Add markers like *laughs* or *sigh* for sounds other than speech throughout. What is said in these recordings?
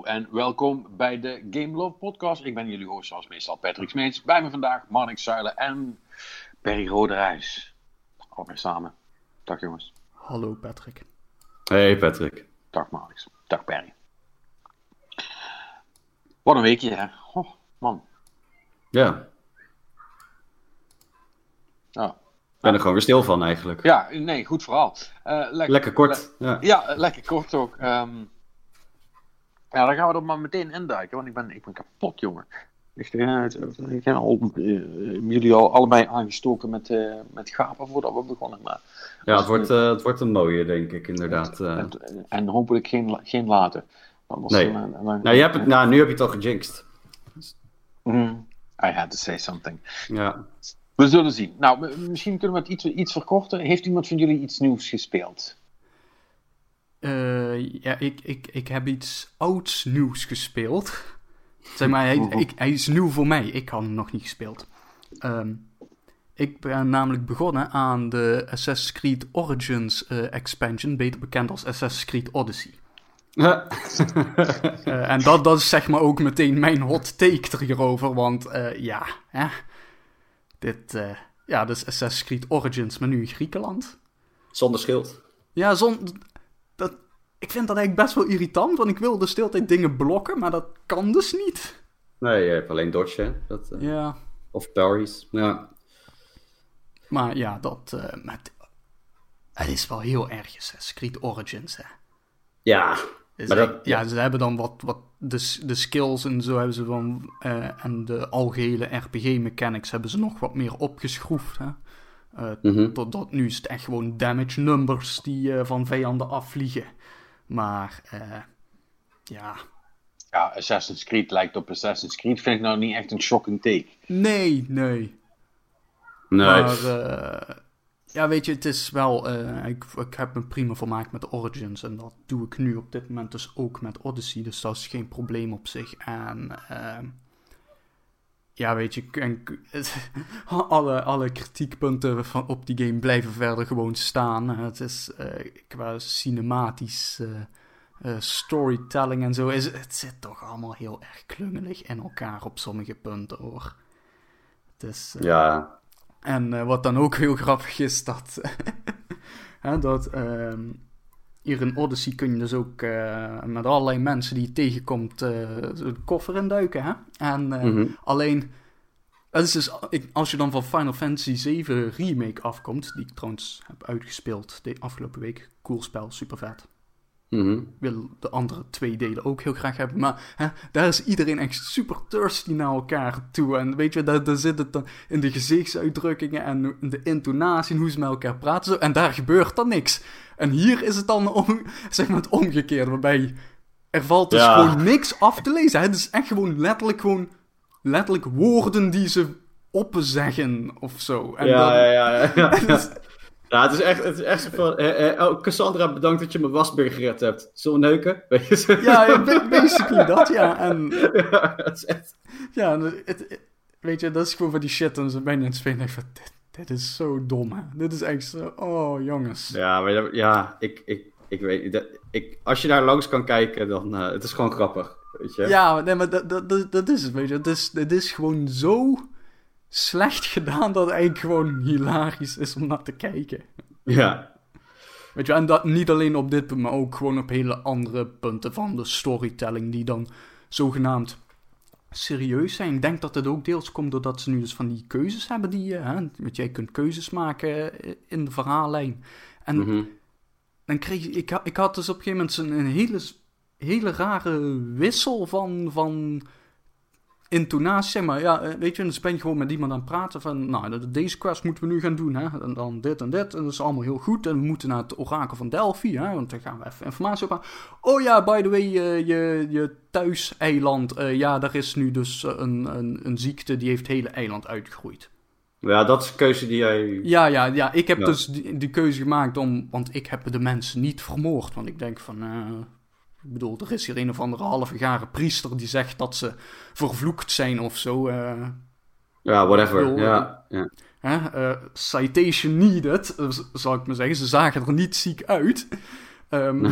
Hallo en welkom bij de Game Love Podcast. Ik ben jullie host zoals meestal Patrick Smeets. Bij me vandaag Marnik Zuilen en Perry Roderijs. Allebei samen. Dag jongens. Hallo Patrick. Hey Patrick. Dag Marnix. Dag Perry. Wat een weekje hè. Oh, man. Ja, ik ben er gewoon weer stil van eigenlijk. Ja, nee, goed verhaal. Eh, lekker, Lekker kort. Ja. Ja, eh, lekker kort ook. Ehm, ja, dan gaan we er maar meteen induiken, want ik ben, ik ben kapot, jongen. Eh, ik heb al, eh, jullie al allebei aangestoken met, eh, met gapen voordat we begonnen. Maar, Ja, het wordt, eh, het wordt een mooie, denk ik, inderdaad. eh. en, en hopelijk geen, geen later. Nee. een- een- een- Nou, je hebt het, nou, nu heb je het al gejinxed. Mm, I had to say something. Ja. We zullen zien. Nou, misschien kunnen we het iets, iets verkorten. Heeft iemand van jullie iets nieuws gespeeld? Eh, ja, ik, ik, ik heb iets ouds nieuws gespeeld. Zeg maar, hij, ik, hij is nieuw voor mij. Ik had hem nog niet gespeeld. Ehm, ik ben namelijk begonnen aan de Assassin's Creed Origins eh, expansion, beter bekend als Assassin's Creed Odyssey. *laughs* Eh, en dat, dat is zeg maar ook meteen mijn hot take er hierover, want eh, ja, hè, dit, eh, ja, dus Assassin's Creed Origins, maar nu in Griekenland. Zonder schild. Ja, zon, dat, ik vind dat eigenlijk best wel irritant, want ik wil dus de hele tijd dingen blokken, maar dat kan dus niet. Nee, je hebt alleen dodge, hè? Dat, eh, Ja, Of parries. Ja. maar ja, dat, eh, met, het is wel heel erg Creed Origins, hè. Ja. Dus Maar dat- ik- ja, ze hebben dan wat, wat de, de skills en zo hebben ze dan, eh, en de algehele RPG-mechanics hebben ze nog wat meer opgeschroefd, hè. Eh, Mhm. Totdat nu is het echt gewoon damage numbers die van vijanden afvliegen. Maar, eh, ja, Ja, Assassin's Creed lijkt op Assassin's Creed. Vind ik nou niet echt een shocking take. nee, nee. Nee. Maar eh, ja, weet je, het is wel. eh, ik, ik heb me prima vermaakt met de Origins. En dat doe ik nu op dit moment dus ook met Odyssey. Dus dat is geen probleem op zich. En ehm, ja, weet je, en, *laughs* alle, alle kritiekpunten van, op die game blijven verder gewoon staan. Het is eh, qua cinematisch. eh, eh, storytelling en zo. Is, het zit toch allemaal heel erg klungelig in elkaar op sommige punten hoor. Het is, Ja. en wat dan ook heel *laughs* grappig is, dat, *laughs* hè, dat ehm, hier in Odyssey kun je dus ook eh, met allerlei mensen die je tegenkomt de koffer induiken. Hè? En eh, Mhm. alleen, het is dus, ik, als je dan van Final Fantasy 7 Remake afkomt, die ik trouwens heb uitgespeeld de afgelopen week, cool spel, super vet. Ik wil de andere twee delen ook heel graag hebben. Maar hè, daar is iedereen echt super thirsty naar elkaar toe. En weet je, daar, daar zit het dan in de gezichtsuitdrukkingen en de intonatie en hoe ze met elkaar praten. Zo, en daar gebeurt dan niks. En hier is het dan om, *laughs* zeg maar het omgekeerde. Waarbij er valt dus Ja. gewoon niks af te lezen. hè. Het is echt gewoon letterlijk gewoon letterlijk woorden die ze oppenzeggen of zo. En ja, dan- ja, ja, ja, ja. *laughs* Ja, het is echt, het is echt zo van... eh, eh, oh, Cassandra, bedankt dat je mijn wasbeer gered hebt. Zullen we neuken? *laughs* Weet je zo? ja, ja, ba- basically dat, ja. En *laughs* Ja, is echt... Ja, het, het- weet je, dat is gewoon van die shit. En ze bijna in het spelen. en ik van, dit, dit is zo dom, hè. Dit is echt zo, oh, jongens. Ja, maar dat- ja, ik, ik, ik weet... Dat, ik, als je daar langs kan kijken, dan... eh het is gewoon grappig, weet je? Ja, nee, maar dat, dat, dat, dat is het, weet je. Het is, het is gewoon zo slecht gedaan dat het eigenlijk gewoon hilarisch is om naar te kijken. Ja. Weet je, en dat niet alleen op dit punt, maar ook gewoon op hele andere punten van de storytelling die dan zogenaamd serieus zijn. Ik denk dat het ook deels komt doordat ze nu dus van die keuzes hebben die je, hè, weet je, je kunt keuzes maken in de verhaallijn. En Mhm. dan kreeg ik, ik, ha- ik had dus op een gegeven moment een, een hele, hele rare wissel van, van intonatie, zeg maar. Ja, eh, weet je, dus ben je gewoon met iemand aan het praten van, nou, de- deze quest moeten we nu gaan doen, hè. En dan dit en dit, en dat is allemaal heel goed. En we moeten naar het orakel van Delphi, hè, want daar gaan we even informatie op aan. Oh ja, by the way, eh, je, je thuiseiland, eh ja, daar is nu dus eh, een, een, een ziekte, die heeft het hele eiland uitgegroeid. Ja, dat is een keuze die jij... Ja, ja, ja. Ik heb Ja. dus die, die keuze gemaakt om... Want ik heb de mensen niet vermoord. Want ik denk van... ik bedoel, er is hier een of andere halve garen priester die zegt dat ze vervloekt zijn of zo. eh, Ja, whatever. Bedoel, Ja, hè? eh, citation needed, eh, z- zal ik maar zeggen. Ze zagen er niet ziek uit. Ehm,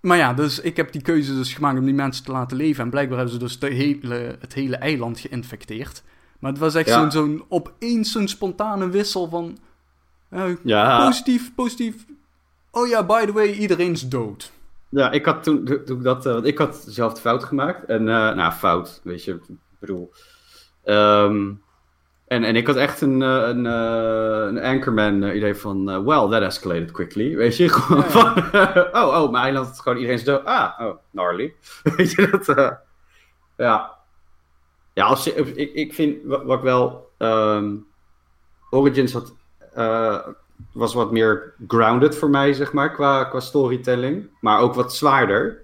Maar ja, dus ik heb die keuze dus gemaakt om die mensen te laten leven. En blijkbaar hebben ze dus de hele, het hele eiland geïnfecteerd. Maar het was echt Ja. zo'n, zo'n opeens zo'n spontane wissel van... Ja. Positief, positief. Oh ja, by the way, iedereen is dood. Ja, ik had toen, toen ik dat, eh, want ik had zelf de fout gemaakt. En, eh, nou, fout, weet je, ik bedoel. Ehm, en, en ik had echt een, eh, een, een Anchorman idee van, well, that escalated quickly. Weet je, *laughs* gewoon Ja. van, *laughs* oh, oh, mijn eiland is gewoon iedereen is dood. Ah, oh, gnarly. *laughs* weet je, dat, ja. Ja, als, je- ik, ik vind, wat, wat ik wel, ehm, Origins had, eh, was wat meer grounded voor mij, zeg maar, qua, qua storytelling. Maar ook wat zwaarder.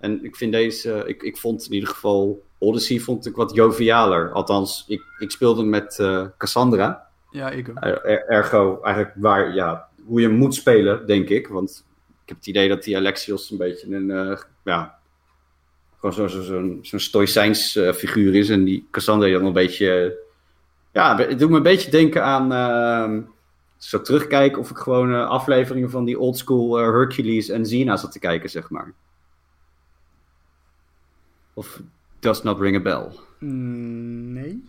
En ik vind deze, ik, ik vond in ieder geval Odyssey vond ik wat jovialer. Althans, ik, ik speelde met eh, Cassandra. Ja, ik ook. Er- ergo, eigenlijk waar, ja, hoe je moet spelen, denk ik. Want ik heb het idee dat die Alexios een beetje een, eh, ja, gewoon zo'n zo, zo'n zo'n stoïcijns eh, figuur is. En die Cassandra dan een beetje, ja, het doet me een beetje denken aan, eh, zo terugkijken of ik gewoon eh, afleveringen van die oldschool eh, Hercules en Xena zat te kijken, zeg maar. Of does not ring a bell. Mm, Nee.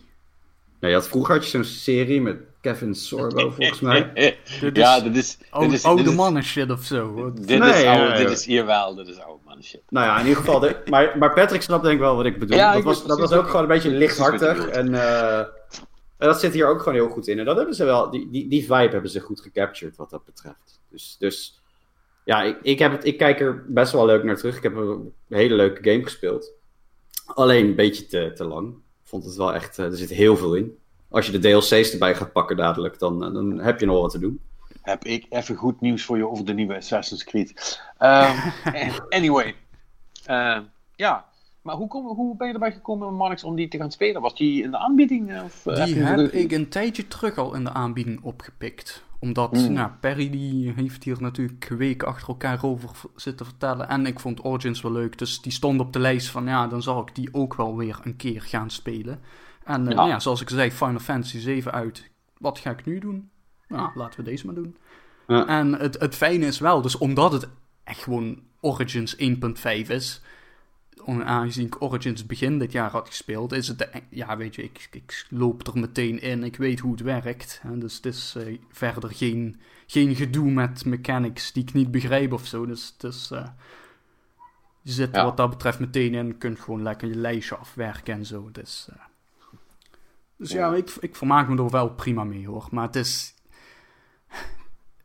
Nou, je had, vroeger had je zo'n serie met Kevin Sorbo, volgens mij. *laughs* Dit ja, is dit is... Dit Oude, is, oude dit is, mannen shit of zo. Dit, Nee, is ja, oude, ja. dit is hier wel, dit is oude man shit. Nou ja, in ieder geval. De, maar, maar Patrick snapt denk ik wel wat ik bedoel. Ja, dat ik was, dat was ook gewoon een beetje lichthartig. En, eh, en dat zit hier ook gewoon heel goed in. En dat hebben ze wel, die, die, die vibe hebben ze goed gecaptured wat dat betreft. Dus, dus ja, ik, ik, heb het, ik kijk er best wel leuk naar terug. Ik heb een hele leuke game gespeeld. Alleen een beetje te, te lang. Ik vond het wel echt, eh, er zit heel veel in. Als je de DLC's erbij gaat pakken dadelijk, dan, eh, dan heb je nog wat te doen. Heb ik even goed nieuws voor je over de nieuwe Assassin's Creed. Ehm, *laughs* anyway. Eh, ja, maar hoe, kom, hoe ben je erbij gekomen, Marnix, om die te gaan spelen? Was die in de aanbieding? Of, eh, Die je- heb ik een tijdje terug al in de aanbieding opgepikt. Omdat, Hmm. nou, Perry die heeft hier natuurlijk weken achter elkaar over zitten vertellen. En ik vond Origins wel leuk. Dus die stond op de lijst van, ja, dan zal ik die ook wel weer een keer gaan spelen. En eh, Ja. nou ja, zoals ik zei, Final Fantasy 7 uit. Wat ga ik nu doen? Nou, laten we deze maar doen. Ja. En het, het fijne is wel, dus omdat het echt gewoon Origins 1.5 is, aangezien ik Origins begin dit jaar had gespeeld, is het, de- ja weet je, ik, ik loop er meteen in, ik weet hoe het werkt. Hè, dus het is eh, verder geen, geen gedoe met mechanics die ik niet begrijp of zo. Dus het is, eh, je zit Ja. wat dat betreft meteen in, kunt gewoon lekker je lijstje afwerken en zo. Dus, eh, dus ja, Ja. ik, ik vermaak me er wel prima mee hoor. Maar het is,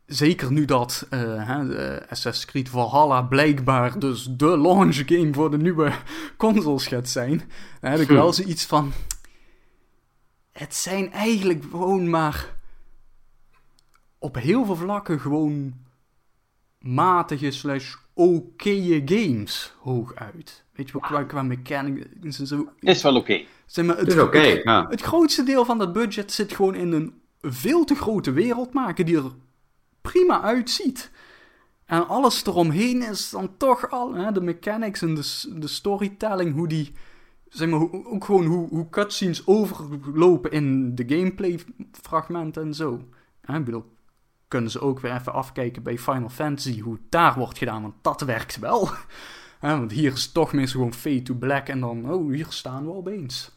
zeker nu dat eh, hè, de Assassin's Creed Valhalla blijkbaar dus de launch game voor de nieuwe *laughs* consoles gaat zijn, dan heb ik wel zoiets van. Het zijn eigenlijk gewoon maar op heel veel vlakken gewoon matige slash oké games hooguit. Weet je wel, qua, qua mechanics en zo. Is wel oké. Zeg maar, Het is oké, het, ja. het grootste deel van dat budget zit gewoon in een veel te grote wereld maken die er prima uitziet. En alles eromheen is dan toch al, hè, de mechanics en de, de storytelling, hoe die, zeg maar, hoe- ook gewoon hoe, hoe cutscenes overlopen in de gameplay fragmenten en zo. Hè, ik bedoel, kunnen ze ook weer even afkijken bij Final Fantasy, hoe het daar wordt gedaan, want dat werkt wel. *laughs* Hè, want hier is toch meestal gewoon fade to black en dan, oh, hier staan we opeens.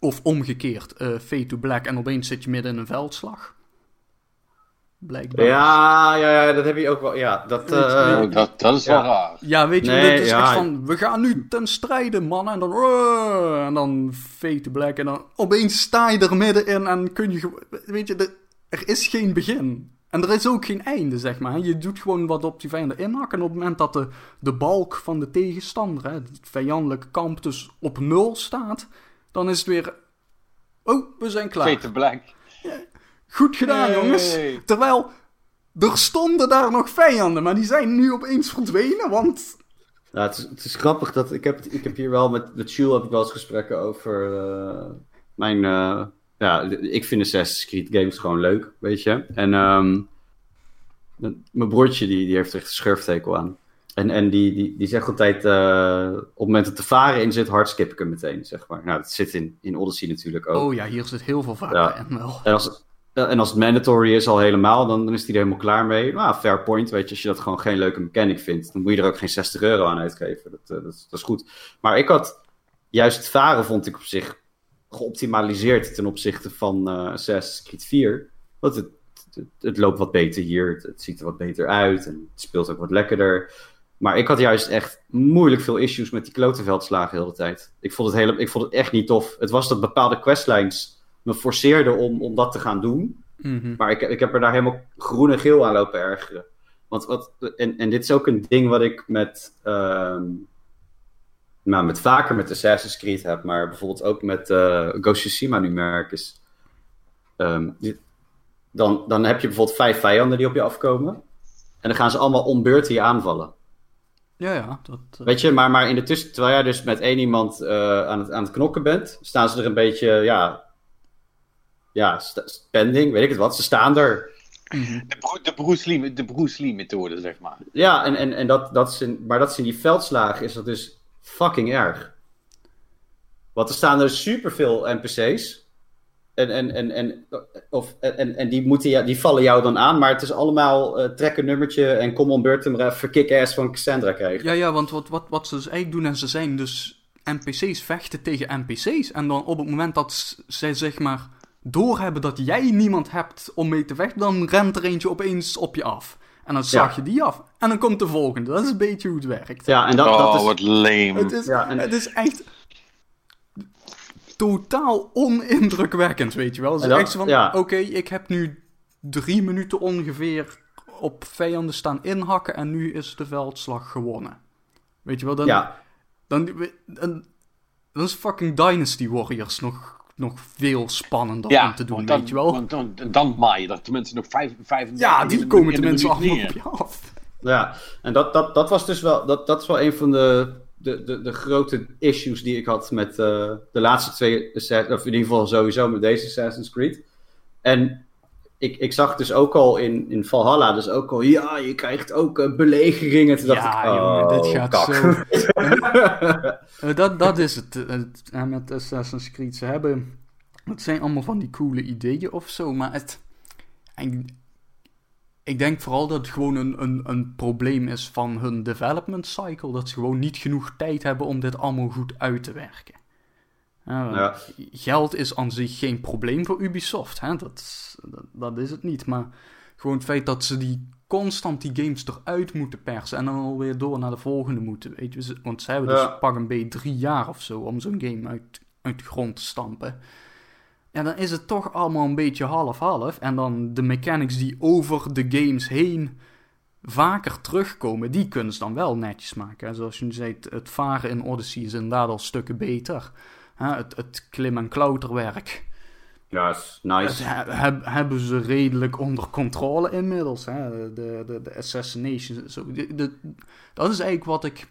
Of omgekeerd, fade to black en opeens zit je midden in een veldslag. Blijkbaar. Ja, ja, ja, dat heb je ook wel. Ja, dat. Je, eh, Oh, dat, dat is ja. wel raar. Ja, weet je, Nee, dit is ja. echt van, we gaan nu ten strijde, man. En dan, "Ruh", en dan fade to black. En dan opeens sta je er middenin en kun je, weet je, de- er is geen begin. En er is ook geen einde, zeg maar. Je doet gewoon wat op die vijanden inhakken. En op het moment dat de, de balk van de tegenstander, hè, het vijandelijke kamp, dus op nul staat, dan is het weer, oh, we zijn klaar. Peter Black. Goed gedaan, jongens. Terwijl, er stonden daar nog vijanden, maar die zijn nu opeens verdwenen, want... Ja, het, is, het is grappig dat ik heb, ik heb hier wel met, met Jules heb ik wel eens gesprekken over eh, mijn. eh, ja, ik vind Assassin's Creed games gewoon leuk, weet je. En ehm, mijn broertje die, die heeft er echt een schurftekel aan. En, en die, die, die zegt altijd: eh, op het moment dat de varen in zit, hardskip ik hem meteen, zeg maar. Nou, dat zit in, in Odyssey natuurlijk ook. Oh ja, hier zit heel veel vaker Ja. en wel. En als, en als het mandatory is al helemaal, dan, dan is hij er helemaal klaar mee. Nou, fair point, weet je. Als je dat gewoon geen leuke mechanic vindt, dan moet je er ook geen 60 euro aan uitgeven. Dat, uh, dat, dat, is goed. Maar ik had, juist varen vond ik op zich geoptimaliseerd ten opzichte van uh, Assassin's Creed 4. Want het, het, loopt wat beter hier, het, het, ziet er wat beter uit en het speelt ook wat lekkerder. Maar ik had juist echt moeilijk veel issues met die klotenveldslagen de hele tijd. Ik vond het, hele, ik vond het echt niet tof. Het was dat bepaalde questlines me forceerden om, om dat te gaan doen. Mhm. Maar ik, ik heb er daar helemaal groen en geel aan lopen ergeren. Want wat, en, en dit is ook een ding wat ik met, ehm, nou, met vaker met Assassin's Creed heb, maar bijvoorbeeld ook met uh, Ghost Tsushima nu merk is. ehm, dan, dan heb je bijvoorbeeld vijf vijanden die op je afkomen. En dan gaan ze allemaal om beurt je aanvallen. Ja, ja. Dat, eh, Weet je, maar, maar in de tussen, terwijl jij dus met één iemand eh, aan, het, aan het knokken bent, staan ze er een beetje, ja, ja, standing, weet ik het wat. Ze staan er. mhm. De, de Bruce Lee, de Bruce Lee methode, zeg maar. Ja, en, en, en dat, dat in, maar dat in die veldslagen is dat dus fucking erg. Want er staan er superveel NPC's. En, en, en, en, of, en, en die, moeten, jou- die vallen jou dan aan, maar het is allemaal eh trek een nummertje en kom on beurt hem er even kick-ass van Cassandra krijgen. Ja, ja, want wat, wat, wat ze dus eigenlijk doen, en ze zijn dus NPC's vechten tegen NPC's. En dan op het moment dat zij zeg maar doorhebben dat jij niemand hebt om mee te vechten, dan rent er eentje opeens op je af. En dan zag Ja. je die af. En dan komt de volgende. Dat is een beetje hoe het werkt. Ja, en dat, oh, dat is... wat lame. Het is, Ja, en- het is echt totaal onindrukwekkend, weet je wel. Het is dat- echt zo van, ja. oké, ik heb nu drie minuten ongeveer op vijanden staan inhakken en nu is de veldslag gewonnen. Weet je wel, dan, Ja, dan, dan, dan is fucking Dynasty Warriors nog, nog veel spannender ja, om te doen, dan, weet je wel. Want dan, dan maai je er tenminste nog vijf, vijf ja, die komen tenminste allemaal neer. op je af. Ja, en dat, dat, dat was dus wel, dat, dat is wel een van de, de, de, de grote issues die ik had met eh, de laatste twee, of in ieder geval sowieso met deze Assassin's Creed. En ik, ik zag dus ook al in, in Valhalla, dus ook al, ja, je krijgt ook eh, belegeringen. Toen dacht Ja, ik, jongen, dit oh, gaat kak. zo. *laughs* Eh, dat, dat is het, eh, het met Assassin's Creed. Ze hebben. Het zijn allemaal van die coole ideeën of zo, maar het. Ik, ik denk vooral dat het gewoon een, een, een probleem is van hun development cycle. Dat ze gewoon niet genoeg tijd hebben om dit allemaal goed uit te werken. Ja, Ja. Geld is aan zich geen probleem voor Ubisoft. Hè? Dat, is- dat, dat is het niet. Maar gewoon het feit dat ze die constant die games eruit moeten persen en dan alweer door naar de volgende moeten. Weet je? Want ze hebben dus pak een beetje drie jaar of zo om zo'n game uit, uit de grond te stampen. Ja, dan is het toch allemaal een beetje half-half. En dan de mechanics die over de games heen vaker terugkomen, die kunnen ze dan wel netjes maken. Zoals je nu zei, het, het varen in Odyssey is inderdaad al stukken beter. Hè, het, het klim- en klauterwerk Ja, nice. he- heb- hebben ze redelijk onder controle inmiddels. Hè? De, de, de assassination. Zo. De, de- dat is eigenlijk wat ik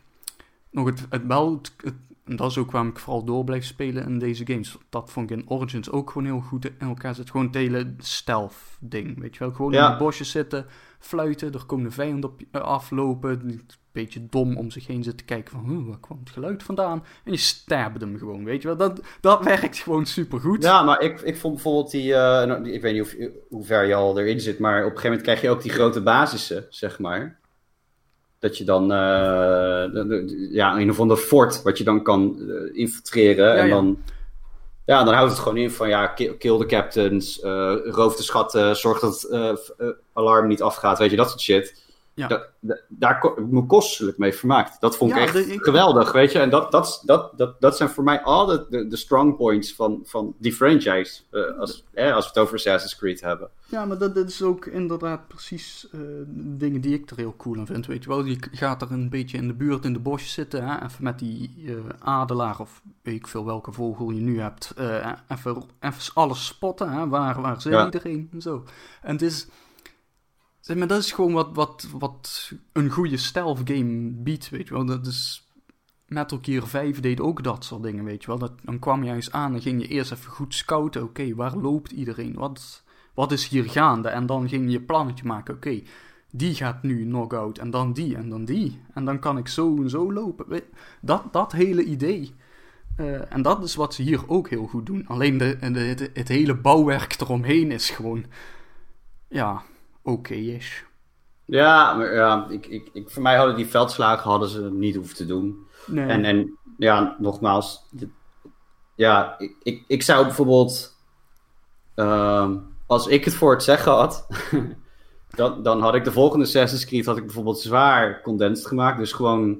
nog het, het wel. Het, het- en dat is ook waarom ik vooral door blijf spelen in deze games. Dat vond ik in Origins ook gewoon heel goed in elkaar zit. Gewoon het hele stealth ding. Weet je wel? Gewoon Ja. in de bosjes zitten, fluiten. Er komen vijanden op je eh, aflopen. Een beetje dom om zich heen zitten kijken van... "Huh, waar kwam het geluid vandaan? En je stabbt hem gewoon, weet je wel? Dat, dat *laughs* werkt gewoon supergoed. Ja, maar ik, ik vond bijvoorbeeld die, eh, nou, ik weet niet of, hoe ver je al erin zit, maar op een gegeven moment krijg je ook die grote basissen, zeg maar. Dat je dan, eh, ja, een of ander fort wat je dan kan infiltreren. Ja, en ja. dan, ja, dan houdt het gewoon in van, ja, ki- kill de captains, eh roof de schatten, zorg dat alarm niet afgaat, weet je, dat soort shit. Ja. Da- da- daar ko- heb ik me kostelijk mee vermaakt. Dat vond ik Ja, echt de- ik- geweldig, weet je. En dat, dat, dat, dat, dat zijn voor mij altijd de, de strong points van, van die franchise. eh, als, eh, als we het over Assassin's Creed hebben. Ja, maar dat, dat is ook inderdaad precies eh, dingen die ik er heel cool aan vind. Weet je wel, je gaat er een beetje in de buurt in de bosjes zitten. Hè? Even met die eh, adelaar of weet ik veel welke vogel je nu hebt. even, even alles spotten. Hè? Waar, waar zit Ja. iedereen? En zo. En het is. Zeg maar, dat is gewoon wat, wat, wat een goede stealth game biedt. Weet je wel, dat is. Metal Gear 5 deed ook dat soort dingen, weet je wel. Dat, dan kwam je eens aan en ging je eerst even goed scouten. Oké, waar loopt iedereen? Wat, wat is hier gaande? En dan ging je je plannetje maken. Oké, die gaat nu knock-out en dan die en dan die. En dan kan ik zo en zo lopen. Dat, dat hele idee, Eh, en dat is wat ze hier ook heel goed doen. Alleen de, de, het hele bouwwerk eromheen is gewoon, ja, oké is. Ja, maar ja, ik, ik, ik, voor mij hadden die veldslagen hadden ze niet hoeven te doen. Nee. En, en ja, nogmaals, dit- ja, ik, ik, ik zou bijvoorbeeld, ehm, als ik het voor het zeggen had, *laughs* dan, dan had ik de volgende Assassin's Creed had ik bijvoorbeeld zwaar condensed gemaakt. Dus gewoon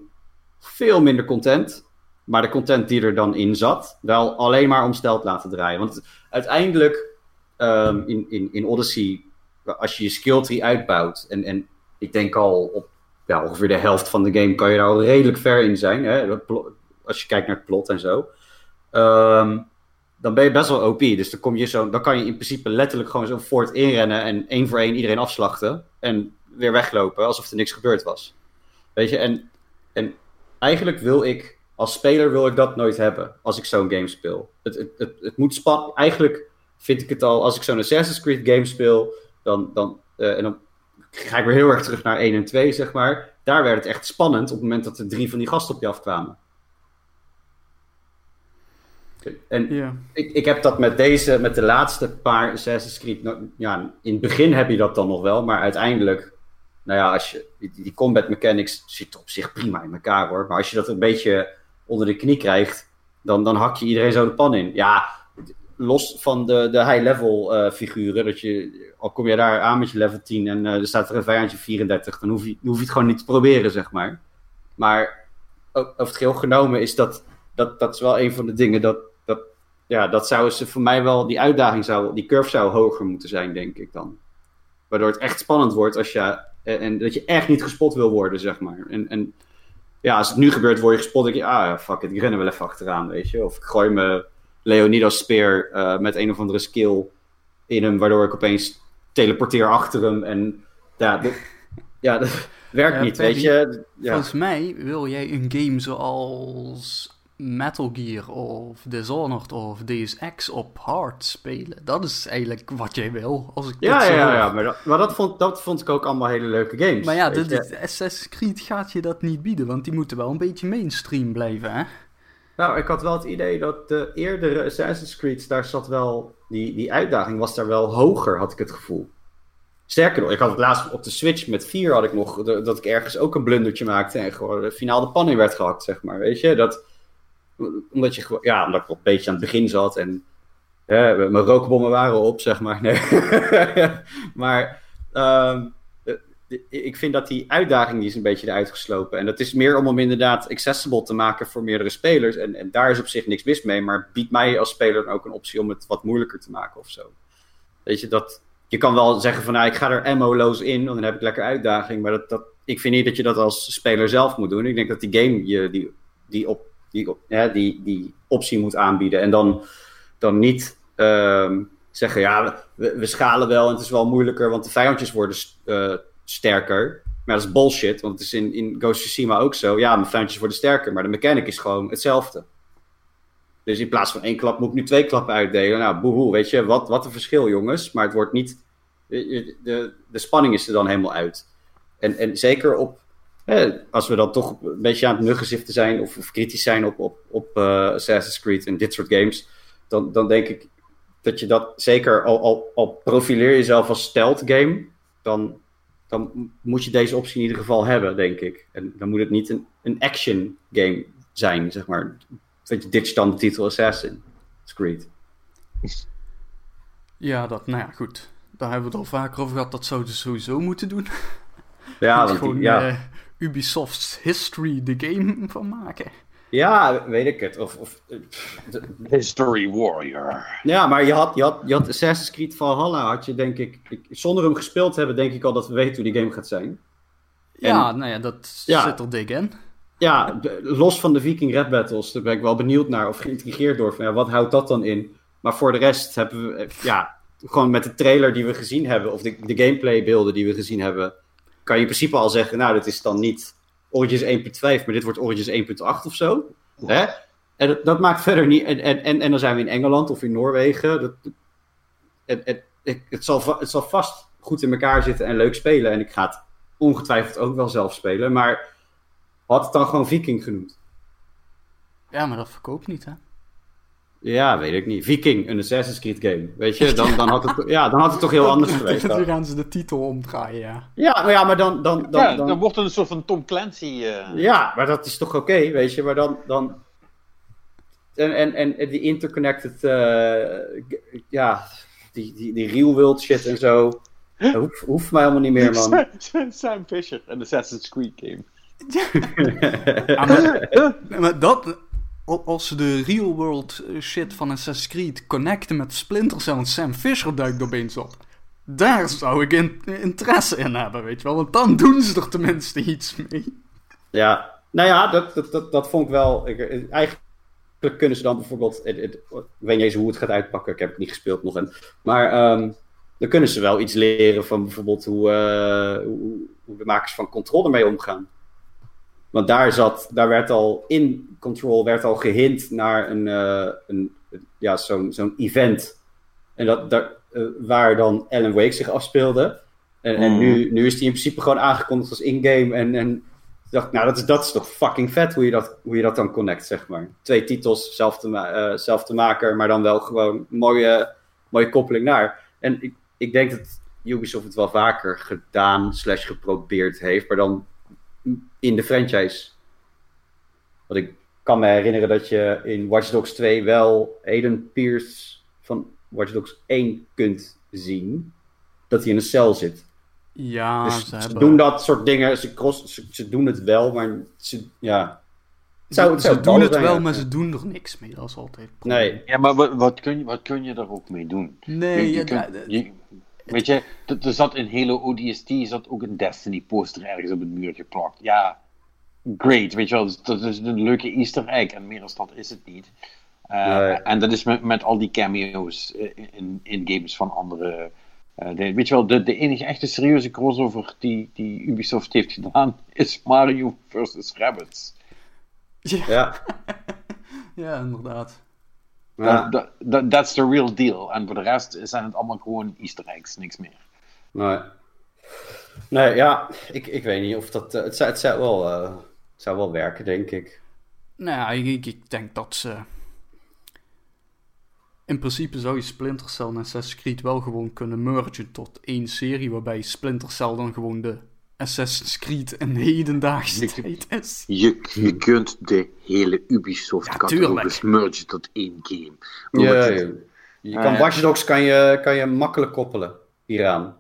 veel minder content. Maar de content die er dan in zat, wel alleen maar om stelt laten draaien. Want uiteindelijk, ehm, in, in, in Odyssey, als je je skill tree uitbouwt, en, en ik denk al op ja, ongeveer de helft van de game kan je daar al redelijk ver in zijn. Hè? Als je kijkt naar het plot en zo. Ehm, dan ben je best wel OP. Dus dan, kom je zo, dan kan je in principe letterlijk gewoon zo fort inrennen en één voor één iedereen afslachten. En weer weglopen alsof er niks gebeurd was. Weet je, en, en eigenlijk wil ik, als speler wil ik dat nooit hebben. Als ik zo'n game speel. Het, het, het, moet spannen. Eigenlijk vind ik het al, als ik zo'n Assassin's Creed game speel, dan, dan, eh, en dan ga ik weer heel erg terug naar 1 en 2, zeg maar. Daar werd het echt spannend op het moment dat er drie van die gasten op je afkwamen. En Ja. ik, ik heb dat met deze, met de laatste paar Assassin's Creed. nou, Ja, in het begin heb je dat dan nog wel, maar uiteindelijk, nou ja, als je die, die combat mechanics zitten op zich prima in elkaar hoor. Maar als je dat een beetje onder de knie krijgt, dan, dan hak je iedereen zo de pan in. Ja, los van de, de high-level eh, figuren, dat je, al kom je daar aan met je level 10 en eh, er staat er een vijandje 34, dan hoef, je, hoef je het gewoon niet te proberen, zeg maar. Maar over het geheel genomen is dat, dat, dat is wel een van de dingen dat, dat, ja, dat zou ze voor mij wel, die uitdaging zou, die curve zou hoger moeten zijn, denk ik dan. Waardoor het echt spannend wordt als je, en, en dat je echt niet gespot wil worden, zeg maar. En, en ja, als het nu gebeurt, word je gespot, denk je, ah, fuck it, ik ren er wel even achteraan, weet je. Of ik gooi me Leonidas speer eh, met een of andere skill in hem, waardoor ik opeens teleporteer achter hem. En ja, dat, ja, dat *laughs* werkt Ja, niet, weet je. Ja. Volgens mij wil jij een game zoals Metal Gear of Dishonored of Deus Ex op hard spelen. Dat is eigenlijk wat jij wil, als ik Ja, ja, hoor. ja, maar, dat, maar dat, vond, dat vond ik ook allemaal hele leuke games. Maar ja, de Assassin's Creed gaat je dat niet bieden, want die moeten wel een beetje mainstream blijven, hè? Nou, ik had wel het idee dat de eerdere Assassin's Creed, daar zat wel, die, die uitdaging was daar wel hoger, had ik het gevoel. Sterker nog, ik had het laatst op de Switch met 4 had ik nog, dat ik ergens ook een blundertje maakte en gewoon finaal de pan in werd gehakt, zeg maar, weet je. Dat, omdat je ja, omdat ik een beetje aan het begin zat en mijn rookbommen waren op, zeg maar. Nee. *laughs* maar ehm, eh, ik vind dat die uitdaging die is een beetje eruit geslopen. En dat is meer om hem inderdaad accessible te maken voor meerdere spelers. En, en daar is op zich niks mis mee. Maar biedt mij als speler dan ook een optie om het wat moeilijker te maken of zo. Weet je, dat, je kan wel zeggen van nou, ik ga er ammo-loos in, want dan heb ik lekker uitdaging. Maar dat, dat, ik vind niet dat je dat als speler zelf moet doen. Ik denk dat die game je die, die, op, die, ja, die, die optie moet aanbieden. En dan, dan niet ehm, zeggen, ja, we, we schalen wel en het is wel moeilijker, want de vijandjes worden eh, sterker. Maar dat is bullshit, want het is in, in Ghost Tsushima ook zo. Ja, mijn vijandjes worden sterker, maar de mechanic is gewoon hetzelfde. Dus in plaats van één klap moet ik nu twee klappen uitdelen. Nou, boehoe, weet je, wat, wat een verschil, jongens. Maar het wordt niet... De, de, spanning is er dan helemaal uit. En, en zeker op... Als we dan toch een beetje aan het nuggenziften zijn... of, of kritisch zijn op, op, op eh, Assassin's Creed en dit soort games... Dan, dan denk ik dat je dat zeker... Al, al, al profileer je jezelf als stealth game... Dan, dan moet je deze optie in ieder geval hebben, denk ik. En dan moet het niet een, een action game zijn, zeg maar. Weet je, ditch dan de titel Assassin's Creed. Ja, dat, nou ja, goed. Daar hebben we het al vaker over gehad. Dat zouden ze sowieso moeten doen. Ja, *laughs* Moet want gewoon die- ja. eh, Ubisoft's History de game van maken. Ja, weet ik het. Of, of, eh, de- History Warrior. ja, maar je had, je, had, je had Assassin's Creed Valhalla, had je denk ik, ik... Zonder hem gespeeld te hebben, denk ik al dat we weten hoe die game gaat zijn. Ja, nou ja, dat Ja. zit er dik in. Ja, los van de Viking Rap Battles, daar ben ik wel benieuwd naar of geïntrigeerd door. Van, ja, wat houdt dat dan in? Maar voor de rest hebben we, eh, ja, gewoon met de trailer die we gezien hebben, of de, de gameplay beelden die we gezien hebben, kan je in principe al zeggen, nou, dit is dan niet Origins 1.5, maar dit wordt Origins 1.8 of zo. Hè? En dat, dat maakt verder niet, en, en, en, en dan zijn we in Engeland of in Noorwegen. Dat, het, het, het, het, zal, het zal vast goed in elkaar zitten en leuk spelen. En ik ga het ongetwijfeld ook wel zelf spelen, maar had het dan gewoon Viking genoemd. Ja, maar dat verkoopt niet, hè? Ja, weet ik niet. Viking, een Assassin's Creed game. Weet je, dan, dan, had, het, ja, dan had het toch heel anders *laughs* geweest. Dan gaan ze de titel omdraaien, ja. Ja, maar, ja, maar dan... dan, dan, ja, dan, dan wordt het een soort van Tom Clancy. eh, Ja, maar dat is toch oké, weet je. Maar dan... dan en, en, en die interconnected... eh, ja, die, die, die real world shit en zo. Dat hoeft, hoeft mij helemaal niet meer, man. *laughs* Sam, Fisher, een Assassin's Creed game. Ja, *laughs* maar, maar dat, als ze de real world shit van Assassin's Creed connecten met Splinter Cell en Sam Fisher duikt opeens op. Daar zou ik in- interesse in hebben, weet je wel. Want dan doen ze er tenminste iets mee. Ja, nou ja, dat, dat, dat, vond ik wel. Ik, eigenlijk kunnen ze dan bijvoorbeeld. Ik weet niet eens hoe het gaat uitpakken. Ik heb het niet gespeeld nog. En, maar ehm, dan kunnen ze wel iets leren van bijvoorbeeld hoe, eh, hoe, hoe de makers van Control ermee omgaan. Want daar zat, daar werd al in Control werd al gehint naar een, eh, een ja, zo'n zo'n event. En dat, daar, eh, waar dan Alan Wake zich afspeelde. En, en Mhm. nu, nu is die in principe gewoon aangekondigd als in-game. En, en dacht, nou, dat is, dat is toch fucking vet hoe je dat, hoe je dat dan connect, zeg maar. Twee titels, zelfde, ma- eh, zelfde maker, maar dan wel gewoon mooie, mooie koppeling naar. En ik, ik denk dat Ubisoft het wel vaker gedaan, slash geprobeerd heeft, maar dan in de franchise. Want ik kan me herinneren dat je in Watch Dogs 2 wel Aiden Pierce van Watch Dogs 1 kunt zien. Dat hij in een cel zit. Ja, Dus ze ze hebben... doen dat soort dingen. Ze, cross, ze, ze doen het wel, maar ze, ja. Het zou, het ze zou doen het zijn, wel, ja. maar ze doen er niks mee. Dat is altijd. Nee. Ja, maar wat, wat, kun je, wat kun je er ook mee doen? Nee, Je- je ja, kunt- da- je- weet je, er zat in Halo ODST zat ook een Destiny poster ergens op het muur geplakt. Ja, great, weet je wel. Dat is een leuke easter egg en meer dan dat is het niet. Eh. En dat is met, met al die cameo's in, in games van andere... eh, de- weet je wel, de, de enige echte serieuze crossover die, die Ubisoft heeft gedaan *laughs* is Mario vs. Rabbids. Ja, Ja. *laughs* ja, inderdaad. Ja. Dat dat- That's the real deal. En voor de rest zijn het allemaal gewoon easter eggs, niks meer. Nee. Nee, ja. Ik, ik weet niet of dat... eh, het, zou, het, zou wel, eh, het zou wel werken, denk ik. Nou ja, ik- ik denk dat ze... In principe zou je Splinter Cell en Assassin's Creed wel gewoon kunnen mergen tot één serie, waarbij Splinter Cell dan gewoon de Assassin's Creed in hedendaagse tijd is. Je, je kunt de hele Ubisoft-catalogus tuurlijk. mergen tot één game. Ja, je, je Ah, kan ja. Watch Dogs kan je, kan je makkelijk koppelen hieraan.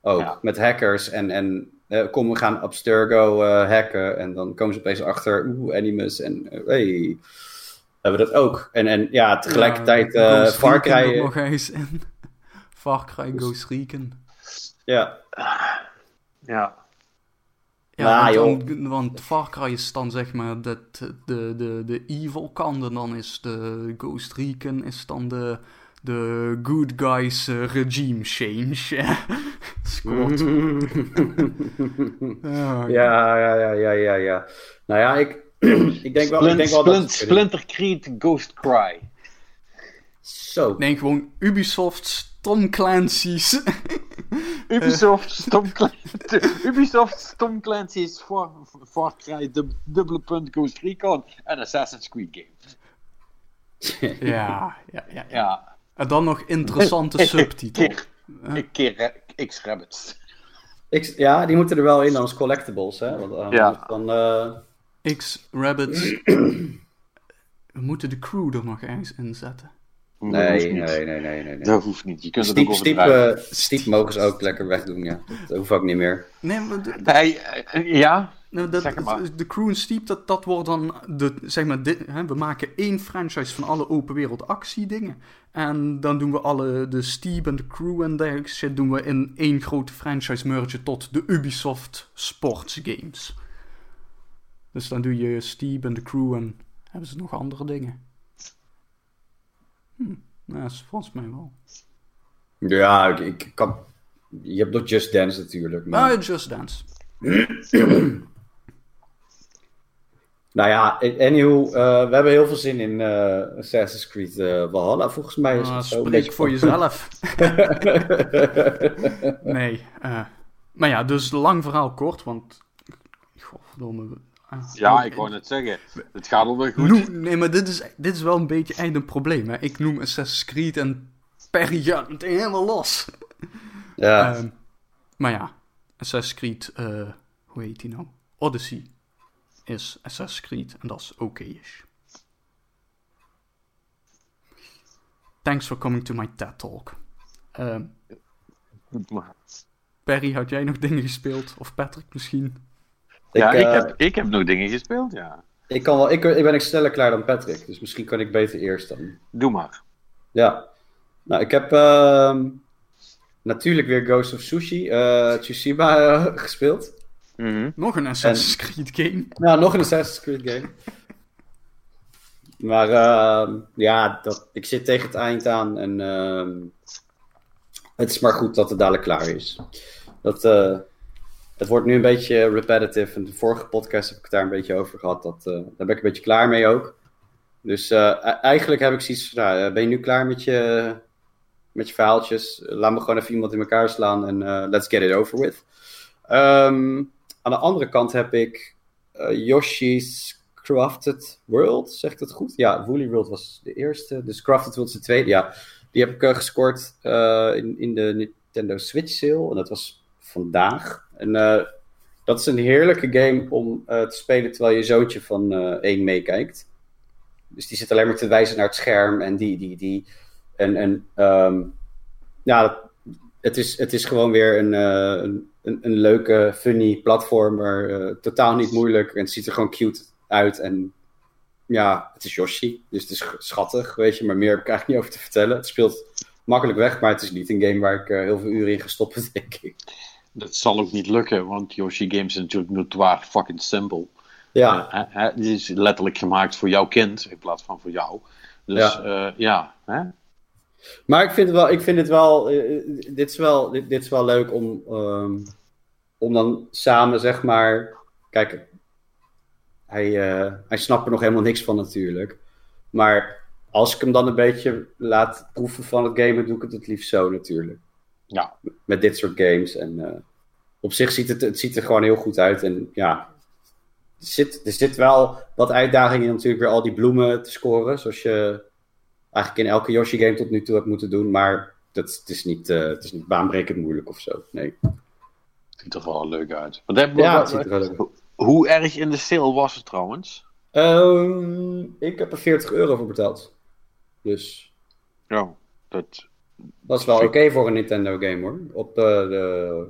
Ook, Ja. met hackers en, en eh, kom, we gaan Abstergo eh, hacken en dan komen ze opeens achter, oeh, Animus en eh, hey, hebben we dat ook. En, en ja, tegelijkertijd Ja, eh Far Cry, nog eens in. *laughs* Far Cry Ghost Recon. Ja, Ja. Ja, Nou, want, dan- want Far Cry is dan zeg maar de, de, de, de evil kant en dan is de Ghost Recon is dan de, de good guys eh, regime change. Squad. *laughs* *laughs* Ja, ja, ja, ja, ja, ja, ja. Nou ja, ik, *clears throat* ik denk wel, ik denk wel dat... Splint, Splinter Creed Ghost Cry. Zo. Ik denk gewoon Ubisoft's Tom Clancy's. *laughs* Ubisoft, Tom Clancy, Ubisoft, Tom Clancy's Far, Far Cry, dub- dubbele punt Ghost Recon en Assassin's Creed game. *laughs* ja, ja, ja, ja. Ja. En dan nog interessante *laughs* subtitel. Keer, ik keer eh, X-Rabbits. Ik, ja, die moeten er wel in als collectibles, hè. Want, eh, Ja. Dan, eh, X Rabbits. *clears throat* We moeten de crew er nog ergens in zetten. Nee, nee, nee, nee, nee. Dat hoeft niet. Je kunt het ook stiep, eh, stiep mogen ze ook lekker wegdoen, ja. Dat hoeft ook niet meer. Nee, maar ja, nou, dat, Zeg het maar. de crew en Steep, dat, dat wordt dan de, zeg maar, dit, hè, we maken één franchise van alle open wereld actie dingen. En dan doen we alle, de Steep en de crew en dergelijke shit doen we in één grote franchise mergen tot de Ubisoft Sports Games. Dus dan doe je Steep en de crew en hebben ze nog andere dingen. Hm, nou, dat is volgens mij wel. Ja, ik, ik kan... Je hebt nog Just Dance natuurlijk. Maar... Ah, Just Dance. *clears throat* Nou ja, anywho, eh, we hebben heel veel zin in eh, Assassin's Creed eh, Valhalla. Volgens mij is Ah, het zo spreek beetje voor jezelf. *laughs* nee. maar ja, dus lang verhaal kort, want... Godverdomme, Ja, ik wou net zeggen. Het gaat alweer goed. Noem- nee, maar dit is, dit is wel een beetje echt een probleem. Hè? Ik noem Assassin's Creed en Perry gaat meteen helemaal los. Ja. Ehm, maar ja, Assassin's Creed, eh, hoe heet die nou? Odyssey is Assassin's Creed en dat is oké-ish. Thanks for coming to my TED Talk. Ehm, *laughs* Perry, had jij nog dingen gespeeld? Of Patrick misschien? Ja, ik, ik, eh, heb, ik heb nog dingen gespeeld, ja. ik, kan wel, ik, ik ben ik sneller klaar dan Patrick, dus misschien kan ik beter eerst dan. Doe maar. Ja. Nou, ik heb ehm, natuurlijk weer Ghost of Sushi, eh Tsushima eh, *laughs* gespeeld. Mhm. Nog een Assassin's Creed game. Nou, nog een Assassin's Creed game. Maar ehm, ja, dat, ik zit tegen het eind aan en ehm, het is maar goed dat het dadelijk klaar is. Dat, eh, het wordt nu een beetje repetitive. En de vorige podcast heb ik het daar een beetje over gehad. Dat, eh, daar ben ik een beetje klaar mee ook. Dus eh, e- eigenlijk heb ik zoiets van, nou, eh, ben je nu klaar met je, met je verhaaltjes? Laat me gewoon even iemand in elkaar slaan en let's get it over with. Ehm, aan de andere kant heb ik Yoshi's Crafted World, zegt het goed? Ja, Woolly World was de eerste, dus Crafted World is de tweede. Ja, die heb ik gescoord in, in de Nintendo Switch sale en dat was vandaag. En eh, dat is een heerlijke game om eh, te spelen terwijl je zoontje van eh, één meekijkt. Dus die zit alleen maar te wijzen naar het scherm en die, die, die. En, en ehm, ja, het is, het is gewoon weer een, een, een, een leuke, funny platformer. totaal niet moeilijk en het ziet er gewoon cute uit. En ja, het is Yoshi, dus het is schattig, weet je. Maar meer heb ik eigenlijk niet over te vertellen. Het speelt makkelijk weg, maar het is niet een game waar ik heel veel uren in ga stoppen, denk ik. Dat zal ook niet lukken, want Yoshi Games is natuurlijk notoire fucking simpel. Ja, Eh, hè, het is letterlijk gemaakt voor jouw kind in plaats van voor jou. Dus Ja. ja, ja hè? Maar ik vind het wel, ik vind het wel, eh, eh, dit, is wel dit, dit is wel leuk om, ehm, om dan samen, zeg maar, kijk, hij, eh, hij snapt er nog helemaal niks van natuurlijk. Maar als ik hem dan een beetje laat proeven van het gamen, doe ik het het liefst zo natuurlijk. Ja. Met dit soort games. En eh, op zich ziet het, het ziet er gewoon heel goed uit. En ja, er zit, er zit wel wat uitdagingen in natuurlijk weer al die bloemen te scoren. Zoals je eigenlijk in elke Yoshi game tot nu toe hebt moeten doen. Maar dat, het, is niet, eh, het is niet baanbrekend moeilijk of zo. Nee. Ziet er wel leuk uit. Heb, Ja, het ziet er wel leuk uit. Hoe erg in de sale was het trouwens? Ehm, ik heb er 40 euro voor betaald. Dus Ja, dat, dat is wel oké voor een Nintendo game hoor. Op, eh, de,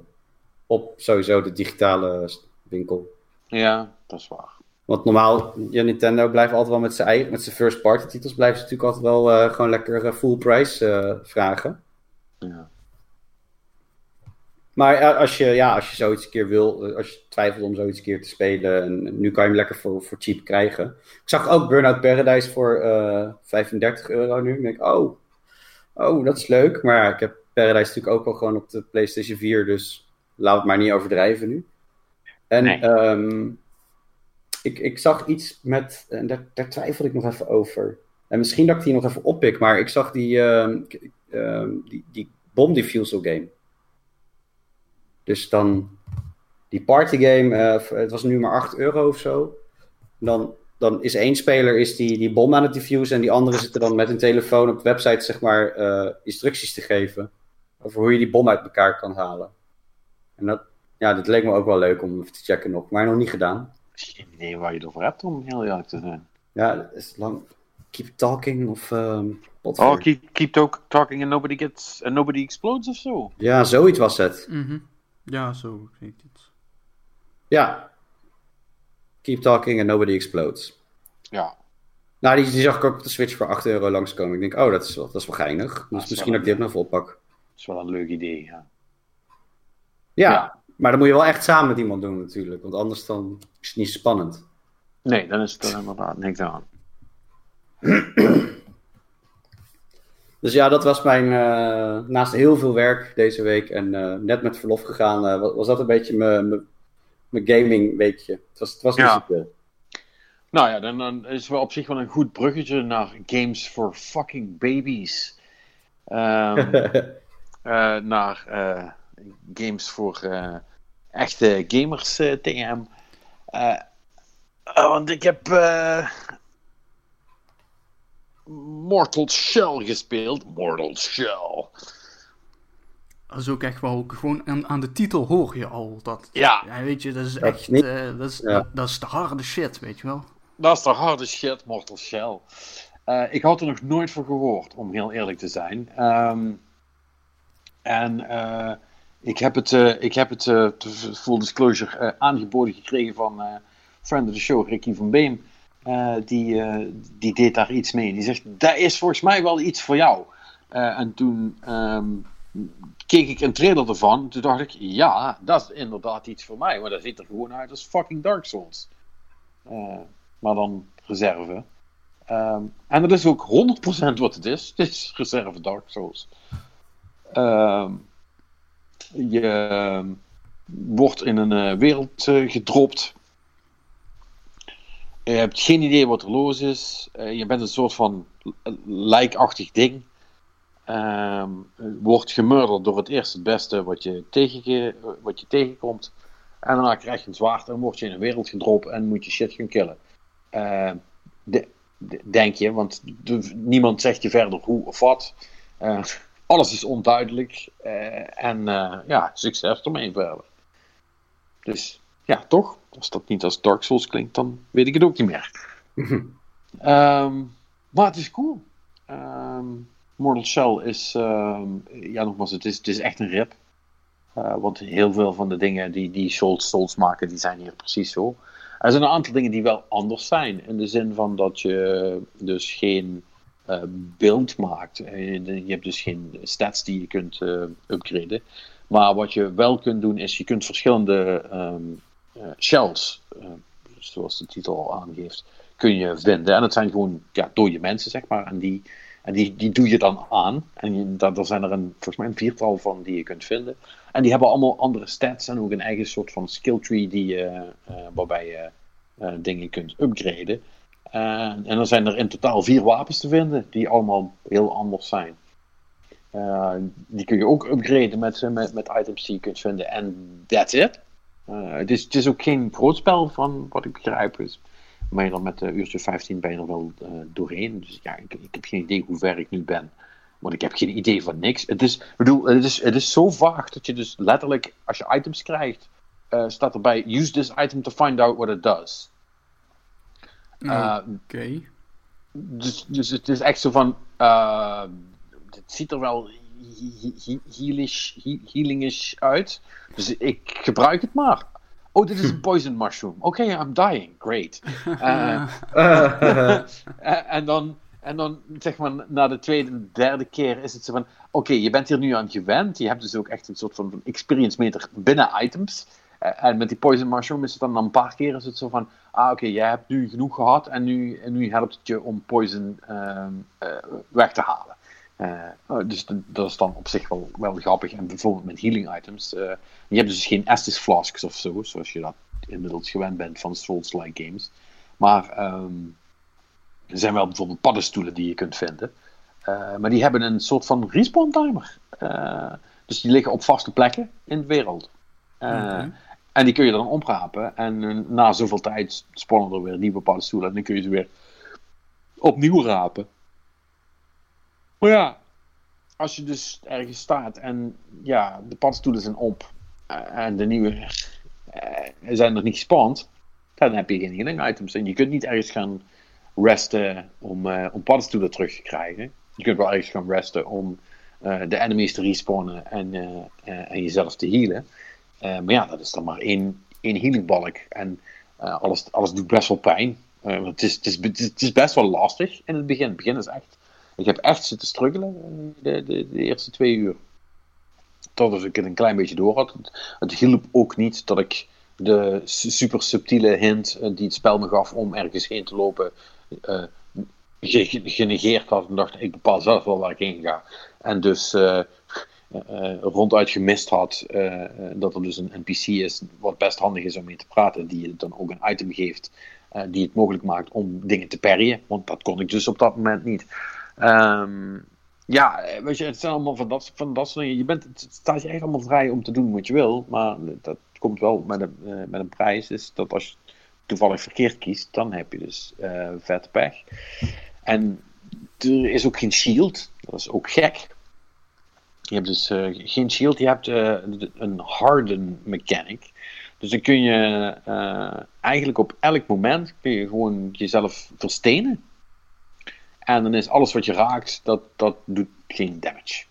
op sowieso de digitale winkel. ja, dat is waar. Want normaal, ja, Nintendo blijft altijd wel met zijn eigen, met zijn first party titels, blijven ze natuurlijk altijd wel eh, gewoon lekker eh, full price eh, vragen. Ja. Maar als je, ja, als je zoiets een keer wil, als je twijfelt om zoiets een keer te spelen, en nu kan je hem lekker voor, voor cheap krijgen. Ik zag ook Burnout Paradise voor eh 35 euro nu. Ik denk, oh, oh, dat is leuk. Maar ja, ik heb Paradise natuurlijk ook al gewoon op de PlayStation 4, dus laat het maar niet overdrijven nu. En Nee. ehm, ik, ik zag iets met, en daar, daar twijfelde ik nog even over. En misschien dat ik die nog even oppik, maar ik zag die, ehm, ehm, die, die bomb diffusal game. Dus dan die partygame, eh, het was nu maar 8 euro of zo. Dan, dan is één speler is die, die bom aan het diffusen en die andere zit er dan met een telefoon op de website zeg maar eh, instructies te geven over hoe je die bom uit elkaar kan halen. En dat, ja, dat leek me ook wel leuk om even te checken nog, maar nog niet gedaan. Geen idee waar je het over hebt, om heel eerlijk te zijn. Ja, dat is lang. Keep talking of. ehm wat Oh, keep, keep talk- talking and nobody gets and nobody explodes of zo. Ja, zoiets was het. Mhm. Ja, zo klinkt het. Ja. Keep talking and nobody explodes. Ja, Nou, die, die zag ik ook op de Switch voor 8 euro langskomen. Ik denk, oh, dat is wel, dat is wel geinig. Dus misschien dat ik dit nog even oppak. dat is wel een leuk idee. Ja. Ja, Ja. maar dan moet je wel echt samen met iemand doen natuurlijk. Want anders dan is het niet spannend. Nee, dan is het er inderdaad niks aan. *clears throat* Dus ja, dat was mijn, eh, naast heel veel werk deze week en eh, net met verlof gegaan, eh, was, was dat een beetje mijn- mijn gaming weekje. Het was, het was niet Ja. zoveel. Nou ja, dan, dan is het wel op zich wel een goed bruggetje naar Games for Fucking Babies. Ehm, *laughs* eh, naar eh, games voor eh, echte gamers, TM. Eh, want ik heb Mortal Shell gespeeld. Mortal Shell. Dat is ook echt wel, gewoon aan, aan de titel hoor je al dat. Ja. ja weet je, dat is echt, uh, dat, is, ja. dat, is de harde shit, weet je wel. Dat is de harde shit, Mortal Shell. Uh, ik had er nog nooit van gehoord, om heel eerlijk te zijn. Um, en uh, ik heb het, uh, ik heb het uh, full disclosure aangeboden gekregen van friend of the show, Ricky van Beem. die, die deed daar iets mee. Die zegt, dat is volgens mij wel iets voor jou. en toen um, keek ik een trailer ervan. Toen dacht ik, ja, dat is inderdaad iets voor mij. Maar dat ziet er gewoon uit als fucking Dark Souls. maar dan reserve. Um, en dat is ook 100% wat het is. *laughs* Het is reserve Dark Souls. Um, je wordt in een uh, wereld uh, gedropt. Je hebt geen idee wat er los is. Je bent een soort van lijkachtig ding. Um, wordt gemurderd door het eerste het beste wat je, tegen, wat je tegenkomt. En daarna krijg je een zwaard en word je in een wereld gedropt en moet je shit gaan killen. De, de, denk je, want de, niemand zegt je verder hoe of wat. alles is onduidelijk. Uh, en uh, ja, succes ermee verder. Dus ja, toch? Als dat niet als Dark Souls klinkt, dan weet ik het ook niet meer. um, *laughs* maar het is cool. Um, Mortal Shell is, um, ja nogmaals, het is, het is echt een rip. Uh, want heel veel van de dingen die, die Souls, Souls maken, die zijn hier precies zo. Er zijn een aantal dingen die wel anders zijn. In de zin van dat je dus geen uh, beeld maakt. Je hebt dus geen stats die je kunt upgraden. Maar wat je wel kunt doen is, je kunt verschillende uh, shells, zoals de titel al aangeeft, kun je vinden. En dat zijn gewoon ja, dode mensen, zeg maar. En die, en die, die doe je dan aan. En daar, zijn er een, volgens mij een viertal van die je kunt vinden. En die hebben allemaal andere stats en ook een eigen soort van skill tree die je, waarbij je dingen kunt upgraden. Uh, en dan zijn er in totaal vier wapens te vinden, die allemaal heel anders zijn. Die kun je ook upgraden met, met, met items die je kunt vinden. En that's it. Het, is, is ook geen groot spel van wat ik begrijp. Dus, maar dan met uh, uurtje 15 ben je er wel doorheen. Dus ja, ik, ik, heb geen idee hoe ver ik nu ben. Want ik heb geen idee van niks. Het is, bedoel, het is, het is zo vaag dat je dus letterlijk, als je items krijgt, staat erbij: use this item to find out what it does. Uh, Oké. Okay. Dus, dus het is echt zo van. Uh, het ziet er wel healish, healingish uit. Dus ik gebruik het maar. Oh, dit is een poison mushroom. Oké, okay, I'm dying. Great. Uh, *laughs* en dan. En dan, zeg maar, na de tweede, derde keer is het zo van: oké, okay, je bent hier nu aan gewend. Je hebt dus ook echt een soort van experience meter binnen items. En met die poison mushroom is het dan, dan een paar keer is het zo van: ah, oké, okay, jij hebt nu genoeg gehad en nu, en nu helpt het je om poison uh, uh, weg te halen. Uh, dus dat is dan op zich wel, wel grappig. En bijvoorbeeld met healing items. je hebt dus geen Estus flasks of zo, zoals je dat inmiddels gewend bent van Souls-like games. Maar um, er zijn wel bijvoorbeeld paddenstoelen die je kunt vinden. maar die hebben een soort van respawn timer. dus die liggen op vaste plekken in de wereld. Okay. En die kun je dan oprapen. En na zoveel tijd spannen er weer nieuwe paddenstoelen. En dan kun je ze weer opnieuw rapen. Maar ja, als je dus ergens staat en ja, de paddenstoelen zijn op. En de nieuwe uh, zijn nog niet gespand. Dan heb je geen healing items. En je kunt niet ergens gaan resten om, uh, om paddenstoelen terug te krijgen. Je kunt wel ergens gaan resten om de enemies te respawnen en, en jezelf te healen. Maar ja, dat is dan maar één, één healingbalk. En alles, alles doet best wel pijn. Het, is, het, is, het is best wel lastig in het begin. Het begin is echt... Ik heb echt zitten struggelen de, de, de eerste twee uur. Totdat ik het een klein beetje door had. Het, hielp ook niet dat ik de super subtiele hint die het spel me gaf om ergens heen te lopen genegeerd had. En dacht, ik bepaal zelf wel waar ik heen ga. En dus uh, ronduit gemist had dat er dus een NPC is wat best handig is om mee te praten, die je dan ook een item geeft die het mogelijk maakt om dingen te parryen, want dat kon ik dus op dat moment niet. Um, ja, weet je, het zijn allemaal van dat, van dat soort dingen. Je bent, staat je echt allemaal vrij om te doen wat je wil, maar dat komt wel met een, met een prijs. Is dat als je toevallig verkeerd kiest, dan heb je dus uh, vet pech. En er is ook geen shield, dat is ook gek. Je hebt dus uh, geen shield, je hebt een harden mechanic. Dus dan kun je eigenlijk op elk moment kun je gewoon jezelf verstenen. En dan is alles wat je raakt, dat, dat doet geen damage.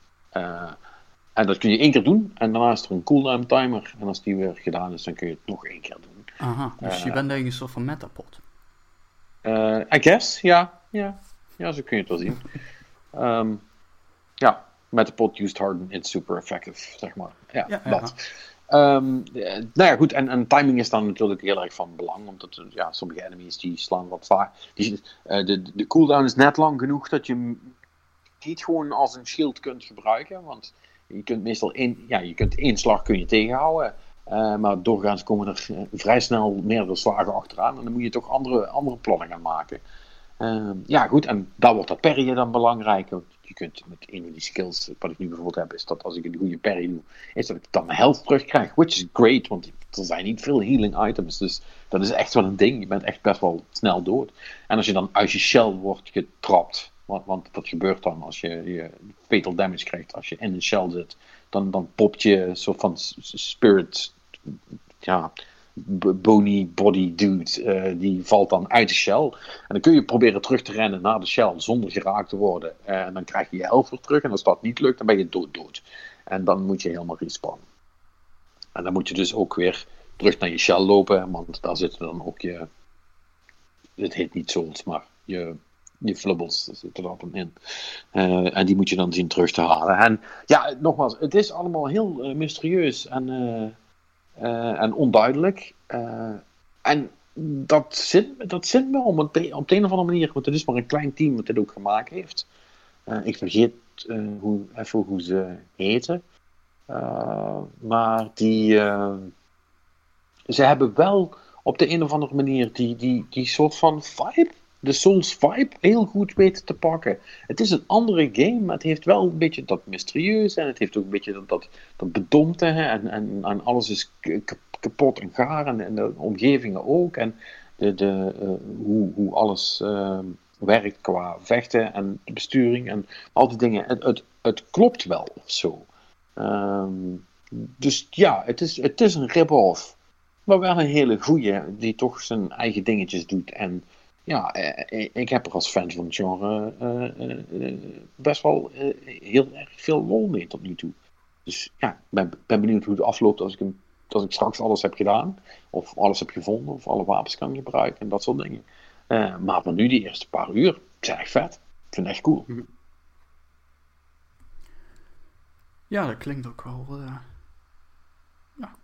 en dat kun je één keer doen. En daarna is er een cooldown timer. En als die weer gedaan is, dan kun je het nog één keer doen. Aha, dus je bent eigenlijk een soort van metapod. I guess, ja. Ja, ja zo kun je het wel zien. um, *laughs* ja, met de pot used harden, it's super effective, zeg maar. Ja, Ja, dat. Ehm, eh, nou ja, goed, en, en timing is dan natuurlijk heel erg van belang, omdat eh, ja, sommige enemies die slaan wat vaak. Die, eh, de, de cooldown is net lang genoeg dat je hem niet gewoon als een shield kunt gebruiken, want je kunt meestal één, ja, je kunt één slag kun je tegenhouden. maar doorgaans komen er vrij snel meerdere slagen achteraan en dan moet je toch andere, andere plannen gaan maken. Ehm, ja, goed, en daar wordt dat parryen dan belangrijk. Je kunt met een van die skills, wat ik nu bijvoorbeeld heb, is dat als ik een goede parry doe, is dat ik dan mijn health terugkrijg. Which is great, want er zijn niet veel healing items. Dus dat is echt wel een ding. Je bent echt best wel snel dood. En als je dan uit je shell wordt getrapt, want, want dat gebeurt dan als je, je fatal damage krijgt, als je in een shell zit, dan, dan popt je een soort van spirit, ja, bony body dude, eh, die valt dan uit de shell. En dan kun je proberen terug te rennen naar de shell zonder geraakt te worden. En dan krijg je je helft weer terug. En als dat niet lukt, dan ben je dood dood. En dan moet je helemaal respawnen. En dan moet je dus ook weer terug naar je shell lopen, want daar zitten dan ook je. Het heet niet souls, maar je, je flubbles zitten er in. Eh, en die moet je dan zien terug te halen. En ja, nogmaals, het is allemaal heel eh, mysterieus en, en onduidelijk. Eh, en dat zit, dat zit me om op de een of andere manier, want het is maar een klein team wat dit ook gemaakt heeft. Eh, ik vergeet eh, hoe, even hoe ze heten. Eh, maar die, eh, ze hebben wel op de een of andere manier die, die, die soort van vibe, de Souls vibe, heel goed weten te pakken. Het is een andere game, maar het heeft wel een beetje dat mysterieuze en het heeft ook een beetje dat, dat, dat bedompte hè, en, en, en alles is kapot en gaar en, de omgevingen ook en de, de, eh, hoe, hoe alles eh, werkt qua vechten en besturing en al die dingen. Het, het, het klopt wel zo. Ehm, dus ja, het is, het is een rip-off. Maar wel een hele goeie, die toch zijn eigen dingetjes doet. En ja, eh, ik heb er als fan van het genre eh, eh, eh, best wel eh, heel erg veel lol mee tot nu toe. Dus ja, ik ben, ben benieuwd hoe het afloopt als ik, hem, als ik straks alles heb gedaan. Of alles heb gevonden, of alle wapens kan gebruiken en dat soort dingen. Eh, maar voor nu, die eerste paar uur, zijn echt vet. Ik vind het echt cool. Ja, dat klinkt ook wel. eh, ja.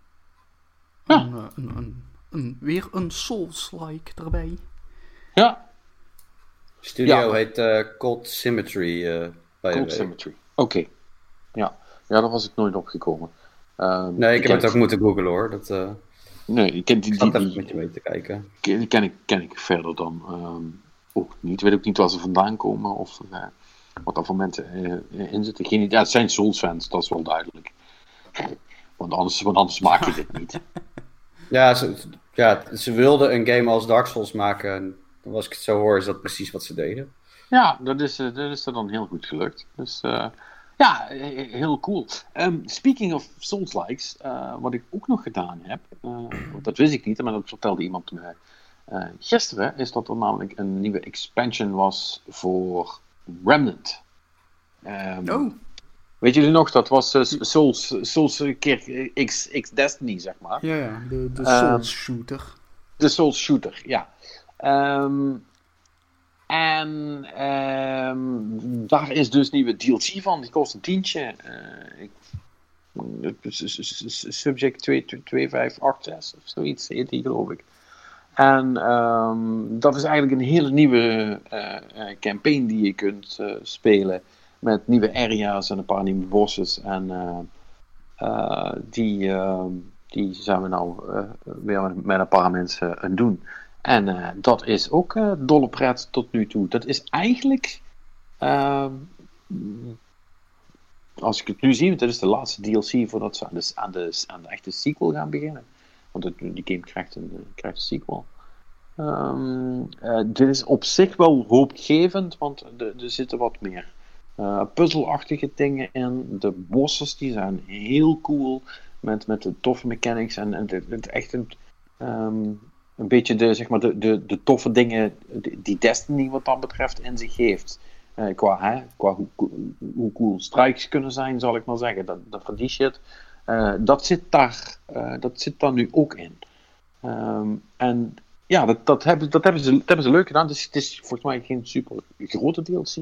Ja. Een, eh, een, een, een- weer een Souls-like erbij. Ja, Studio Ja. heet eh, Cold Symmetry. eh by the Cold. Symmetry. Oké. Ja. ja, daar was ik nooit opgekomen. Ehm, Nee, ik heb het ook moeten googlen hoor. Dat, eh Nee, ik ken die, ik die, zat even die, met je mee te kijken. ken, ken ik, ken ik verder dan ehm, ook niet. Weet ook niet waar ze vandaan komen of eh, wat er voor mensen eh, in zitten. Geen, idee. ja, het zijn Souls-fans, dat is wel duidelijk. Want anders, want anders maak je dit niet. *laughs* Ja ze, ja, ze wilden een game als Dark Souls maken. Als ik het zo hoor, is dat precies wat ze deden. Ja, dat is, eh, dat is er dan heel goed gelukt. Dus eh, ja, heel cool. Ehm, speaking of Souls-likes, eh, wat ik ook nog gedaan heb, eh, dat wist ik niet, maar dat vertelde iemand me eh, gisteren, is dat er namelijk een nieuwe expansion was voor Remnant. Ehm, Oh, Weet jullie nog, dat was Souls, Souls keer X, X Destiny, zeg maar. ja, ja, de, de Ehm, Souls-shooter. De Souls Shooter, ja. Ehm, en ehm, daar is dus nieuwe DLC van, die kost een tientje. Eh, ik, Subject 22586 of zoiets heet die, geloof ik. En ehm, dat is eigenlijk een hele nieuwe eh, campaign die je kunt spelen. Met nieuwe areas en een paar nieuwe bosses. En die, die zijn we nou weer met, een paar mensen aan doen. En eh, dat is ook eh, dolle pret tot nu toe. Dat is eigenlijk. ehm, als ik het nu zie, dit is de laatste DLC voordat ze aan de, aan de, aan de echte sequel gaan beginnen. Want het, die game krijgt een, krijgt een sequel. Eh, dit is op zich wel hoopgevend, want er- zitten wat meer eh, puzzelachtige dingen in. De bosses die zijn heel cool, met, met de toffe mechanics en, en het, het echt een, ehm, een beetje de, zeg maar de, de, de toffe dingen die Destiny wat dat betreft in zich heeft. Eh, qua hè, qua hoe, hoe cool strikes kunnen zijn, zal ik maar zeggen. Dat, dat van die shit. Eh, dat, zit daar, eh, dat zit daar nu ook in. Ehm, en ja, dat, dat, hebben, dat, hebben ze, dat hebben ze leuk gedaan. Dus het is volgens mij geen super grote DLC.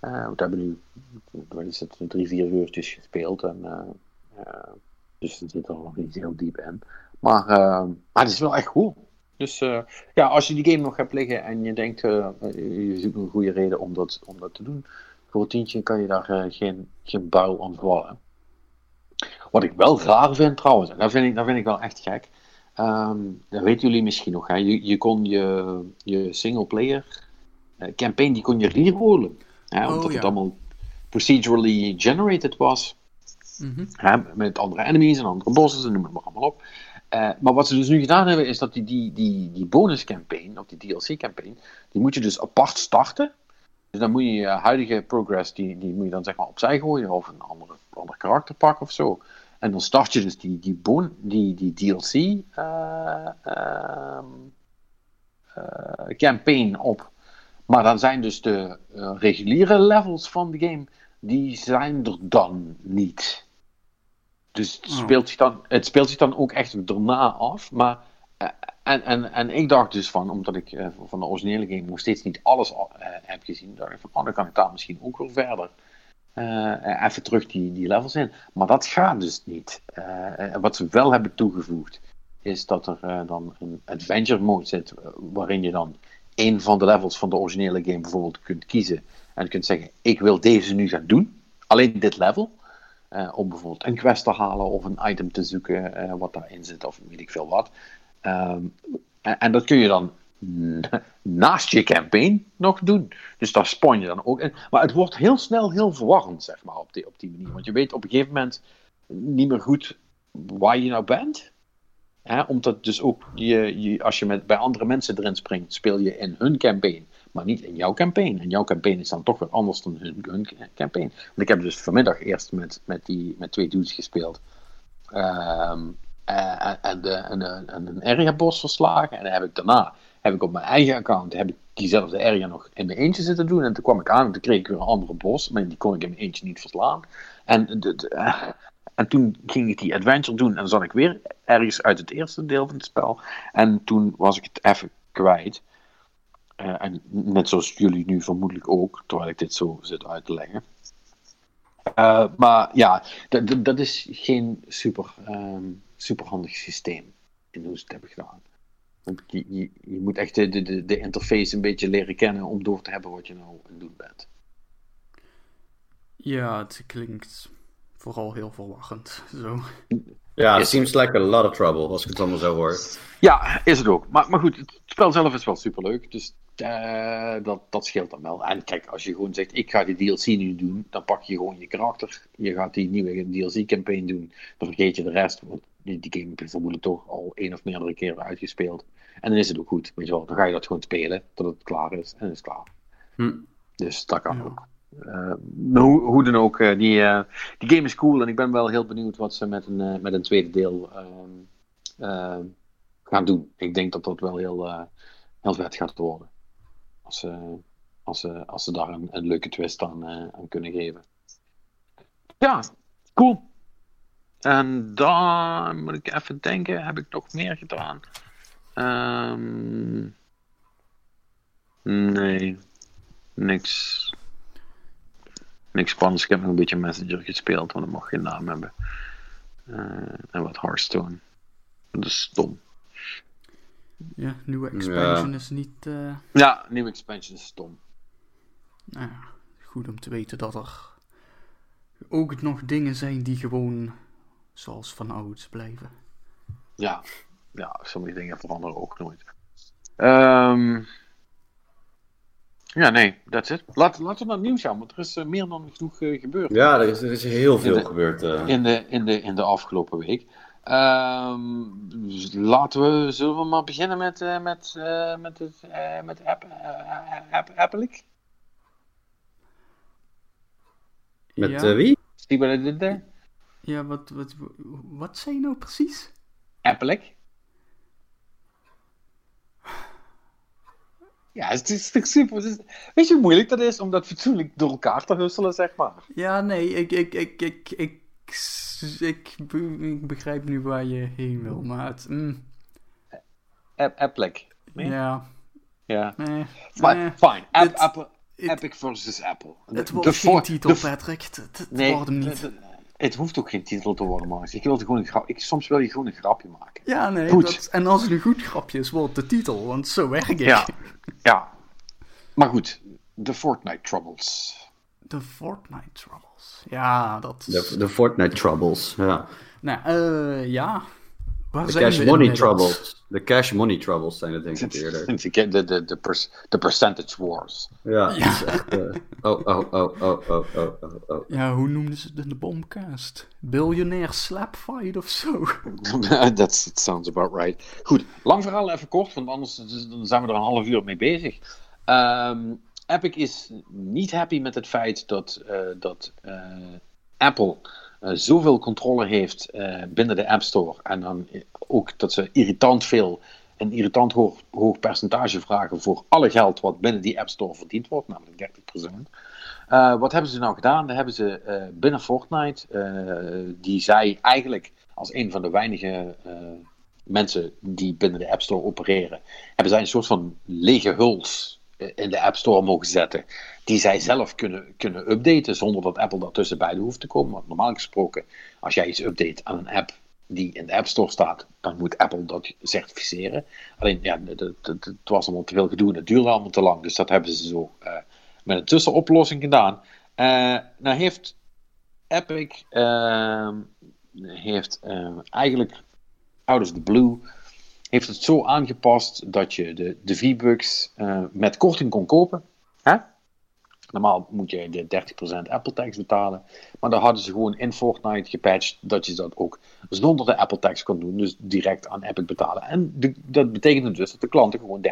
We hebben nu het, drie, vier uurtjes gespeeld. En, dus er zit er nog niet heel diep in. Maar, maar het is wel echt cool. Dus eh, ja, als je die game nog hebt liggen en je denkt, eh, je zoekt een goede reden om dat, om dat te doen. Voor een tientje kan je daar eh, geen, geen buil aan vallen. Wat ik wel raar vind trouwens, en dat vind ik, dat vind ik wel echt gek. Ehm, dat weten jullie misschien nog. Hè? Je, je kon je, je single-player eh, campaign die kon je rerollen. Hè? Oh, Omdat ja. het allemaal procedurally generated was. Mhm. Met andere enemies en andere bosses en noem het maar allemaal op. Eh, maar wat ze dus nu gedaan hebben, is dat die, die, die, die bonus campaign, of die DLC campaign, die moet je dus apart starten. Dus dan moet je je huidige progress, die, die moet je dan zeg maar opzij gooien, of een andere, ander karakter pakken of zo. En dan start je dus die, die, bon, die, die DLC eh, ehm, eh, campaign op. Maar dan zijn dus de reguliere levels van de game, die zijn er dan niet. Dus het Oh. speelt, zich dan, het speelt zich dan ook echt daarna af. Maar, eh, en, en, en ik dacht dus van, omdat ik eh, van de originele game nog steeds niet alles al- eh, heb gezien, dacht ik van, oh, dan kan ik daar misschien ook wel verder. even terug die, die levels in. Maar dat gaat dus niet. Wat ze wel hebben toegevoegd, is dat er dan een adventure mode zit, waarin je dan een van de levels van de originele game bijvoorbeeld kunt kiezen. En kunt zeggen, ik wil deze nu gaan doen. Alleen dit level. Eh, om bijvoorbeeld een quest te halen of een item te zoeken eh, wat daarin zit of weet ik veel wat. Ehm, en, en dat kun je dan *laughs* naast je campaign nog doen. Dus daar spawn je dan ook in. Maar het wordt heel snel heel verwarrend, zeg maar, op die, op die manier. Want je weet op een gegeven moment niet meer goed waar je nou bent. Hè, omdat dus ook, je, je, als je met, bij andere mensen erin springt, speel je in hun campaign, maar niet in jouw campaign. En jouw campaign is dan toch weer anders dan hun, hun campaign. Want ik heb dus vanmiddag eerst met, met, die, met twee dudes gespeeld. Ehm, eh, en, de, en, een area boss verslagen. En dan heb ik daarna, heb ik op mijn eigen account, heb ik diezelfde area nog in mijn eentje zitten doen. En toen kwam ik aan en toen kreeg ik weer een andere boss. Maar die kon ik in mijn eentje niet verslaan. En, de- eh, en toen ging ik die adventure doen en dan zat ik weer ergens uit het eerste deel van het spel. En toen was ik het even kwijt. Eh, en net zoals jullie nu vermoedelijk ook, terwijl ik dit zo zit uit te leggen. Eh, maar ja, dat- is geen super, ehm, super handig systeem in hoe ze het hebben gedaan. Want je, je, je moet echt de, de, de interface een beetje leren kennen om door te hebben wat je nou aan het doen bent. Ja, het klinkt vooral heel verwarrend. *laughs* Zo. Ja, Yes. seems like a lot of trouble, als ik het allemaal zo hoor. Ja, is het ook. Maar, maar goed, het spel zelf is wel superleuk. Dus eh, dat, dat scheelt dan wel. En kijk, als je gewoon zegt, ik ga die DLC nu doen, dan pak je gewoon je karakter. Je gaat die nieuwe DLC-campaign doen. Dan vergeet je de rest. Want die, die game heb je vermoedelijk toch al één of meerdere keren uitgespeeld. En dan is het ook goed. Weet je wel, dan ga je dat gewoon spelen tot het klaar is. En dan is het klaar. Hm. Dus dat kan Ja. ook. Eh, maar hoe, hoe dan ook, eh, die, eh, die game is cool en ik ben wel heel benieuwd wat ze met een, eh, met een tweede deel ehm, ehm, gaan doen. Ik denk dat dat wel heel, eh, heel vet gaat worden. Als ze, als ze, als ze daar een, leuke twist aan, eh, aan kunnen geven. Ja, cool. En dan moet ik even denken, heb ik nog meer gedaan? Ehm, nee, niks. Niks spannends. Ik heb nog een beetje Messenger gespeeld, want dat mag geen naam hebben. Eh, en wat Hearthstone. Dat is stom. Ja, nieuwe expansion is niet. eh, Ja, nieuwe expansion is stom. nou ja, goed om te weten dat er ook nog dingen zijn die gewoon zoals van ouds blijven. Ja, ja sommige dingen veranderen ook nooit. Ehm, ja, nee, that's it. Laat, laten we naar het nieuws gaan, want er is eh, meer dan genoeg eh, gebeurd Ja, er is, er is heel veel In de- gebeurd. eh. in, de, in, de, in de afgelopen week. Ehm, dus laten we, zullen we maar beginnen met, uh, met, uh, met het uh, met app, app, Appelijk? Met ja. wie? Zie je wat dit daar? Ja, wat, wat, wat zei je nou precies? Appelijk. Ja, het is toch super. weet je hoe moeilijk dat is om dat fatsoenlijk door elkaar te husselen, zeg maar? Ja, nee, ik, ik, ik, ik, ik, ik, ik begrijp nu waar je heen wil, maar het... Mm. Applik. Ja. Ja. Nee. Fine. Fine. App, Apple, Epic versus Apple. Het wordt geen titel, Patrick. Het, nee, wordt hem niet. Het hoeft ook geen titel te worden, maar ik wil gewoon een grap, ik, soms wil je gewoon een grapje maken. Ja, nee. Dat, en als het een goed grapje is, wordt de titel, want zo werk ik. Ja, ja. Maar goed, de Fortnite Troubles. De Fortnite Troubles. Ja, dat... De, de Fortnite Troubles, ja. Nou, uh, ja. Waar de cash money troubles. De cash money troubles zijn het denk ik *laughs* eerder. De, de, de, de percentage wars. Ja, ja. Is echt, uh, oh, oh, oh, oh, oh, oh, oh, Ja, hoe noemden ze het in de bombcast? Billionaire slapfight of zo? *laughs* that sounds about right. Goed, lang verhaal even kort, want anders dan zijn we er een half uur mee bezig. Um, Epic is niet happy met het feit dat, uh, dat uh, Apple uh, zoveel controle heeft binnen de App Store. En dan ook dat ze irritant veel, een irritant hoog, percentage vragen voor alle geld wat binnen die App Store verdiend wordt, namelijk 30%. Uh, wat hebben ze nou gedaan? Dan hebben ze binnen Fortnite, die zij eigenlijk als een van de weinige mensen die binnen de App Store opereren, hebben zij een soort van lege huls in de App Store mogen zetten. Die zij zelf kunnen, kunnen updaten zonder dat Apple daartussen bij hoeft te komen. Want normaal gesproken, als jij iets update aan een app die in de App Store staat, dan moet Apple dat certificeren. Alleen, ja, het was allemaal te veel gedoe en het duurde allemaal te lang. Dus dat hebben ze zo uh, met een tussenoplossing gedaan. Uh, nou heeft Epic uh, heeft, eigenlijk out of the blue heeft het zo aangepast dat je de, de V-Bucks uh, met korting kon kopen. Hè? Normaal moet je de 30% Apple tax betalen. Maar daar hadden ze gewoon in Fortnite gepatcht dat je dat ook zonder de Apple tax kon doen. Dus direct aan Epic betalen. En dat betekende dus dat de klanten gewoon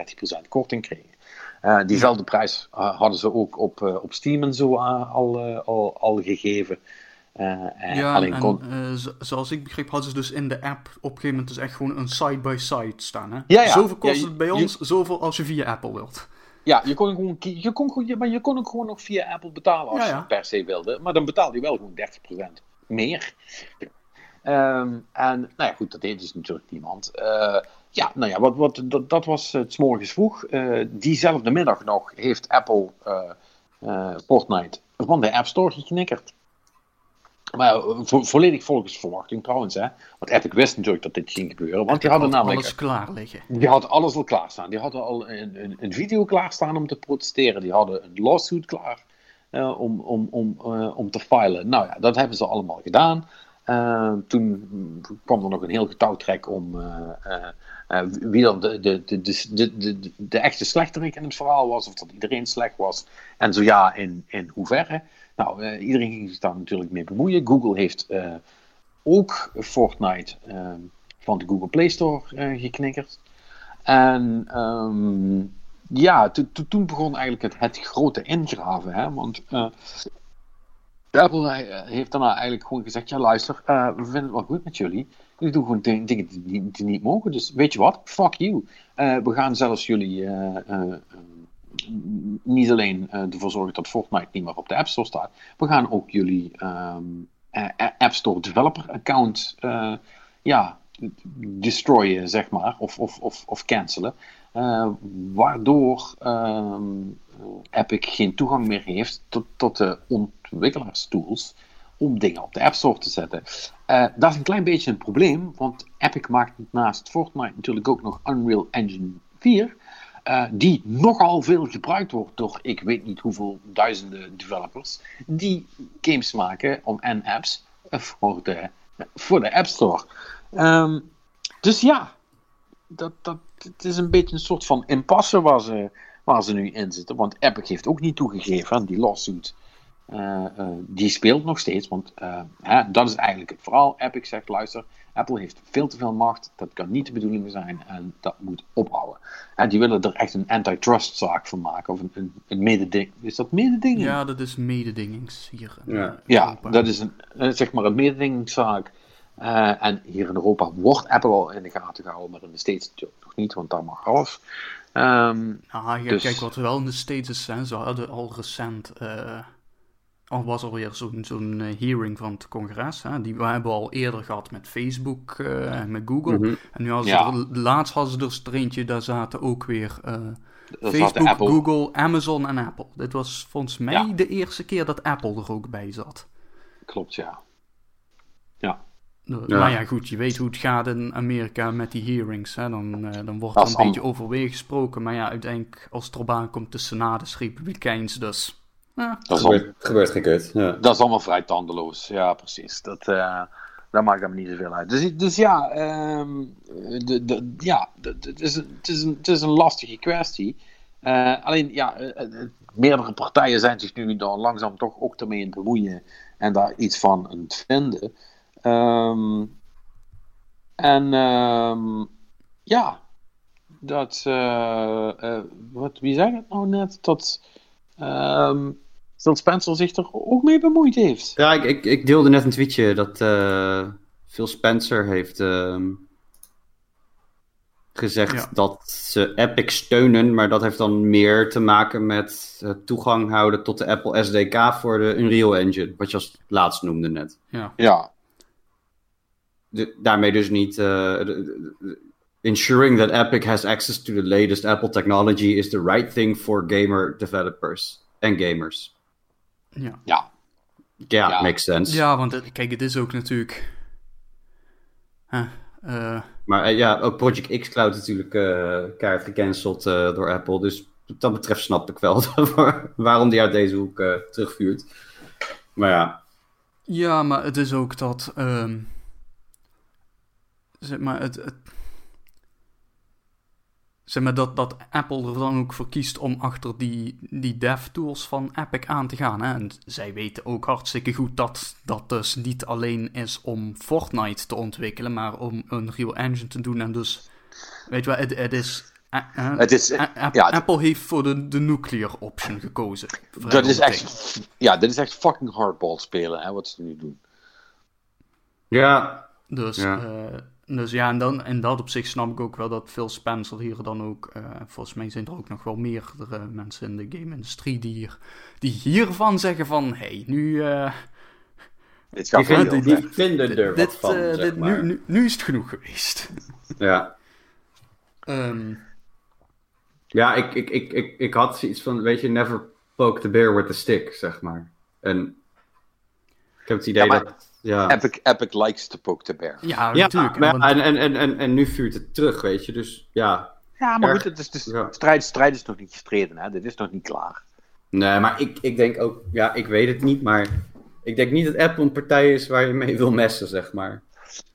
30% korting kregen. Uh, diezelfde prijs uh, hadden ze ook op, op Steam en zo al, al, al gegeven. Uh, ja, alleen en, kon... uh, zoals ik begreep, hadden ze dus in de app op een gegeven moment dus echt gewoon een side-by-side -side staan. Hè? Ja, ja. Zoveel kost het bij ons, zoveel als je via Apple wilt. Ja, je kon, gewoon, je kon, maar je kon ook gewoon nog via Apple betalen als je per se wilde. Maar dan betaalde je wel gewoon 30% meer. Um, en nou ja, goed, dat deed dus natuurlijk niemand. Uh, ja, nou ja, wat, wat, dat, dat was het s morgens vroeg. diezelfde middag nog heeft Apple Fortnite van de App Store geknikkerd. Maar eh, vo volledig volgens verwachting trouwens. Hè? Want Epic wist natuurlijk dat dit ging gebeuren. Want die hadden namelijk. alles klaar liggen. Die hadden alles al klaarstaan. Die hadden al een, een, een video klaarstaan om te protesteren. Die hadden een lawsuit klaar uh, om, om, om, uh, om te filen. Nou ja, dat hebben ze allemaal gedaan. Uh, toen kwam er nog een heel getouwtrek om wie dan de, de, de, de, de, de, echte slechterik in het verhaal was. Of dat iedereen slecht was. En zo ja, in, in hoeverre. Nou, uh, iedereen ging zich daar natuurlijk mee bemoeien. Google heeft uh, ook Fortnite uh, van de Google Play Store geknikkerd. En um, ja, toen begon eigenlijk het, het grote ingraven. Hè? Want Apple heeft daarna eigenlijk gewoon gezegd: ja, luister, we vinden het wel goed met jullie. Jullie doen gewoon dingen die, die, die, niet mogen. Dus weet je wat? Fuck you. we gaan zelfs jullie niet alleen uh, ervoor zorgen dat Fortnite niet meer op de App Store staat. We gaan ook jullie um, App Store developer account ja, destroyen, zeg maar, of, of, of, of cancelen. Waardoor um, Epic geen toegang meer heeft tot, tot de ontwikkelaarstools om dingen op de App Store te zetten. Dat is een klein beetje een probleem, want Epic maakt naast Fortnite natuurlijk ook nog Unreal Engine 4. Uh, die nogal veel gebruikt wordt door ik weet niet hoeveel duizenden developers die games maken om, en apps voor de, voor de App Store. Um, dus ja, dat, dat, het is een beetje een soort van impasse waar ze, waar ze nu in zitten. Want Epic heeft ook niet toegegeven aan die lawsuit eh, eh, die speelt nog steeds, want eh, hè, dat is eigenlijk het verhaal. Epic zegt, luister, Apple heeft veel te veel macht, dat kan niet de bedoeling zijn en dat moet ophouden. En die willen er echt een antitrust zaak van maken, of een, een, een mededing. Is dat mededinging? Ja, dat is mededingings hier. in, Ja. Ja, dat is een, zeg maar een mededingingszaak. Eh, en hier in Europa wordt Apple al in de gaten gehouden, maar in de States natuurlijk nog niet, want daar mag alles. Ehm, Nou, ja, Dus- kijk wat er wel in de States is. Hè. Ze hadden al recent. Al was alweer zo'n zo'n eh, hearing van het congres. Hè. Die we hebben al eerder gehad met Facebook eh, en met Google. Mhm. En nu hadden Ja. ze er, laatst hadden ze er er eentje, daar zaten ook weer eh, Facebook, Apple. Google, Amazon en Apple. Dit was volgens mij Ja. de eerste keer dat Apple er ook bij zat. Klopt, ja. Ja, De- Ja. Maar ja, goed, je weet hoe het gaat in Amerika met die hearings. Hè. Dan, dan wordt er een beetje allemaal- over weer gesproken. Maar ja, uiteindelijk, als het erop aankomt, de Senaat is republikeins. Dus ja, dat al, Gebeurt, gebeurt geen kut. Ja. dat is allemaal vrij tandeloos. Ja, precies. Dat, eh daar maakt hem niet zoveel uit. Dus, dus ja, ehm, de, de, ja de- de- het, is een, het, is een, het is een lastige kwestie. Eh, alleen, ja, eh, meerdere partijen zijn zich nu dan langzaam toch ook ermee aan het bemoeien en daar iets van aan het vinden. Ehm, en ehm, ja, dat, wat, wie zei het nou net? Dat, ehm, dat Spencer zich er ook mee bemoeid heeft. Ja, ik, ik, ik deelde net een tweetje dat eh, Phil Spencer heeft ehm, gezegd Ja. dat ze Epic steunen, maar dat heeft dan meer te maken met toegang houden tot de Apple SDK voor de Unreal Engine, wat je als laatst noemde net. ja. Ja, De- daarmee dus niet. eh, de- de- de- ensuring that Epic has access to the latest Apple technology is the right thing for gamer developers en gamers. Ja. ja. Ja, Ja. makes sense. Ja, want het- kijk, het is ook natuurlijk. Huh, eh, Maar eh, ja, ook Project X Cloud natuurlijk eh keihard gecanceld eh, door Apple. Dus wat dat betreft snap ik wel *laughs* waarom die uit deze hoek eh, terugvuurt. Maar ja, ja, maar het is ook dat. ehm, zeg maar, het. het Zeg maar dat, dat Apple er dan ook voor kiest om achter die, die dev-tools van Epic aan te gaan. Hè? En zij weten ook hartstikke goed dat dat dus niet alleen is om Fortnite te ontwikkelen, maar om een Real Engine te doen. En dus, weet je wel, het, het is... eh, eh, Het is, A- App- ja, Apple heeft voor de, de nuclear option gekozen. Dat is echt, ja, dit is echt fucking hardball spelen, hè, wat ze nu doen. ja, Dus Ja. Dus ja en dan, in dat opzicht snap ik ook wel dat Phil Spencer hier dan ook... eh, volgens mij zijn er ook nog wel meerdere mensen in de game-industrie die, hier, die hiervan zeggen van... hey, nu... eh, Dit die, gaat veel vinden, heel die ver. vinden er wat dit, van, eh, zeg dit, maar. nu, nu, nu is het genoeg geweest. Ja, Ehm, ja ik, ik, ik, ik, ik had zoiets van, weet je, never poke the bear with a stick, zeg maar. En ik heb het idee Ja, maar- dat... Ja, Epic, Epic likes to poke the bear. ja, ja natuurlijk. hè, maar, want- en, en, en, en, en nu vuurt het terug, weet je. Dus ja, Ja, maar Erg. goed, het is, dus, Ja. strijd, strijd is nog niet gestreden, hè. Dit is nog niet klaar. Nee, maar ik, ik denk ook, ja, ik weet het niet, maar ik denk niet dat Apple een partij is waar je mee wil messen, zeg maar.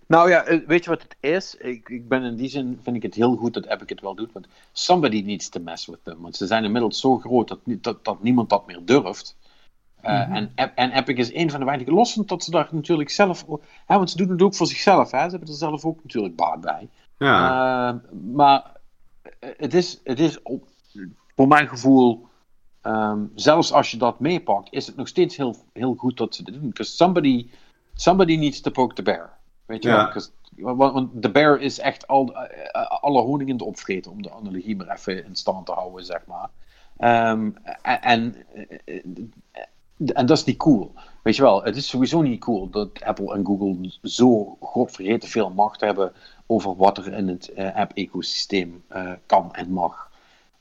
Nou ja, eh, weet je wat het is? Ik, ik ben in die zin, vind ik het heel goed dat Epic het wel doet, want somebody needs to mess with them. Want ze zijn inmiddels zo groot dat, dat, dat niemand dat meer durft. Eh, en, Ep- en Epic is een van de weinigen, los van dat ze daar natuurlijk zelf, hè, want ze doen het ook voor zichzelf, hè? ze hebben er zelf ook natuurlijk baat bij. Ja, Eh, maar eh, het is, het is op- voor mijn gevoel, ehm, zelfs als je dat meepakt, is het nog steeds heel, heel goed dat ze dit doen. Because somebody, somebody needs to poke the bear. Weet je Ja. wel? Want, want de bear is echt al, eh, alle honing in de opvreten, om de analogie maar even in stand te houden, zeg maar. Ehm, en, en, en dat is niet cool. Weet je wel, het is sowieso niet cool dat Apple en Google zo godvergeten veel macht hebben over wat er in het eh, app-ecosysteem eh, kan en mag.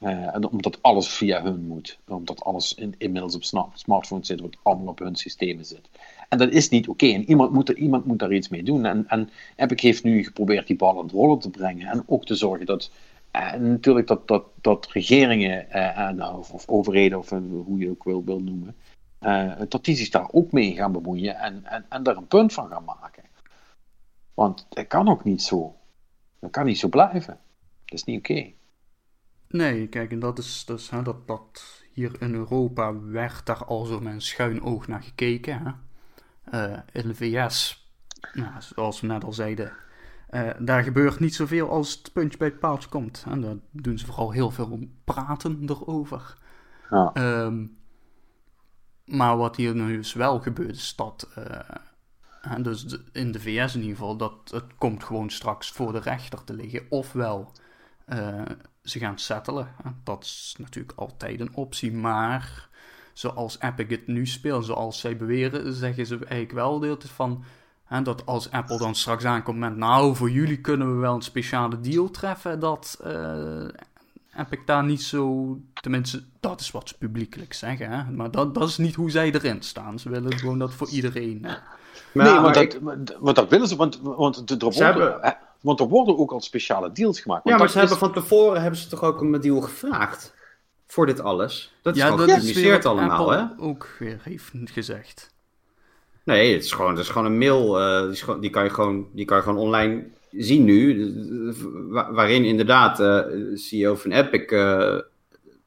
Eh, en omdat alles via hun moet. Omdat alles in, inmiddels op smartphones zit, wat allemaal op hun systemen zit. En dat is niet oké. En iemand moet, er, iemand moet daar iets mee doen. En, en Epic heeft nu geprobeerd die bal aan het rollen te brengen. En ook te zorgen dat. natuurlijk dat, dat, dat regeringen eh, en, of, of overheden, of hoe je het ook wil, wil noemen. Eh, dat die zich daar ook mee gaan bemoeien en, en, en daar een punt van gaan maken. Want het kan ook niet zo. Dat kan niet zo blijven. Dat is niet oké. Nee, kijk, en dat is dus hè, dat, dat hier in Europa werd daar al zo met een schuin oog naar gekeken. Hè? Uh, in de VS, nou, zoals we net al zeiden, uh, daar gebeurt niet zoveel als het puntje bij het paaltje komt. En daar doen ze vooral heel veel om praten erover. Ja. Um, maar wat hier nu dus wel gebeurt, is dat. Uh, dus in de VS in ieder geval, dat het komt gewoon straks voor de rechter te liggen. Ofwel uh, ze gaan settelen. Dat is natuurlijk altijd een optie. Maar zoals Epic het nu speelt, zoals zij beweren, zeggen ze eigenlijk wel deeltjes van. Hè, dat als Apple dan straks aankomt met, nou, voor jullie kunnen we wel een speciale deal treffen, dat uh, Epic daar niet zo, tenminste, dat is wat ze publiekelijk zeggen, hè? maar dat, dat is niet hoe zij erin staan. Ze willen gewoon dat voor iedereen. nee, maar, dat, dat willen ze, want, want de, de, hebben... Want er worden ook al speciale deals gemaakt. Ja, maar ze hebben van tevoren hebben ze toch ook een deal gevraagd? Voor dit alles. Dat is ja, dat is allemaal, hè? ook weer heeft gezegd. Nee, het is gewoon, het is gewoon een mail. Uh, die, gewoon, die, kan je gewoon, die kan je gewoon online zien nu. Waarin inderdaad de CEO van Epic uh,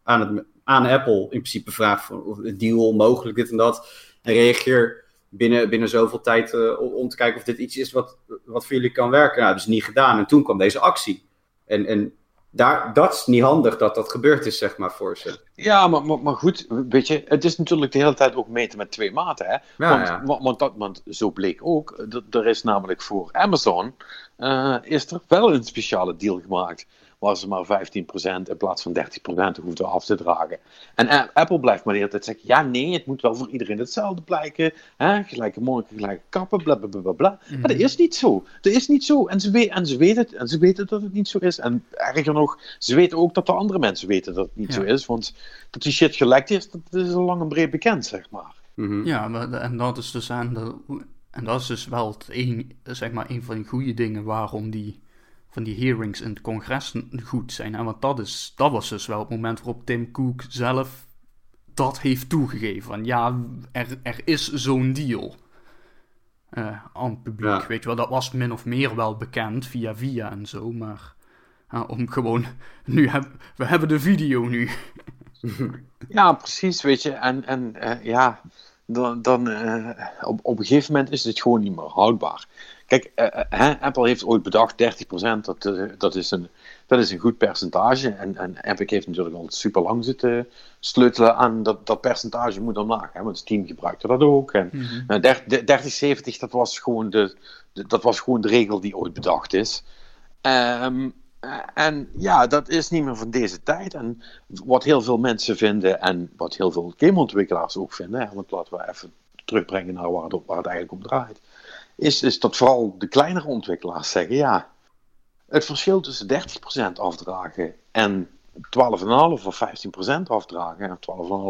aan, het, aan Apple in principe vraagt: het deal mogelijk, dit en dat. En reageer binnen, binnen zoveel tijd uh, om te kijken of dit iets is wat, wat voor jullie kan werken. Nou, dat ze niet gedaan. En toen kwam deze actie. En, en daar, dat is niet handig dat dat gebeurd is, zeg maar, voor ze. Ja, maar, maar, maar goed, weet je, het is natuurlijk de hele tijd ook meten met twee maten. Hè? Ja, want, ja. want, want, dat, want zo bleek ook, er is namelijk voor Amazon, uh, is er wel een speciale deal gemaakt waar ze maar 15% in plaats van 30% hoefden af te dragen. En Apple blijft maar de hele tijd zeggen: ja, nee, het moet wel voor iedereen hetzelfde blijken. Hè? Gelijke monniken, gelijke kappen, bla bla bla bla. Maar dat mhm. is niet zo. Dat is niet zo. En ze, weet, en ze weten het. En ze weten dat het niet zo is. En erger nog, ze weten ook dat de andere mensen weten dat het niet zo is. Want dat die shit gelekt is, dat is al lang en breed bekend, zeg maar. Mhm. Ja, maar, en dat is dus aan de. En dat is dus wel het een, zeg maar, een van de goede dingen waarom die van die hearings in het congres goed zijn. Hè? Want dat, is, dat was dus wel het moment waarop Tim Cook zelf dat heeft toegegeven. Van ja, er, er is zo'n deal uh, aan het publiek. Weet je wel, dat was min of meer wel bekend via via en zo. Maar uh, om gewoon, nu heb, we hebben de video nu. *laughs* ja, precies, weet je. En, en uh, ja, dan, dan op, op een gegeven moment is het gewoon niet meer houdbaar. Kijk, uh, Apple heeft ooit bedacht 30%, dat, uh, dat, is een, dat is een goed percentage. En, en Epic heeft natuurlijk al super lang zitten sleutelen aan dat, dat percentage moet omlaag. Hè, want het team gebruikte dat ook. En mm -hmm. 30, 70, dat was, gewoon de, de, dat was gewoon de regel die ooit bedacht is. Um, en ja, dat is niet meer van deze tijd. En wat heel veel mensen vinden en wat heel veel gameontwikkelaars ook vinden, hè, want laten we even terugbrengen naar waar het, waar het eigenlijk om draait is, is dat vooral de kleinere ontwikkelaars zeggen: ja, het verschil tussen 30% afdragen en 12,5 of 15% afdragen, en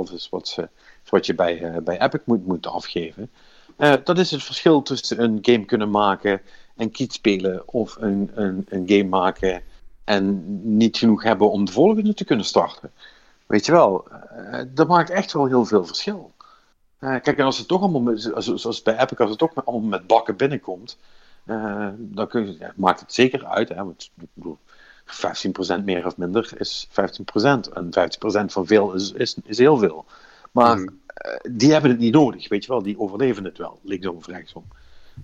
12,5 is wat, ze, wat je bij, uh, bij Epic moet, moet afgeven. Uh, dat is het verschil tussen een game kunnen maken en kiet spelen of een, een, een game maken en niet genoeg hebben om de volgende te kunnen starten. Weet je wel, uh, dat maakt echt wel heel veel verschil. Uh, kijk, en als het toch allemaal, met, zoals bij Epic, als het toch allemaal met bakken binnenkomt, uh, dan kun je, ja, maakt het zeker uit. Hè, want, ik bedoel, 15% meer of minder is 15%. En 15% van veel is, is, is heel veel. Maar mm. uh, die hebben het niet nodig, weet je wel. Die overleven het wel, linksom of rechtsom.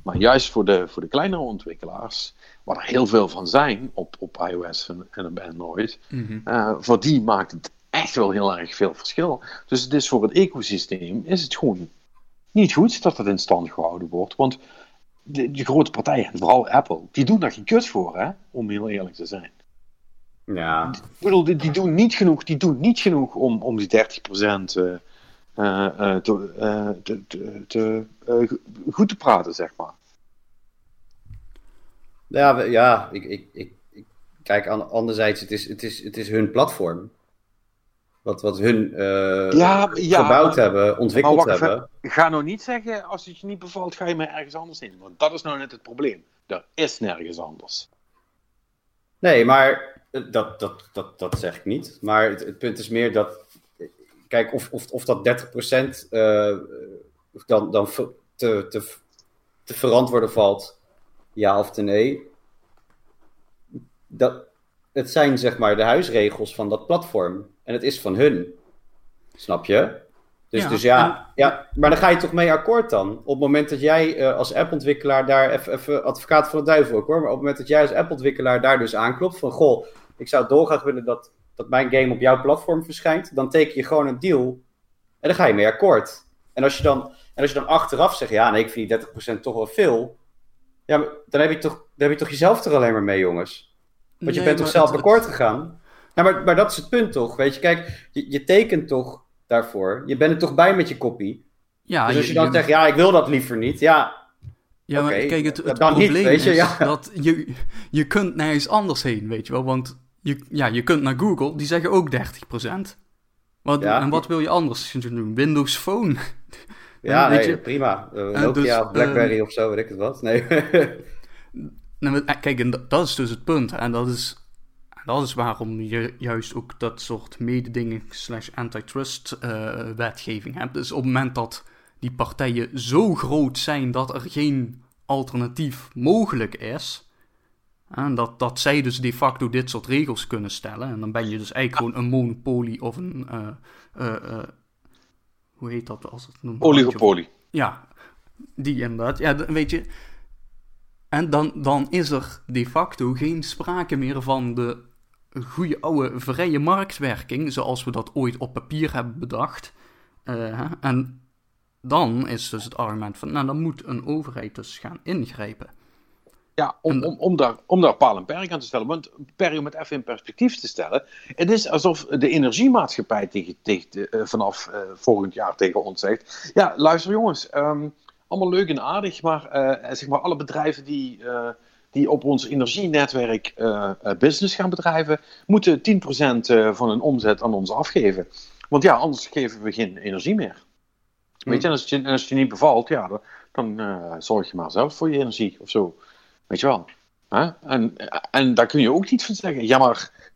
Maar juist voor de, voor de kleinere ontwikkelaars, waar er heel veel van zijn op, op iOS en, en op Android, mm -hmm. voor die maakt het echt wel heel erg veel verschil. Dus het is voor het ecosysteem is het gewoon niet goed dat dat in stand gehouden wordt. Want de, de grote partijen, vooral Apple, die doen daar geen kut voor, hè, om heel eerlijk te zijn. Ja. Ik bedoel, die, die, doen niet genoeg, die doen niet genoeg om, om die 30% uh, uh, uh, te, uh, te, te goed te praten, zeg maar. Ja, ja ik, ik, ik, kijk, anderzijds, het is, het, is, het is hun platform wat, wat hun uh, ja, ja, gebouwd hebben, ontwikkeld hebben. ga nou niet zeggen, als het je niet bevalt, ga je maar ergens anders in. Want dat is nou net het probleem. Er is nergens anders. Nee, maar dat, dat, dat, dat zeg ik niet. Maar het, het punt is meer dat, kijk, of, of, of dat 30% uh, dan, dan te, te, te verantwoorden valt, ja of te nee. Dat, het zijn zeg maar de huisregels van dat platform. En het is van hun. Snap je? Dus Ja, dus ja, en- ja, maar dan ga je toch mee akkoord dan? Op het moment dat jij eh, als appontwikkelaar daar, even, advocaat van de duivel ook hoor, maar op het moment dat jij als appontwikkelaar daar dus aanklopt van, goh, ik zou dolgraag willen dat, dat mijn game op jouw platform verschijnt, dan teken je gewoon een deal en dan ga je mee akkoord. En als je dan, en als je dan achteraf zegt, ja, nee, ik vind die 30% toch wel veel, ja, dan heb je toch, dan heb je toch jezelf er alleen maar mee, jongens. Want je bent toch zelf het- akkoord gegaan? Ja, maar, maar dat is het punt toch? Weet je, kijk, je, je tekent toch daarvoor. Je bent er toch bij met je kopie. Ja, dus als je dan zegt, ja, ik wil dat liever niet. Ja, Ja, maar kijk, het, het dan niet, probleem weet je, is ja. dat je, je kunt nergens anders heen, weet je wel. Want je, ja, je kunt naar Google, die zeggen ook 30%. Wat, Ja. En wat wil je anders? Windows Phone? *laughs* ja *laughs* nee, je- prima. Uh, Eh, Nokia dus, Blackberry eh, of zo, weet ik het wat. Nee. Nou, eh, kijk, en dat, dat is dus het punt. En dat is, dat is waarom je juist ook dat soort mededinging slash antitrust eh, wetgeving hebt. Dus op het moment dat die partijen zo groot zijn dat er geen alternatief mogelijk is... En dat, dat zij dus de facto dit soort regels kunnen stellen. En dan ben je dus eigenlijk gewoon een monopolie of een... eh, eh, hoe heet dat als het een Oligopolie. ja, die inderdaad. Ja, weet je. En dan, dan is er de facto geen sprake meer van de goede oude vrije marktwerking, zoals we dat ooit op papier hebben bedacht. Eh, en dan is dus het argument van, nou, dan moet een overheid dus gaan ingrijpen. Ja, om, om, om, daar, om daar paal en perk aan te stellen. Want Perry, om het even in perspectief te stellen. Het is alsof de energiemaatschappij tegen, tegen, eh, vanaf eh, volgend jaar tegen ons zegt. Ja, luister jongens, ehm, allemaal leuk en aardig. Maar, zeg maar alle bedrijven die, die op ons energienetwerk eh, eh, business gaan bedrijven. moeten 10% eh, van hun omzet aan ons afgeven. Want ja, anders geven we geen energie meer. Weet je, en als het je, als je niet bevalt, ja, dan, dan zorg je maar zelf voor je energie of zo. Weet je wel. En, en daar kun je ook niet van zeggen. Ja, maar.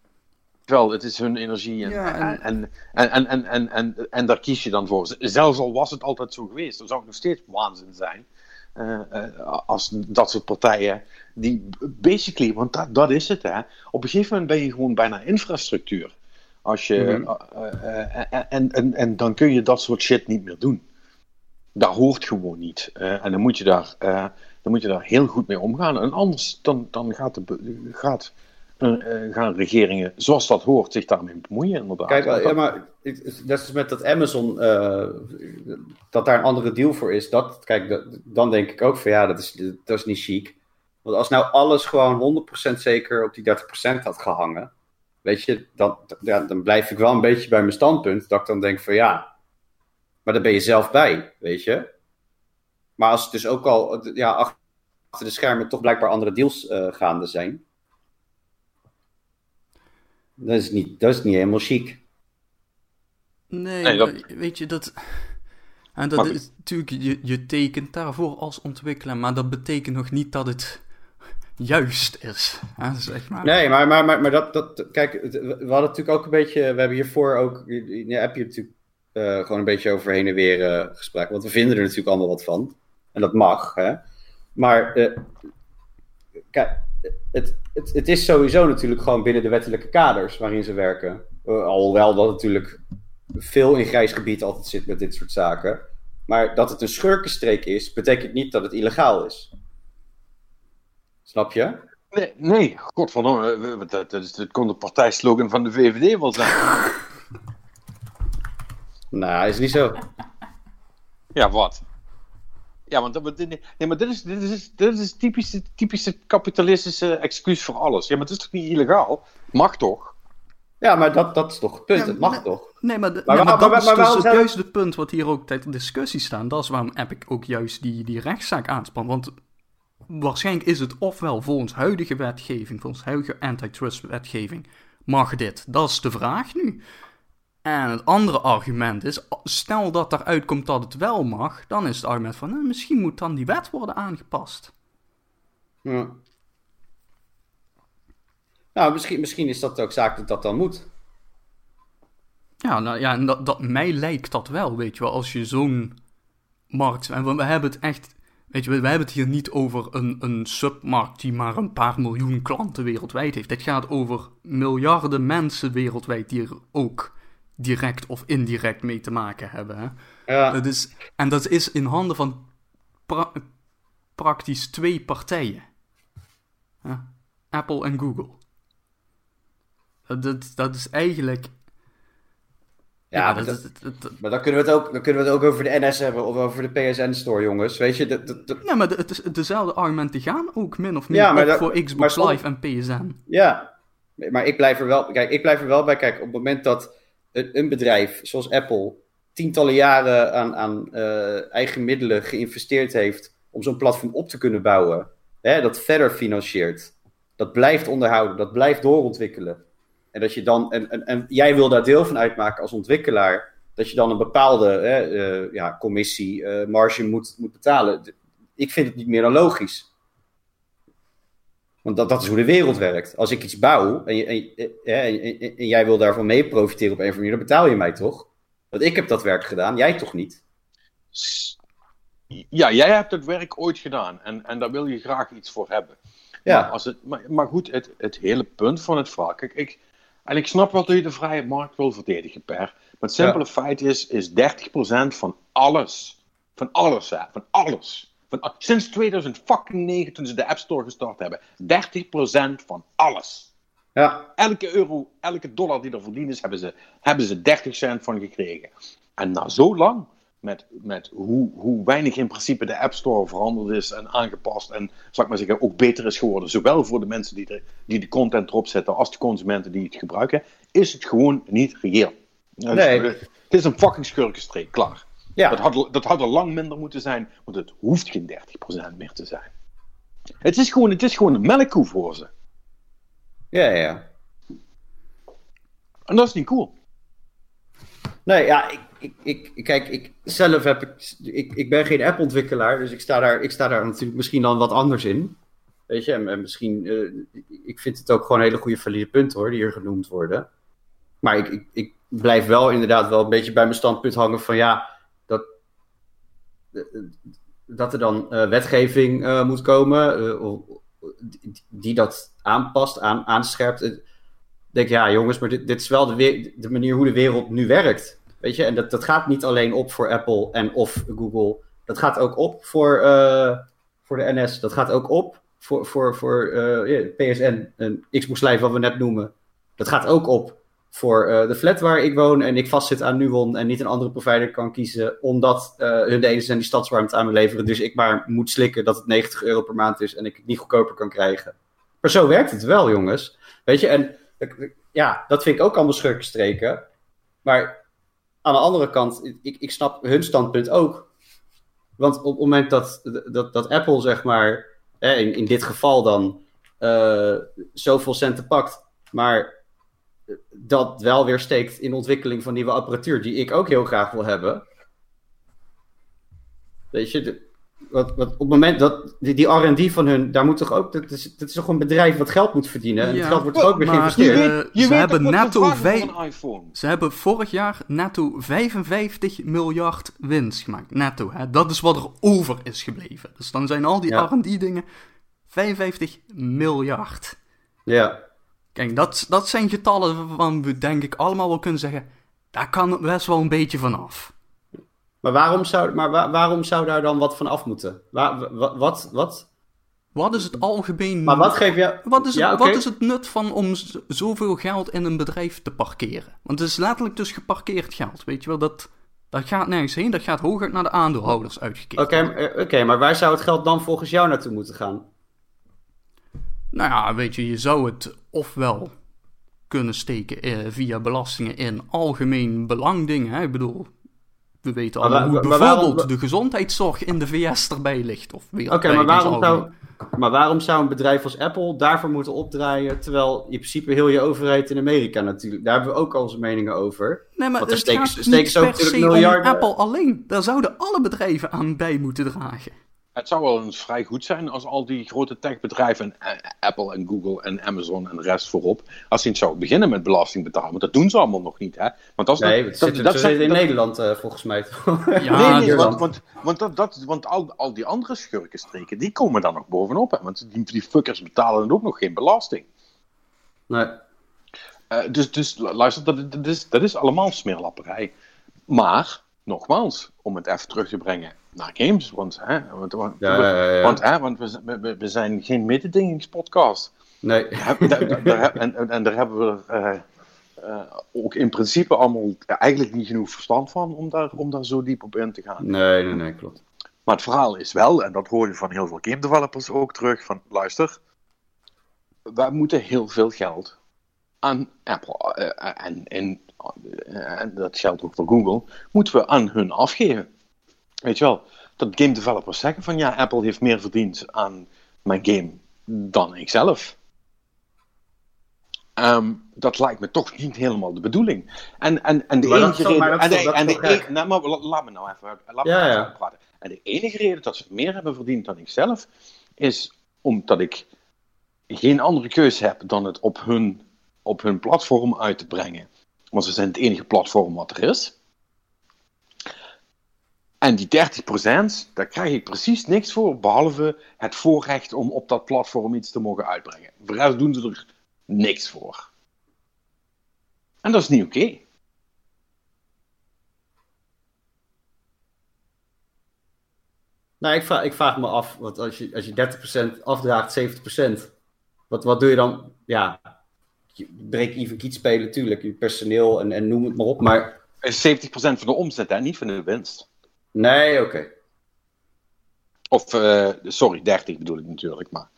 Wel, het is hun energie en, Ja, en, en- en, en, en, en, en, en daar kies je dan voor. Zelfs al was het altijd zo geweest, dan zou het nog steeds waanzin zijn. Eh, eh, als dat soort partijen, die basically, want dat, dat is het hè. Op een gegeven moment ben je gewoon bijna infrastructuur. Als je, Mhm. eh, en, en, en dan kun je dat soort shit niet meer doen. Dat hoort gewoon niet. En dan moet je daar, dan moet je daar heel goed mee omgaan. En anders dan, dan gaat de, gaat, gaan regeringen, zoals dat hoort, zich daarmee bemoeien. Inderdaad. Kijk, ja, dat- maar net als met dat Amazon, eh, dat daar een andere deal voor is, dat, kijk, dat- dan denk ik ook van ja, dat is, dat is niet chic. Want als nou alles gewoon 100% zeker op die 30% had gehangen, weet je, dan, ja, dan blijf ik wel een beetje bij mijn standpunt, dat ik dan denk van ja, maar daar ben je zelf bij, weet je. Maar als het dus ook al, ja, achter de schermen toch blijkbaar andere deals eh, gaande zijn, dat is niet, dat is niet helemaal chic. Nee, Nee, dat- maar weet je, dat... En dat Maar- is natuurlijk, je, je tekent daarvoor als ontwikkelaar, maar dat betekent nog niet dat het juist is. Hè, zeg maar. Nee, maar, maar, maar, maar dat, dat, kijk, we hadden natuurlijk ook een beetje, we hebben hiervoor ook, ja, heb je natuurlijk eh, gewoon een beetje over heen en weer eh, gesproken, want we vinden er natuurlijk allemaal wat van. En dat mag, hè. Maar, eh, kijk, het, het, het is sowieso natuurlijk gewoon binnen de wettelijke kaders waarin ze werken. Eh, alhoewel dat natuurlijk veel in grijs gebied altijd zit met dit soort zaken. Maar dat het een schurkenstreek is, betekent niet dat het illegaal is. Snap je? Nee, nee, godverdomme, dat, dat, is, dat kon de partijslogan van de VVD wel zijn. Nou, is niet zo. ja, wat? Ja, want nee, maar dit is, dit is, dit is typische, typische kapitalistische excuus voor alles. Ja, maar het is toch niet illegaal? Mag toch? Ja, maar dat, dat is toch het punt. Ja, het mag nee. toch? Nee, maar, de- Maar nee, maar waar- dat maar- is dus juist het punt wat hier ook ter discussie staat. Dat is waarom Epic ook juist die, die rechtszaak aanspan. Want waarschijnlijk is het ofwel volgens huidige wetgeving, volgens huidige antitrust wetgeving, mag dit. Dat is de vraag nu. En het andere argument is, stel dat eruit komt dat het wel mag, dan is het argument van, nou, misschien moet dan die wet worden aangepast. Ja. Nou, misschien, misschien is dat ook zaak dat dat dan moet. Ja, nou ja, en dat, dat, mij lijkt dat wel, weet je wel, als je zo'n markt... En we, we hebben het echt... Weet je, we hebben het hier niet over een, een submarkt die maar een paar miljoen klanten wereldwijd heeft. Het gaat over miljarden mensen wereldwijd die er ook direct of indirect mee te maken hebben. Hè? Ja. Dat is, en dat is in handen van pra- praktisch twee partijen: Hè? Apple en Google. Dat, dat, dat is eigenlijk. Ja, maar dat, dat- dat- dat- Maar dan kunnen, we het ook, dan kunnen we het ook over de NS hebben of over de PSN-store, jongens. Weet je, ja, maar het is, dezelfde argumenten gaan ook min of meer Ja, maar voor Xbox Live en PSN. ja. Maar ik blijf er wel, kijk, ik blijf er wel bij. Kijk, op het moment dat een, bedrijf zoals Apple tientallen jaren aan, aan eh, eigen middelen geïnvesteerd heeft om zo'n platform op te kunnen bouwen, hè, dat verder financiert, dat blijft onderhouden, dat blijft doorontwikkelen. En dat je dan, en, en, en jij wil daar deel van uitmaken als ontwikkelaar, dat je dan een bepaalde hè, eh, ja, commissie, eh, marge moet, moet betalen. Ik vind het niet meer dan logisch. Want dat, dat is hoe de wereld werkt. Als ik iets bouw en, je, en, en, en- jij wil daarvan mee profiteren op een of andere manier, dan betaal je mij toch? Want ik heb dat werk gedaan, jij toch niet? Ja, jij hebt het werk ooit gedaan en, en daar wil je graag iets voor hebben. Ja. Maar, als het, maar, maar goed, het, het hele punt van het verhaal. Kijk, ik, en ik snap wel dat je de vrije markt wil verdedigen, Per. Maar het simpele feit is, is 30% van alles. Van alles, hè. Van alles. Van, sinds 2009, toen ze de App Store gestart hebben. 30% van alles. Ja, Elke euro, elke dollar die er verdiend is, hebben ze, hebben ze 30 cent van gekregen. En na zo lang, met, met hoe, hoe weinig in principe de App Store veranderd is en aangepast en, zal ik maar zeggen, ook beter is geworden, zowel voor de mensen die, er, die de content erop zetten als de consumenten die het gebruiken, is het gewoon niet reëel. Dus, Nee. het is een fucking schurkenstreek, klaar. Ja. Dat, had, dat had er lang minder moeten zijn, want het hoeft geen 30% meer te zijn. Het is gewoon, het is gewoon een melkkoe voor ze. ja, ja. En dat is niet cool. Nee, ja, ik, ik, ik, kijk, ik zelf heb ik, ik, ik ben geen app-ontwikkelaar, dus ik sta, daar, ik sta daar natuurlijk misschien dan wat anders in. Weet je, en, en misschien, eh, ik vind het ook gewoon hele goede valide punten hoor, die hier genoemd worden. Maar ik, ik, ik blijf wel inderdaad wel een beetje bij mijn standpunt hangen van ja, dat, er dan eh, wetgeving eh, moet komen eh, die, dat aanpast, aan, aanscherpt. Ik denk, ja jongens, maar dit, dit is wel de, manier hoe de wereld nu werkt. Weet je, en dat, dat gaat niet alleen op voor Apple en of Google. Dat gaat ook op voor, voor de NS. Dat gaat ook op voor, voor, voor PSN en Xbox Live, wat we net noemen. Dat gaat ook op voor eh, de flat waar ik woon en ik vastzit aan Nuon en niet een andere provider kan kiezen, omdat eh, hun de zijn die stadswarmte aan me leveren. Dus ik maar moet slikken dat het 90 euro per maand is en ik het niet goedkoper kan krijgen. Maar zo werkt het wel, jongens. Weet je, en ja, dat vind ik ook allemaal schurkenstreken. Maar aan de andere kant, ik, ik snap hun standpunt ook. Want op het moment dat, dat, dat Apple, zeg maar, hè, in, in dit geval dan, eh, zoveel centen pakt, maar dat wel weer steekt in de ontwikkeling van nieuwe apparatuur, die ik ook heel graag wil hebben. Weet je, de- wat, wat, op het moment dat die, die R&D van hun, daar moet toch ook, dat is, dat is toch een bedrijf wat geld moet verdienen. En Ja, het geld wordt toch ook weer maar- geïnvesteerd. Eh, ze hebben toch wat netto. Ze hebben vorig jaar netto 55 miljard winst gemaakt. Netto, hè? dat is wat er over is gebleven. Dus dan zijn al die Ja. R&D-dingen 55 miljard. Ja. Kijk, dat, dat zijn getallen waarvan we denk ik allemaal wel kunnen zeggen... daar kan best wel een beetje vanaf. Maar waarom zou, maar wa- waarom zou daar dan wat van af moeten? Wa- wa- wat, wat? Wat is het algemeen... Maar wat geef je... Wat is, het, wat is het nut van om zoveel geld in een bedrijf te parkeren? Want het is letterlijk dus geparkeerd geld, weet je wel. Dat, dat gaat nergens heen, dat gaat hooguit naar de aandeelhouders uitgekeerd. Oké, eh, oké, maar waar zou het geld dan volgens jou naartoe moeten gaan? Nou ja, weet je, je zou het ofwel kunnen steken eh, via belastingen in algemeen belangdingen. Hè? Ik bedoel, we weten wa- hoe bijvoorbeeld waarom- de gezondheidszorg in de VS erbij ligt. Of Oké, maar, waarom zou, maar waarom zou een bedrijf als Apple daarvoor moeten opdraaien, terwijl in principe heel je overheid in Amerika natuurlijk, daar hebben we ook al onze meningen over. Nee, maar Want het steken- gaat steken niet per se miljarden- Apple alleen. Daar zouden alle bedrijven aan bij moeten dragen. Het zou wel eens vrij goed zijn als al die grote techbedrijven, eh, Apple en Google en Amazon en de rest voorop, als ze eens zouden beginnen met belasting betalen. Want dat doen ze allemaal nog niet, hè? Want als Nee, dat, dat, zit, dat, in dat- Nederland eh, volgens mij. toch? Ja, *laughs* nee, nee, want, want, want, dat, dat, want al, al die andere schurkenstreken, die komen daar nog bovenop. Hè? Want die, die fuckers betalen ook nog geen belasting. nee. Eh, dus, dus lu- luister, dat, dat, is, dat is allemaal smeerlapperij. Maar, nogmaals, om het even terug te brengen naar games. Want, hè, want, want, Ja, ja, ja. want, hè, want we, zijn- we, we zijn geen mededingingspodcast. nee. En, en, en daar hebben we eh, eh, ook in principe allemaal eigenlijk niet genoeg verstand van om daar, om daar zo diep op in te gaan. Nee, nee, nee, klopt. Maar het verhaal is wel, en dat hoor je van heel veel game developers ook terug, van luister, wij moeten heel veel geld aan Apple, eh, en, en, en dat geldt ook voor Google, moeten we aan hun afgeven. Weet je wel, dat game developers zeggen van ja, Apple heeft meer verdiend aan mijn game dan ik zelf. Ehm, dat lijkt me toch niet helemaal de bedoeling. En, en, en de Maar enige reden. dat En de, en e- nou, maar la- laat me nou even, laat me Ja, nou ja. praten. En de enige reden dat ze meer hebben verdiend dan ik zelf, is omdat ik geen andere keus heb dan het op hun, op hun platform uit te brengen. Want ze zijn het enige platform wat er is. En die 30%, daar krijg ik precies niks voor, behalve het voorrecht om op dat platform iets te mogen uitbrengen. Voor rest doen ze er niks voor. En dat is niet oké. Nou, ik vraag, ik vraag me af, want als je, als je 30% afdraagt, 70%, wat, wat doe je dan? Ja, break-even kiet spelen, natuurlijk, je personeel en, en noem het maar op, maar is 70% van de omzet, hè? niet van de winst. Nee, oké. Of, eh, sorry, 30 bedoel ik natuurlijk, maar...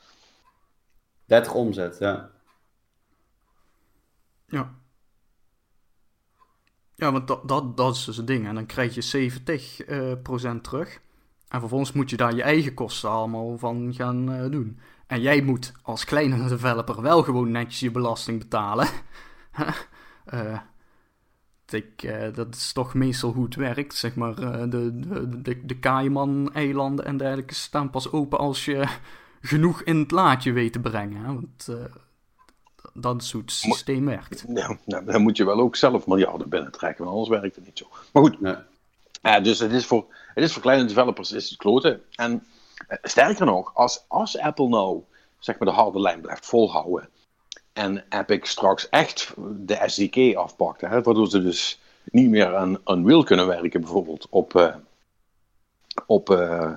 30 omzet, ja. Ja. Ja, want dat, dat, dat is dus het ding. En dan krijg je 70% eh, procent terug. En vervolgens moet je daar je eigen kosten allemaal van gaan eh, doen. En jij moet als kleine developer wel gewoon netjes je belasting betalen. *laughs* Eh, ik, eh, dat is toch meestal hoe het werkt. Zeg maar, eh, de, de, de, de Cayman-eilanden en dergelijke staan pas open als je *laughs* genoeg in het laadje weet te brengen. Hè? Want eh, dat is hoe het systeem werkt. Ja, nou, dan moet je wel ook zelf miljarden binnentrekken, want anders werkt het niet zo. Maar goed, eh, dus het is, voor, het is voor kleine developers is het kloten. En sterker nog, als, als Apple nou zeg maar, de harde lijn blijft volhouden en Epic straks echt de SDK afpakt, hè, waardoor ze dus niet meer aan Unreal kunnen werken, bijvoorbeeld op, eh, op, eh,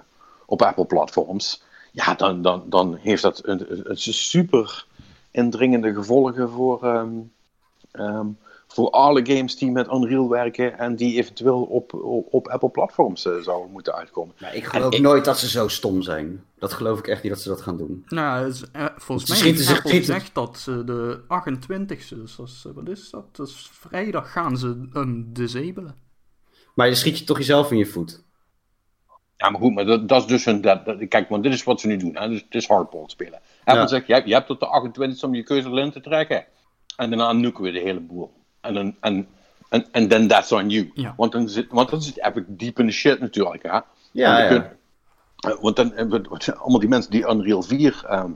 op Apple-platforms, ja, dan, dan, dan heeft dat een, een super indringende gevolgen voor, ehm, voor alle games die met Unreal werken en die eventueel op, op, op Apple-platforms eh, zouden moeten uitkomen. Maar ik geloof ik- nooit dat ze zo stom zijn. Dat geloof ik echt niet dat ze dat gaan doen. Nou, het is, eh, volgens Ze mij schieten zich- Apple gezegd dat ze de 28e, dus dat is, eh, wat is dat? Dus vrijdag gaan ze hem disabelen. Maar je schiet je toch jezelf in je voet. Ja, maar goed, maar dat, dat is dus een. Dat, dat- kijk, want dit is wat ze nu doen. Hè? Dus het is hardball spelen. Apple Ja. zegt: je hebt, je hebt tot de 28 om je keuze te trekken. En daarna nuken we de hele boel. En dan. En, en, en then that's on you. Ja. Want, dan zit, want dan zit Epic diep in de shit natuurlijk. Hè? Ja, want, dan ja. kun- eh, want dan we *laughs* allemaal die mensen die Unreal 4 ehm,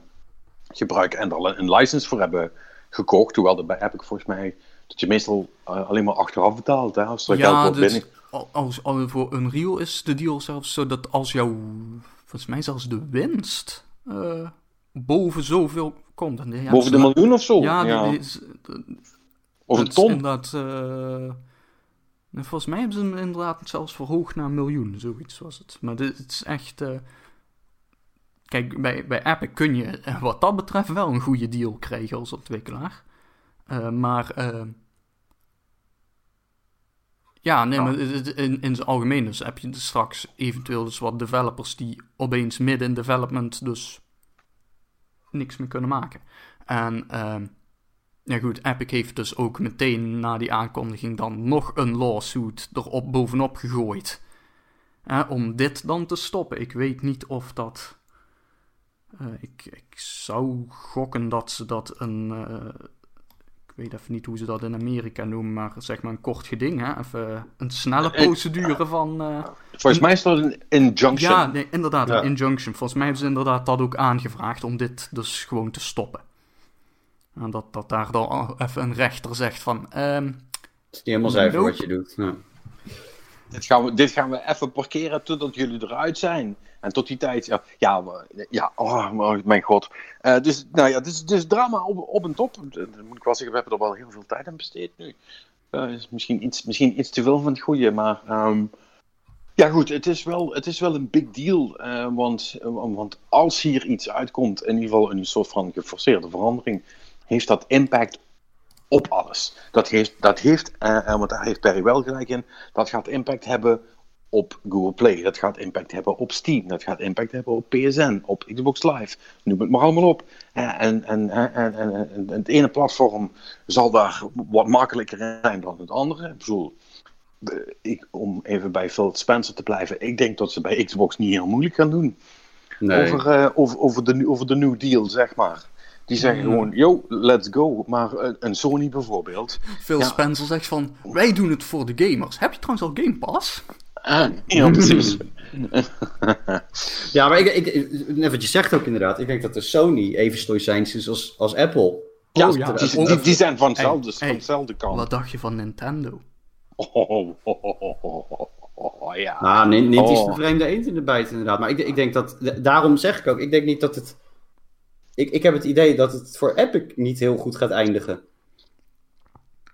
gebruiken en er al een license voor hebben gekocht. Hoewel dat bij Epic volgens mij. dat je meestal eh, alleen maar achteraf betaalt. Hè? Als er geld Ja, wordt dus, binnen. als, al, voor Unreal is de deal zelfs zo dat als jouw, volgens mij zelfs de winst eh, boven zoveel komt. Die hebben Boven de miljoen of zo. Ja, die- Ja. Of een dat ton. Inderdaad, eh, en volgens mij hebben ze hem inderdaad zelfs verhoogd naar een miljoen, zoiets was het. Maar dit het is echt... eh, kijk, bij, bij Epic kun je eh, wat dat betreft wel een goede deal krijgen als ontwikkelaar. Eh, maar... ja, nee, maar in, in zijn algemeen dus heb je dus straks eventueel dus wat developers die opeens midden in development dus niks meer kunnen maken. En ehm, ja goed, Epic heeft dus ook meteen na die aankondiging dan nog een lawsuit erop bovenop gegooid. Om dit dan te stoppen. Ik weet niet of dat... eh, ik, ik zou gokken dat ze dat een... eh, weet even niet hoe ze dat in Amerika noemen, maar zeg maar een kort geding, hè? Even een snelle procedure van... Uh, Volgens mij is dat een injunction. Ja, nee, inderdaad, een injunction. Volgens mij hebben ze inderdaad dat ook aangevraagd om dit dus gewoon te stoppen. En dat, dat daar dan even een rechter zegt van... Um, het is niet helemaal zuiver wat je doet. Ja. Dit, gaan we, dit gaan we even parkeren totdat jullie eruit zijn. En tot die tijd, ja, ja, ja oh mijn god. Uh, dus, nou ja, dus, dus drama op, op en top. Dat moet ik wel zeggen, we hebben er wel heel veel tijd aan besteed nu. Uh, is misschien, iets, misschien iets te veel van het goede, maar... Um, ja goed, het is wel, het is wel een big deal. Uh, want, want als hier iets uitkomt, in ieder geval een soort van geforceerde verandering, heeft dat impact op alles. Dat heeft, dat heeft uh, want daar heeft Perry wel gelijk in, dat gaat impact hebben op Google Play. Dat gaat impact hebben op Steam. Dat gaat impact hebben op PSN, op Xbox Live. Noem het maar allemaal op. En, en, en, en, het ene platform zal daar wat makkelijker zijn dan het andere. Ik bedoel, ik, om even bij Phil Spencer te blijven, ik denk dat ze bij Xbox niet heel moeilijk gaan doen. Nee. Over, over, over, de, over de new deal, zeg maar. Die zeggen gewoon, yo, let's go. Maar een Sony bijvoorbeeld. Phil Spencer zegt van, wij doen het voor de gamers. Heb je trouwens al Game Pass? Ah, ja, precies. *laughs* ja, maar ik, ik, net wat je zegt ook inderdaad. Ik denk dat de Sony even stoïcijns is als, als Apple. Ja, oh, ja. Die, die, die, zijn van, hetzelfde, van hetzelfde kant. Wat dacht je van Nintendo? Oh, oh, oh, oh ja. Nou, Nint is de vreemde eend in de bijt inderdaad. Maar ik, ik denk dat, daarom zeg ik ook, ik denk niet dat het... Ik, ik heb het idee dat het voor Epic niet heel goed gaat eindigen.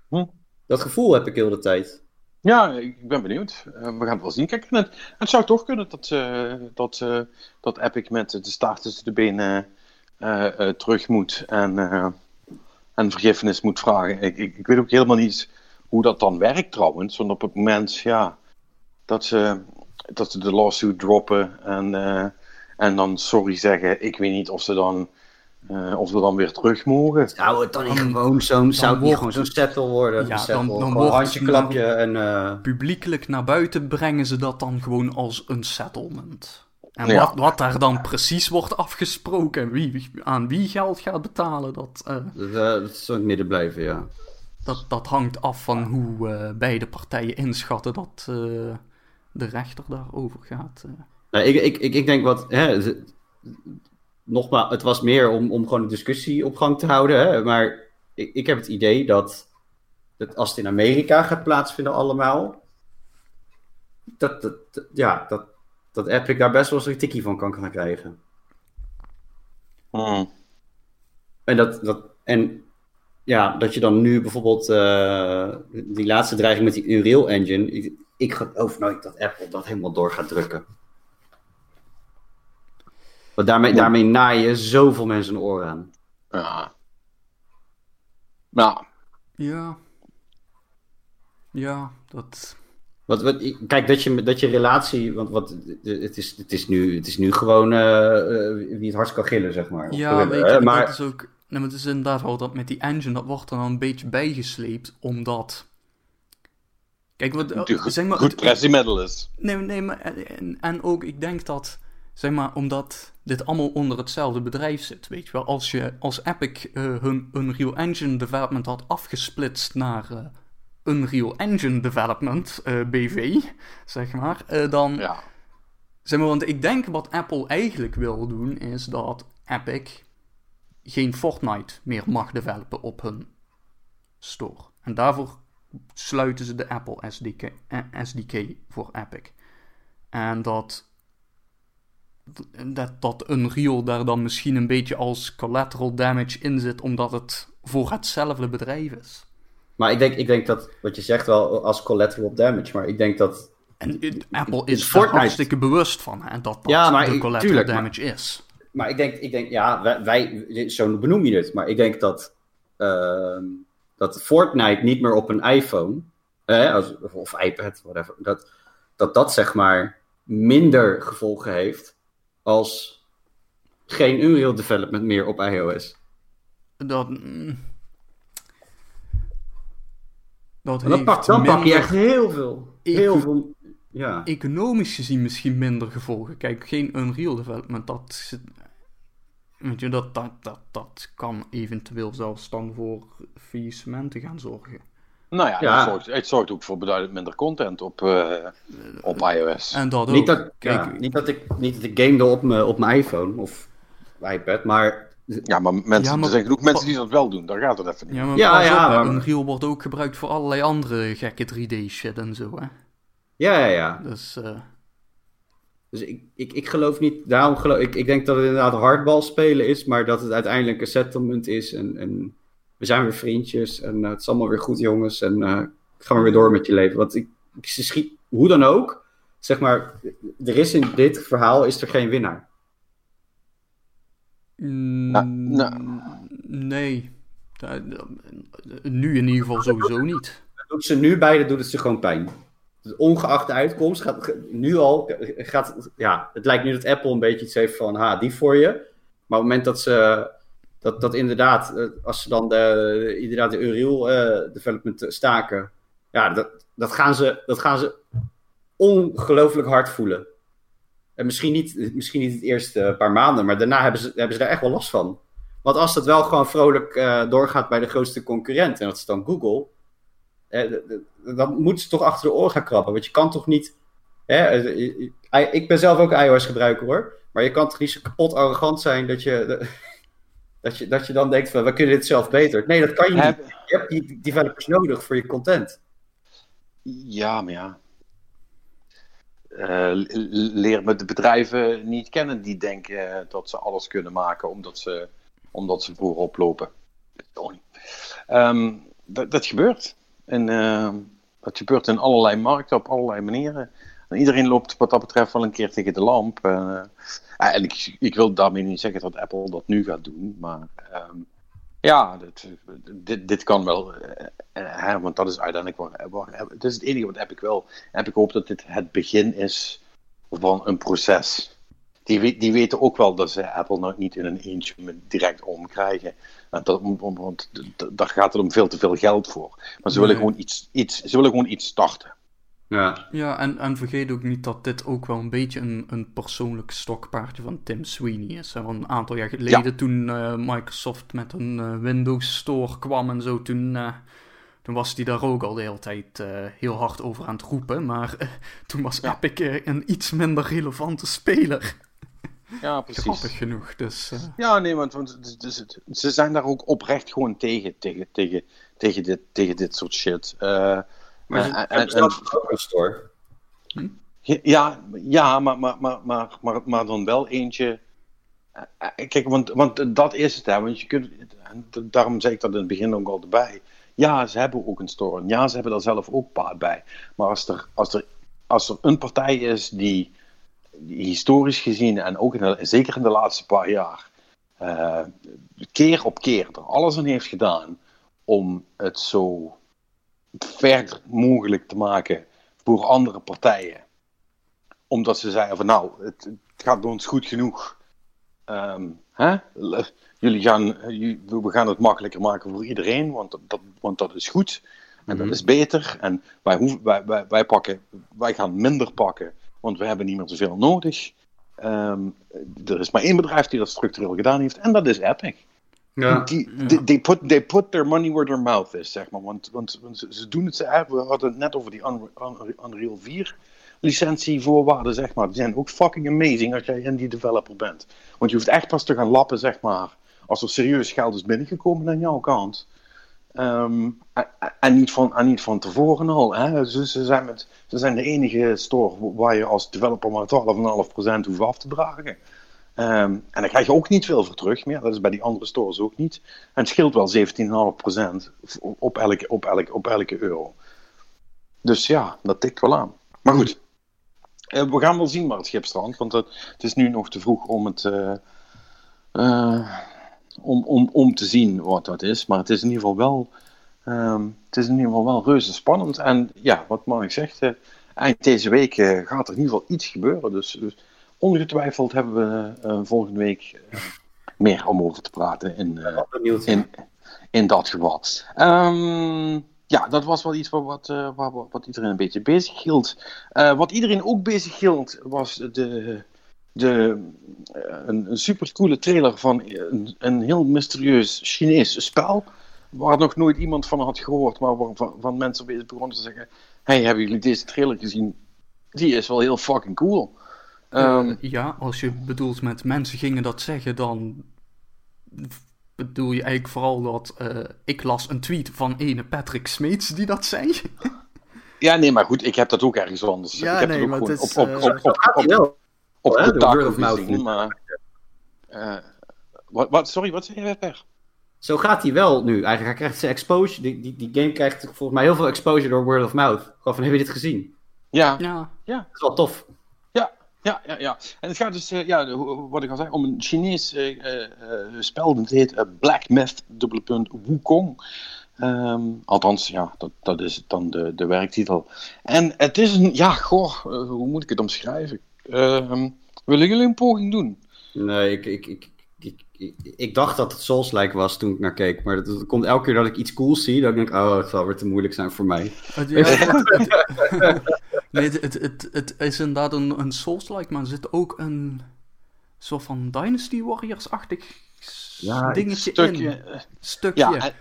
Hm? Dat gevoel heb ik heel de tijd. Ja, ik ben benieuwd. Uh, we gaan het wel zien. Kijk, het, het zou toch kunnen dat, uh, dat, uh, dat Epic met de staart tussen de benen terug moet en, en vergiffenis moet vragen. Ik, ik, ik, weet ook helemaal niet hoe dat dan werkt trouwens. Want op het moment ja, dat, ze, dat ze de lawsuit droppen en, en dan sorry zeggen, ik weet niet of ze dan uh, of we dan weer terug mogen. Zou het dan niet gewoon zo'n zou niet gewoon zo'n settle worden? Ja, dan, dan wordt handjeklapje en... Uh... Publiekelijk naar buiten brengen ze dat dan gewoon als een settlement. En wat, wat daar dan precies wordt afgesproken, wie, aan wie geld gaat betalen, dat... Uh, dat, dat zal het midden blijven, ja. Dat, dat hangt af van hoe beide partijen inschatten dat de rechter daarover gaat. Nou, ik, ik, ik, ik denk wat... Hè, nogmaals, het was meer om, om gewoon een discussie op gang te houden. Hè? Maar ik, ik heb het idee dat, dat als het in Amerika gaat plaatsvinden allemaal, dat, dat, ja, dat, dat Epic daar best wel eens een tikkie van kan gaan krijgen. Hmm. En dat, dat, en ja, dat je dan nu bijvoorbeeld uh, die laatste dreiging met die Unreal Engine. Ik, ik geloof nooit dat Apple dat helemaal door gaat drukken. Want daarmee, daarmee naaien zoveel mensen een oor aan. Ja. Nou. Ja. Ja, dat... Wat, wat, kijk, dat je, dat je relatie, want wat, het, is, het, is nu, het is nu gewoon uh, wie het hardst kan gillen, zeg maar. Ja, weet je, maar... dat is ook, nee, maar het is inderdaad wel dat met die engine, dat wordt er dan een beetje bijgesleept, omdat... Kijk, wat, zeg maar... Goed pressiemiddel is. Nee, nee, maar, en, en ook, ik denk dat Zeg maar, omdat dit allemaal onder hetzelfde bedrijf zit, weet je wel. Als, je, als Epic uh, hun Unreal Engine development had afgesplitst naar uh, Unreal Engine Development, uh, eh, BV, zeg maar, dan... Ja. Zeg maar, want ik denk wat Apple eigenlijk wil doen, is dat Epic geen Fortnite meer mag developen op hun store. En daarvoor sluiten ze de Apple SDK, SDK voor Epic. En dat dat, dat Unreal daar dan misschien een beetje als collateral damage in zit, omdat het voor hetzelfde bedrijf is. Maar ik denk, ik denk dat wat je zegt wel als collateral damage, maar ik denk dat. En Apple is Fortnite... er hartstikke bewust van, hè, dat dat ja, maar de collateral damage is. Maar ik denk, ik denk ja, wij, wij, zo benoem je het, maar ik denk dat, uh, dat Fortnite niet meer op een iPhone, eh, als, of iPad, whatever, dat, dat dat zeg maar minder gevolgen heeft als geen Unreal Development meer op iOS? Dat. Mm, dat dan, pak, dan pak je echt heel veel. Heel veel ja. Economisch gezien misschien minder gevolgen. Kijk, geen Unreal Development, dat. Weet je, dat, dat, dat, dat kan eventueel zelfs dan voor faillissementen gaan zorgen. Nou ja, Ja. Het, zorgt, het zorgt ook voor beduidend minder content op, eh, op iOS. En dat ook. Niet dat, Kijk, ja, niet, dat ik, niet dat ik gamede op mijn op mijn iPhone of iPad, maar Ja, maar, mensen, Ja, maar- er zijn genoeg mensen die dat wel doen. Daar gaat het even niet. ja, maar Ja, ja, op, maar- Unreal wordt ook gebruikt voor allerlei andere gekke 3D-shit en zo, hè. ja, ja, ja. Dus, eh, Dus ik, ik, ik geloof niet, daarom geloof ik, ik denk dat het inderdaad hardbal spelen is, maar dat het uiteindelijk een settlement is en, en we zijn weer vriendjes en eh, het is allemaal weer goed jongens en eh gaan we weer door met je leven. Want ik, ik schiet, hoe dan ook, zeg maar, er is in dit verhaal is er geen winnaar. Nou, mm, nou. Nee. Eh, eh, Nu in ieder geval sowieso niet. Doet ze nu beide, doet het ze gewoon pijn. Dus ongeacht de uitkomst, gaat, nu al, gaat, ja, het lijkt nu dat Apple een beetje iets heeft van, ha, die voor je. Maar op het moment dat ze, dat, dat inderdaad, eh, als ze dan de, inderdaad de Unreal eh, development staken, ja, dat, dat, gaan ze, dat gaan ze ongelooflijk hard voelen. En misschien niet, misschien niet het eerste paar maanden, maar daarna hebben ze, hebben ze daar echt wel last van. Want als dat wel gewoon vrolijk eh, doorgaat bij de grootste concurrent, en dat is dan Google, eh, dan moeten ze toch achter de oren gaan krabben. Want je kan toch niet. Hè, ik ben zelf ook iOS-gebruiker hoor. Maar je kan toch niet zo kapot arrogant zijn dat je, dat je, dat je dan denkt van we kunnen dit zelf beter. Nee, dat kan je niet. Je hebt die developers nodig voor je content. Ja, maar ja. Eh, leer me de bedrijven niet kennen die denken eh, dat ze alles kunnen maken omdat ze, omdat ze vroeger oplopen. Toch niet. Ehm, dat, dat gebeurt. En ehm, dat gebeurt in allerlei markten, op allerlei manieren. En iedereen loopt wat dat betreft wel een keer tegen de lamp. Eh, en ik, ik wil daarmee niet zeggen dat Apple dat nu gaat doen, maar ehm, ja, dit, dit, dit kan wel. eh, eh, hè, want dat is uiteindelijk waar, waar. Het is het enige wat heb ik wel. Heb ik hoop dat dit het begin is van een proces. Die, die weten ook wel dat ze Apple nou niet in een eentje direct omkrijgen. En dat, want daar gaat het om veel te veel geld voor. Maar ze willen, Nee. gewoon, iets, iets, ze willen gewoon iets starten. Ja. Ja, en, en vergeet ook niet dat dit ook wel een beetje een, een persoonlijk stokpaardje van Tim Sweeney is. hè. Want een aantal jaar geleden, toen eh, Microsoft met een eh, Windows Store kwam en zo, toen, eh, toen was hij daar ook al de hele tijd heel hard over aan het roepen. Maar toen was Ja. Epic een iets minder relevante speler. Ja, precies. Grappig genoeg, dus... Ja, nee, want, want het- het- ze zijn daar ook oprecht gewoon tegen, tegen, tegen, tegen, dit, tegen dit soort shit. Eh, Maar en- en- store. Ja, ja maar, maar, maar, maar, maar, dan wel eentje. eh, eh, Kijk, want, want dat is het, hè. Want je kunt, daarom zei ik dat in het begin ook al erbij. Ja, ze hebben ook een store. Ja, ze hebben daar zelf ook paard bij. Maar als er, als er, als er een partij is die, die historisch gezien, en ook in de- zeker in de laatste paar jaar, eh, keer op keer er alles aan heeft gedaan om het zo ver mogelijk te maken voor andere partijen omdat ze zeiden van nou, het, het gaat bij ons goed genoeg. Ehm, hè? Jullie gaan, we gaan het makkelijker maken voor iedereen, want dat, want dat is goed. En dat Mhm. is beter. En wij, hoeven, wij, wij, wij, pakken, wij gaan minder pakken, want we hebben niet meer zoveel nodig. Ehm, er is maar één bedrijf die dat structureel gedaan heeft, en dat is Epic. Ja. Die, die- they, put, they put their money where their mouth is, zeg maar. Want, want, want ze, ze doen het, ze, we hadden het net over die Un- Un- Unreal 4 licentievoorwaarden, zeg maar. Die zijn ook fucking amazing als jij indie developer bent. Want je hoeft echt pas te gaan lappen, zeg maar, als er serieus geld is binnengekomen aan jouw kant. Ehm, en, en, niet van, en niet van tevoren al. Hè. Ze, ze, zijn met, ze zijn de enige store waar je als developer maar 12,5% hoeft af te dragen. Ehm, en daar krijg je ook niet veel voor terug meer. Dat is bij die andere stores ook niet. En het scheelt wel 17,5% op elke, op, elke, op elke euro. Dus ja, dat tikt wel aan. Maar goed, eh, we gaan wel zien waar het schip strandt. Want het, het is nu nog te vroeg om het. eh, eh, om, om, om te zien wat dat is. Maar het is in ieder geval wel. ehm, het is in ieder geval wel reuze spannend. En ja, wat Mark zegt. eind deze week gaat er in ieder geval iets gebeuren. Dus, dus ongetwijfeld hebben we eh, volgende week eh, meer om over te praten in, eh, in, in dat geval. Ehm, ja, dat was wel iets wat, wat, wat, wat iedereen een beetje bezig hield. Wat iedereen ook bezig hield, was de, de, een, een supercoole trailer van een, een heel mysterieus Chinees spel. Waar nog nooit iemand van had gehoord, maar waarvan van mensen begonnen te zeggen: Hey, hebben jullie deze trailer gezien? Die is wel heel fucking cool. Ehm, Eh, ja, als je bedoelt met mensen gingen dat zeggen, dan bedoel je eigenlijk vooral dat eh, ik las een tweet van ene Patrick Smeets die dat zei. *laughs* ja, nee, maar goed, ik heb dat ook ergens anders. Ja, ik heb nee, het ook het is, op, op, eh, op, de word of mouth gezien, nu. maar... eh, wat, wat, sorry, wat zei je, Per? Zo gaat hij wel nu. Eigenlijk, hij krijgt zijn exposure. Die, die, die game krijgt volgens mij heel veel exposure door word of mouth. Gewoon van, heb je dit gezien? Ja, Ja, Dat is wel tof. Ja, ja, ja. En het gaat dus, eh, ja, wat ik al zei, om een Chinees eh, eh, eh, spel. Dat heet Black Myth, dubbele punt, Wukong. Ehm, althans, ja, dat, dat is dan de, de werktitel. En het is een, ja, goh, hoe moet ik het omschrijven? Ehm, willen jullie een poging doen? Nee, ik, ik, ik, ik, ik, ik dacht dat het Souls-like was toen ik naar keek. Maar dat, dat komt elke keer dat ik iets cools zie. Dat ik denk, oh, het zal weer te moeilijk zijn voor mij. ja, *laughs* *laughs* nee, het, het, het, het is inderdaad een, een Souls-like, maar er zit ook een soort van Dynasty Warriors-achtig dingetje Stukje, in. eh, Stukje. Ja, en,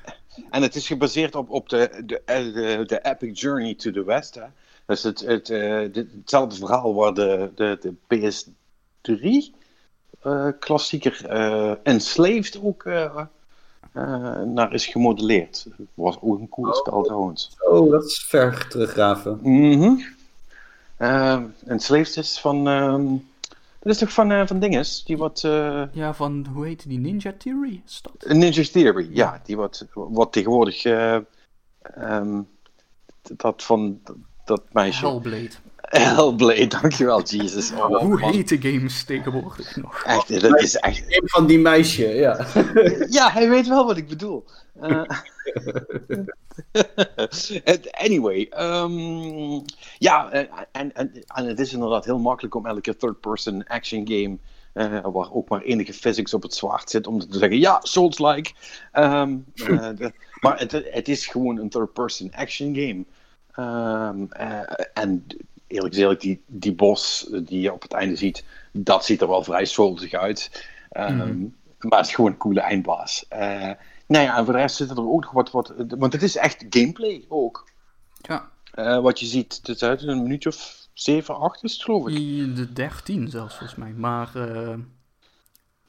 en het is gebaseerd op, op de, de, de, de Epic Journey to the West. Hè? Dus het, het, eh, dit- hetzelfde verhaal waar de, de, de PS3 eh, klassieker eh, Enslaved ook eh, eh, naar is gemodelleerd. Was ook een cool spel trouwens. Oh, dat is ver teruggraven. Mhm. Enslaved is van. ehm, dat is toch van, eh, van dinges? Die wat. eh, Ja, van, hoe heet die, Ninja Theory? Dat? Ninja Theory, ja. Die wat, wat tegenwoordig. eh, ehm, dat van dat meisje. Hellblade. Hellblade, dankjewel, Jesus. Oh, hoe man. heet de games tegenwoordig nog? Echt, dat is echt. Een van die meisje, ja. *laughs* Ja, hij weet wel wat ik bedoel. Eh, *laughs* anyway, ehm, ja, eh, en, en, en het is inderdaad heel makkelijk om elke third-person action game, eh, waar ook maar enige physics op het zwaard zit, om te zeggen, ja, Souls-like. Ehm, eh, *laughs* maar het, het is gewoon een third-person action game. Ehm, eh, en eerlijk gezegd, die, die boss die je op het einde ziet, dat ziet er wel vrij soulsig uit. Ehm, Maar het is gewoon een coole eindbaas. Eh nou ja, en voor de rest zit er ook nog wat, wat want het is echt gameplay ook. Ja, Eh, wat je ziet, het is uit een minuutje of 7, 8 is het geloof ik. de 13 zelfs volgens mij. Maar eh,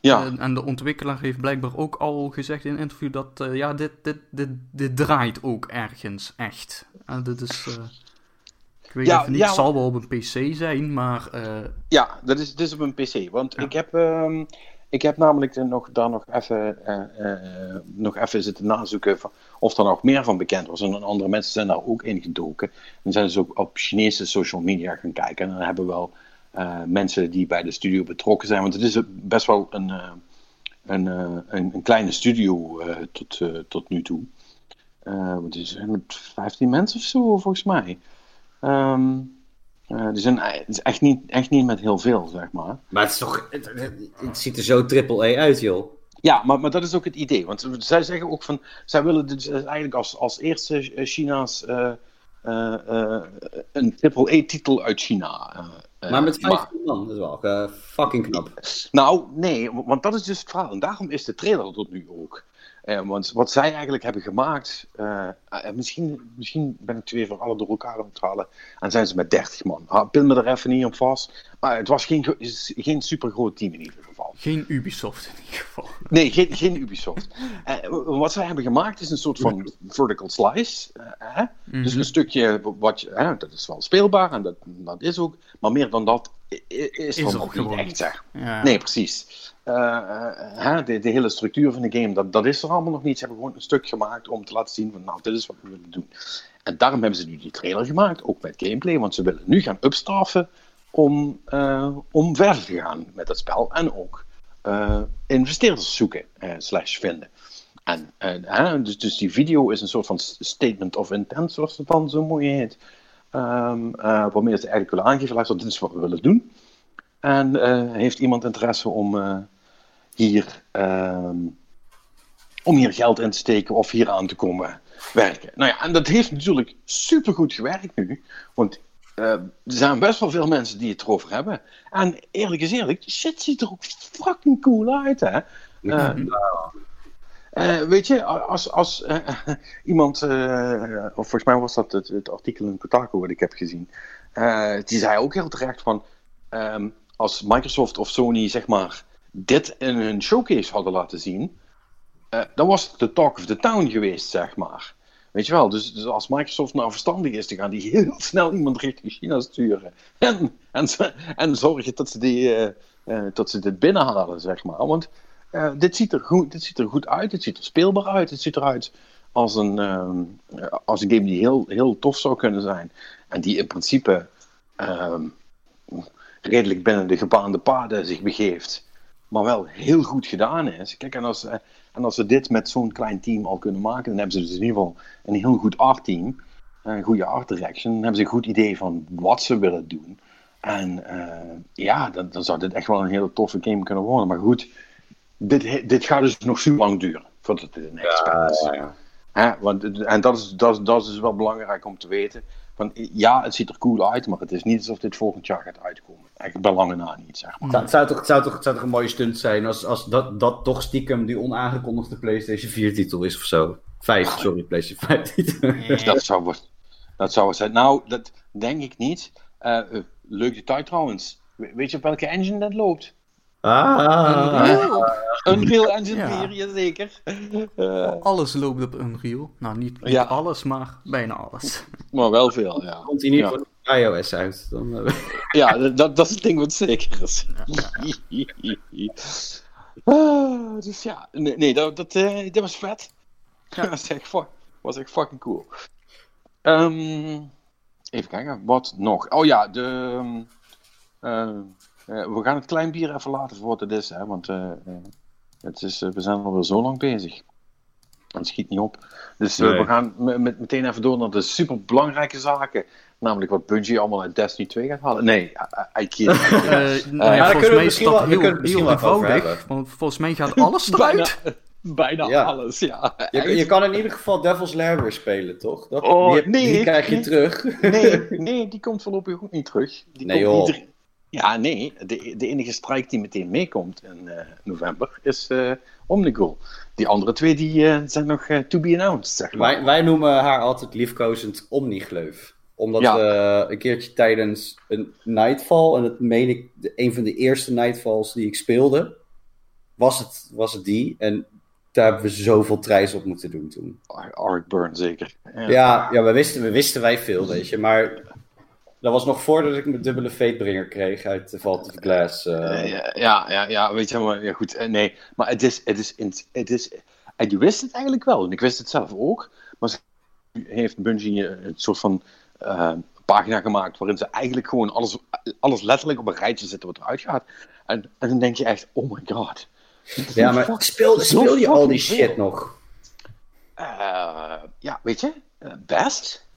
Ja, En, de ontwikkelaar heeft blijkbaar ook al gezegd in een interview dat ja, dit, dit, dit, dit draait ook ergens echt. En dit is. Ik weet Ja, even niet, ja, het zal wel op een PC zijn, maar. eh, ja dat is, dit is op een PC. Want ik, heb, ehm, ik heb namelijk nog, daar nog even, eh, nog even zitten nazoeken van, of er nog meer van bekend was. En andere mensen zijn daar ook in gedoken. En zijn dus ook op Chinese social media gaan kijken. En dan hebben we wel mensen die bij de studio betrokken zijn. Want het is best wel een, een, een, een kleine studio tot, tot nu toe. Want het is met 15 mensen of zo, volgens mij. Ehm eh, zijn, het is echt niet, echt niet met heel veel, zeg maar. Maar het is toch... Het, ziet er zo triple A uit, joh. Ja, maar, maar dat is ook het idee. Want zij zeggen ook van, zij willen dus eigenlijk als, als eerste eh, China's eh, een triple-E-titel uit China. Maar met maken. 15 man, dat is wel fucking knap. Nou, nee, want dat is dus het verhaal. En daarom is de trailer tot nu ook. Eh, want wat zij eigenlijk hebben gemaakt, eh, misschien, misschien ben ik twee voor alle door elkaar aan het halen, en zijn ze met 30 man. Ha, pin me er even niet op vast. Maar het was geen, geen super groot team in ieder geval. geen Ubisoft in ieder geval. Nee, geen, geen Ubisoft. Eh, wat zij hebben gemaakt is een soort van vertical slice. eh, hè? Dus een stukje wat dat is wel speelbaar en dat, dat is ook, maar meer dan dat is, Is nog niet echt, zeg. Ja. Nee, precies. Eh, eh, hè, de, de hele structuur van de game, dat, dat is er allemaal nog niet. Ze hebben gewoon een stuk gemaakt om te laten zien van, nou, dit is wat we willen doen. En daarom hebben ze nu die trailer gemaakt, ook met gameplay, want ze willen nu gaan upstaffen om, eh, om verder te gaan met het spel en ook investeerders zoeken slash vinden. En, hè, dus, dus die video is een soort van statement of intent, zoals het dan zo mooi heet. Eh, waarmee ze eigenlijk willen aangeven, luister, dit is wat we willen doen. En eh, heeft iemand interesse om eh, hier, ehm, om hier geld in te steken of hier aan te komen werken? Nou ja, en dat heeft natuurlijk supergoed gewerkt nu. Want er zijn best wel veel mensen die het erover hebben. En eerlijk is eerlijk, shit ziet er ook fucking cool uit, hè? Eh, eh, weet je, als, als eh, *laughs* iemand, eh, of volgens mij was dat het, het artikel in Kotaku wat ik heb gezien, die zei ook heel terecht van, ehm, als Microsoft of Sony zeg maar dit in hun showcase hadden laten zien, dan was het de talk of the town geweest, zeg maar. Weet je wel, dus, dus als Microsoft nou verstandig is, dan gaan die heel *laughs* snel iemand richting China sturen. En, en, en zorgen dat ze, die, dat ze dit binnenhalen, zeg maar. Want eh, dit, ziet er goed, dit ziet er goed uit, het ziet er speelbaar uit, het ziet eruit als een, ehm, eh, als een game die heel, heel tof zou kunnen zijn. En die in principe ehm, redelijk binnen de gebaande paden zich begeeft. Maar wel heel goed gedaan is. Kijk, en als, eh, en als ze dit met zo'n klein team al kunnen maken, dan hebben ze dus in ieder geval een heel goed art team. Een goede art direction. Dan hebben ze een goed idee van wat ze willen doen. En ja, dan, dan zou dit echt wel een hele toffe game kunnen worden. Maar goed, dit, dit gaat dus nog super lang duren. Voordat het een echt spel is. Ja, ja. Hè? Want, en dat is, dat, dat is wel belangrijk om te weten. Van, ja, het ziet er cool uit, maar het is niet alsof dit volgend jaar gaat uitkomen. Echt bij lange na niet, zeg maar. Het zou, toch, het, zou toch, zou toch een mooie stunt zijn als, als dat, dat toch stiekem die onaangekondigde PlayStation 4 titel is of zo. 5, sorry, PlayStation 5 titel. *laughs* Dat zou, wat- dat zou het zijn. Nou, dat denk ik niet. Eh, eh, leuk detail trouwens. We- Weet je op welke engine dat loopt? Ah, Unreal Engine Ja. 4, jazeker. Eh, Alles loopt op Unreal. Nou, niet, niet Ja. alles, maar bijna alles. maar wel veel, ja. komt hij niet Ja. voor iOS uit. Dan, eh, Ja, dat, dat is het ding wat zeker is. *laughs* Ah, dus ja, nee, nee dat, dat, eh, dat was vet. Ja. *laughs* dat was echt, fuck, was echt fucking cool. Ehm, even kijken, wat nog? Oh ja, de, ehm, eh, eh, we gaan het klein bier even laten voor wat het is, hè, want eh, eh, het is, eh, we zijn alweer zo lang bezig. Het schiet niet op. Dus eh, Nee. we gaan me- met, meteen even door naar de super belangrijke zaken. Namelijk wat Bungie allemaal uit Destiny 2 gaat halen. Nee, I, I kid. Eh, nou ja, daar kunnen we volgens mij is dat heel, heel eenvoudig. Want volgens mij gaat alles *laughs* eruit. *laughs* bijna Ja. alles, ja. je, je kan in ieder geval Devil's Lair weer spelen, toch? Dat, Oh, die, heb- nee, die krijg je nee. terug. Nee, *laughs* nee, die komt voorlopig ook niet terug. Die Nee, komt joh. niet Ja, nee. De, de enige strike die meteen meekomt in eh, november is Omnigul. Die andere twee die, eh, zijn nog to be announced, zeg maar. Wij, wij noemen haar altijd liefkozend Omnigleuf. Omdat Ja. we een keertje tijdens een Nightfall, en dat meen ik, een van de eerste Nightfalls die ik speelde, was het, was het die. En daar hebben we zoveel trijs op moeten doen toen. Ar- Burn, zeker. Ja. Ja, ja we, wisten, we wisten wij veel, weet je. Maar dat was nog voordat ik mijn dubbele fatebringer kreeg uit Vault of Glass. Eh, ja, ja, ja, weet je, maar ja, goed, eh, nee. Maar het is, het is, het is, en je wist het eigenlijk wel, en ik wist het zelf ook, maar ze heeft Bungie een soort van pagina gemaakt waarin ze eigenlijk gewoon alles, alles letterlijk op een rijtje zetten wat eruit gaat. En, en dan denk je echt, oh my god. ja, maar Fuck, speel, je al die shit veel. nog? Ja, weet je, best.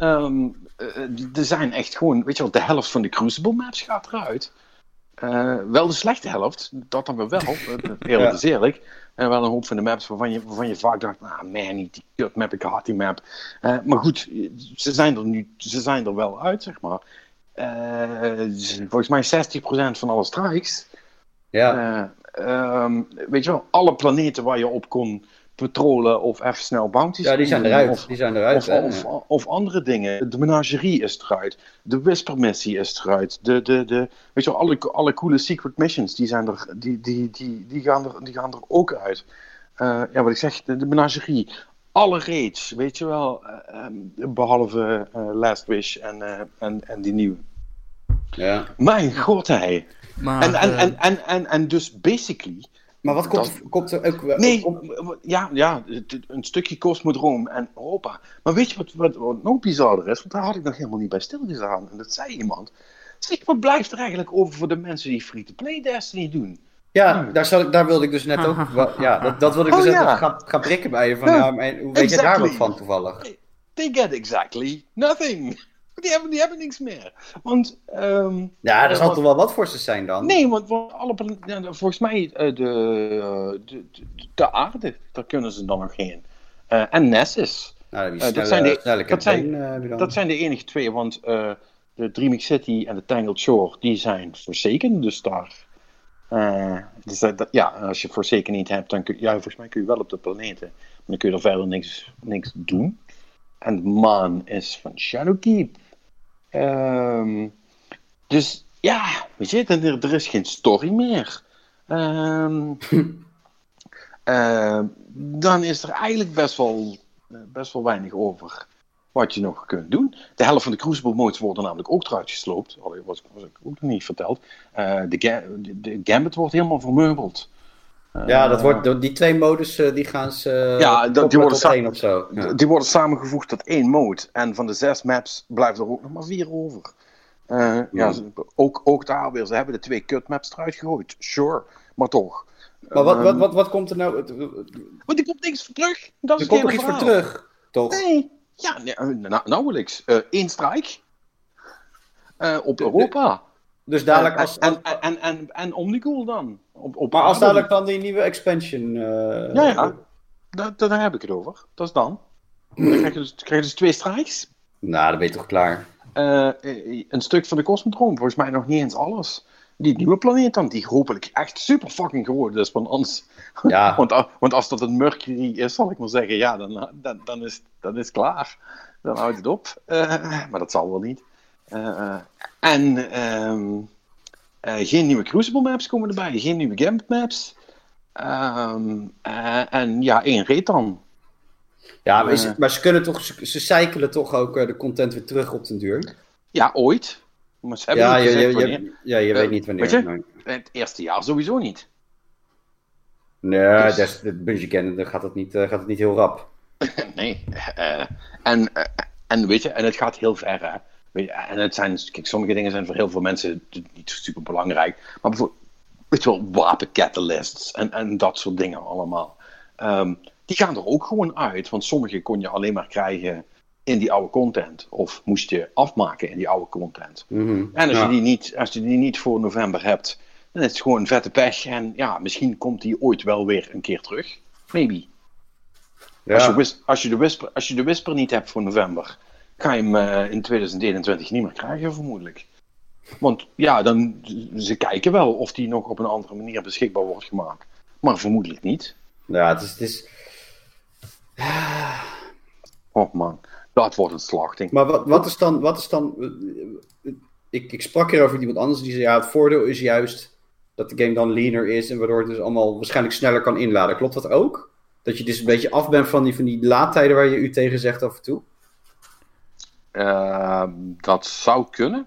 Ehm, eh, er zijn echt gewoon, weet je wel, de helft van de Crucible maps gaat eruit. Eh, wel de slechte helft, dat dan weer wel, *laughs* eh, eerlijk Ja. is eerlijk. En wel een hoop van de maps waarvan je, waarvan je vaak dacht, ah man, niet die kut map, ik haat die map. Eh, maar goed, ze zijn er nu, ze zijn er wel uit, zeg maar. Eh, volgens mij 60% van alle strikes Ja. eh, ehm, weet je wel, alle planeten waar je op kon patrollen of even snel bounties ja, die zijn eruit. Of, die zijn eruit, of, hè. of, of andere dingen. De menagerie is eruit. De Whisper-missie is eruit. De, de, de, weet je wel, alle, alle coole secret missions, die, zijn er, die, die, die, die, gaan, er, die gaan er ook uit. Eh, ja, wat ik zeg, de, de menagerie. Alle raids, weet je wel. eh, ehm, behalve eh, Last Wish en, eh, en, en die nieuwe. ja. Mijn god, hij. Maar, En, en, en, en, en, en dus basically Maar wat komt, komt er ook... Nee, komt- ja, ja, een stukje Cosmodroom en Europa. Maar weet je wat, wat, wat nog bizarder is? Want daar had ik nog helemaal niet bij stilgestaan. En dat zei iemand. Zeg, wat blijft er eigenlijk over voor de mensen die free-to-play Destiny doen? Ja, daar, zat ik, daar wilde ik dus net ook... *laughs* Ja, dat, dat wilde ik Oh, dus net ja. ook gaan, gaan prikken bij je. Van, Ja, ja, maar hoe weet je daar wat van toevallig? They get exactly nothing. Die hebben, die hebben niks meer. Want, ehm, Ja, er zal toch wel wat voor ze zijn dan? nee, want, alle, volgens mij eh, de, eh, de, de, de aarde, daar kunnen ze dan nog heen. Eh, en Nessus. Nou, dat zijn de- dat zijn- je. Dat zijn de enige twee, want de Dreaming City en de Tangled Shore, die zijn. Dus daar. eh, dus dat, dat- ja, als je Forsaken niet hebt, dan kun ja, volgens mij kun je wel op de planeten. Maar dan kun je er verder niks, niks doen. En de maan is van Shadowkeep. Ehm, dus ja, weet je, er, er is geen story meer. Ehm, *laughs* eh, dan is er eigenlijk best wel, best wel weinig over wat je nog kunt doen. De helft van de Crucible modes worden namelijk ook eruit gesloopt. Dat was, was ik ook nog niet verteld. Eh, de, ga- de, de Gambit wordt helemaal vermeubeld. Eh, Ja, dat wordt, door die twee modus eh, die gaan ze eh, Ja, dat- die worden één of zo. Ja. Die worden samengevoegd tot één mode. En van de zes maps blijven er ook nog maar vier over. Eh, ja, ook, ook daar weer. Ze hebben de twee cut maps eruit gegooid. Sure, maar toch. Maar wat, wat, Ehm, wat, wat komt er nou? Want er komt niks voor terug. Dat is Er komt nog iets voor terug, toch? Nee. Ja, nee, eh, ik. eh één strike. Eh, op Europa. Dus dadelijk En- als, en, en, en, en, en Omnicool dan. Op, op maar als dadelijk dan die nieuwe expansion. eh, Ja, ja. Daar, daar heb ik het over. Dat is dan. Dan krijg je dus, krijg je dus twee strikes. Nou, dan ben je toch klaar. Eh, eh, een stuk van de Cosmodrome, volgens mij nog niet eens alles. Die nieuwe planeet dan, die hopelijk echt super fucking groot is. *laughs* Want, anders, Ja, want, a- want als dat een Mercury is, zal ik maar zeggen, ja, dan, dan, dan, is, dan is het klaar. Dan houdt het op. Maar dat zal wel niet. Eh, eh, en ehm, eh, geen nieuwe Crucible maps komen erbij, geen nieuwe Gambit maps. Ehm, eh, en ja, één raid dan. ja maar, is maar ze kunnen toch, ze, ze cyclen toch ook de content weer terug op den duur. Ja, ooit. Maar ze hebben Ja, niet je, je, ja, je weet niet wanneer. weet je? Het eerste jaar sowieso niet. nee Dus- des- de Bungie kennen, dan gaat het niet, gaat het niet heel rap. *laughs* Nee. en, en weet je, en het gaat heel ver. Hè? Weet je, en het zijn, kijk, sommige dingen zijn voor heel veel mensen niet super belangrijk. Maar bijvoorbeeld, weet je wel, wapencatalysts en, en dat soort dingen allemaal. Ehm, die gaan er ook gewoon uit. Want sommige kon je alleen maar krijgen in die oude content. Of moest je afmaken in die oude content. Mhm. En als, Ja. je die niet, als je die niet voor november hebt, dan is het gewoon vette pech. En ja, misschien komt die ooit wel weer een keer terug. Maybe. Ja. Als, je als, je de whisper, als je de Whisper niet hebt voor november, ga je hem eh, in 2021 niet meer krijgen, vermoedelijk. Want ja, dan, ze kijken wel of die nog op een andere manier beschikbaar wordt gemaakt. Maar vermoedelijk niet. ja, het is, het is, Oh man, dat wordt een slachting. Maar wat, wat is dan. Wat is dan ik, ik sprak hier over iemand anders die zei: ja, het voordeel is juist dat de game dan leaner is en waardoor het dus allemaal waarschijnlijk sneller kan inladen. Klopt dat ook? Dat je dus een beetje af bent van die, van die laadtijden waar je u tegen zegt af en toe? Eh, dat zou kunnen.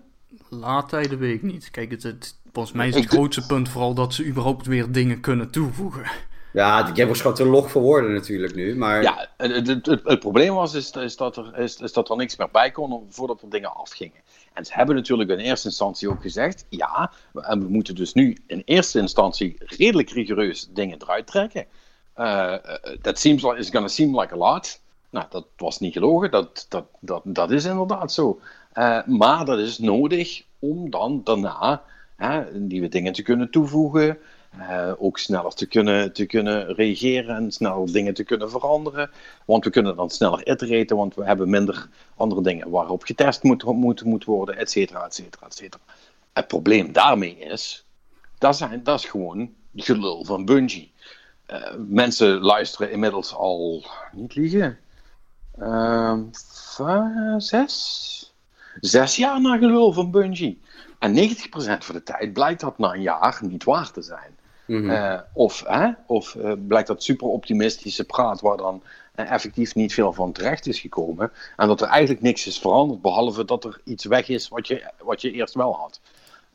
Laadtijden weet ik niet. Kijk, het, het, volgens mij is het Ik- grootste punt vooral dat ze überhaupt weer dingen kunnen toevoegen. Ja, de game was gewoon te log voor woorden natuurlijk nu. Maar Ja, het, het, het, het probleem was is, is, dat er, is, is dat er niks meer bij kon voordat er dingen afgingen. En ze hebben natuurlijk in eerste instantie ook gezegd, ja, we- en we moeten dus nu in eerste instantie redelijk rigoureus dingen eruit trekken. Eh, eh, That seems like, is gonna seem like a lot. Nou, dat was niet gelogen, dat, dat, dat, dat is inderdaad zo. Eh, maar dat is nodig om dan daarna nieuwe dingen te kunnen toevoegen. eh, ook sneller te kunnen, te kunnen reageren en sneller dingen te kunnen veranderen. Want we kunnen dan sneller iteraten, want we hebben minder andere dingen waarop getest moet, moet, moet worden, et cetera, et cetera, et cetera. Het probleem daarmee is, dat, zijn, dat is gewoon gelul van Bungie. Eh, mensen luisteren inmiddels al, niet liegen, va- zes, zes jaar naar gelul van Bungie. En 90% van de tijd blijkt dat na een jaar niet waar te zijn. Mhm. Eh, of hè, of eh, blijkt dat super optimistische praat waar dan eh, effectief niet veel van terecht is gekomen. En dat er eigenlijk niks is veranderd, behalve dat er iets weg is wat je, wat je eerst wel had.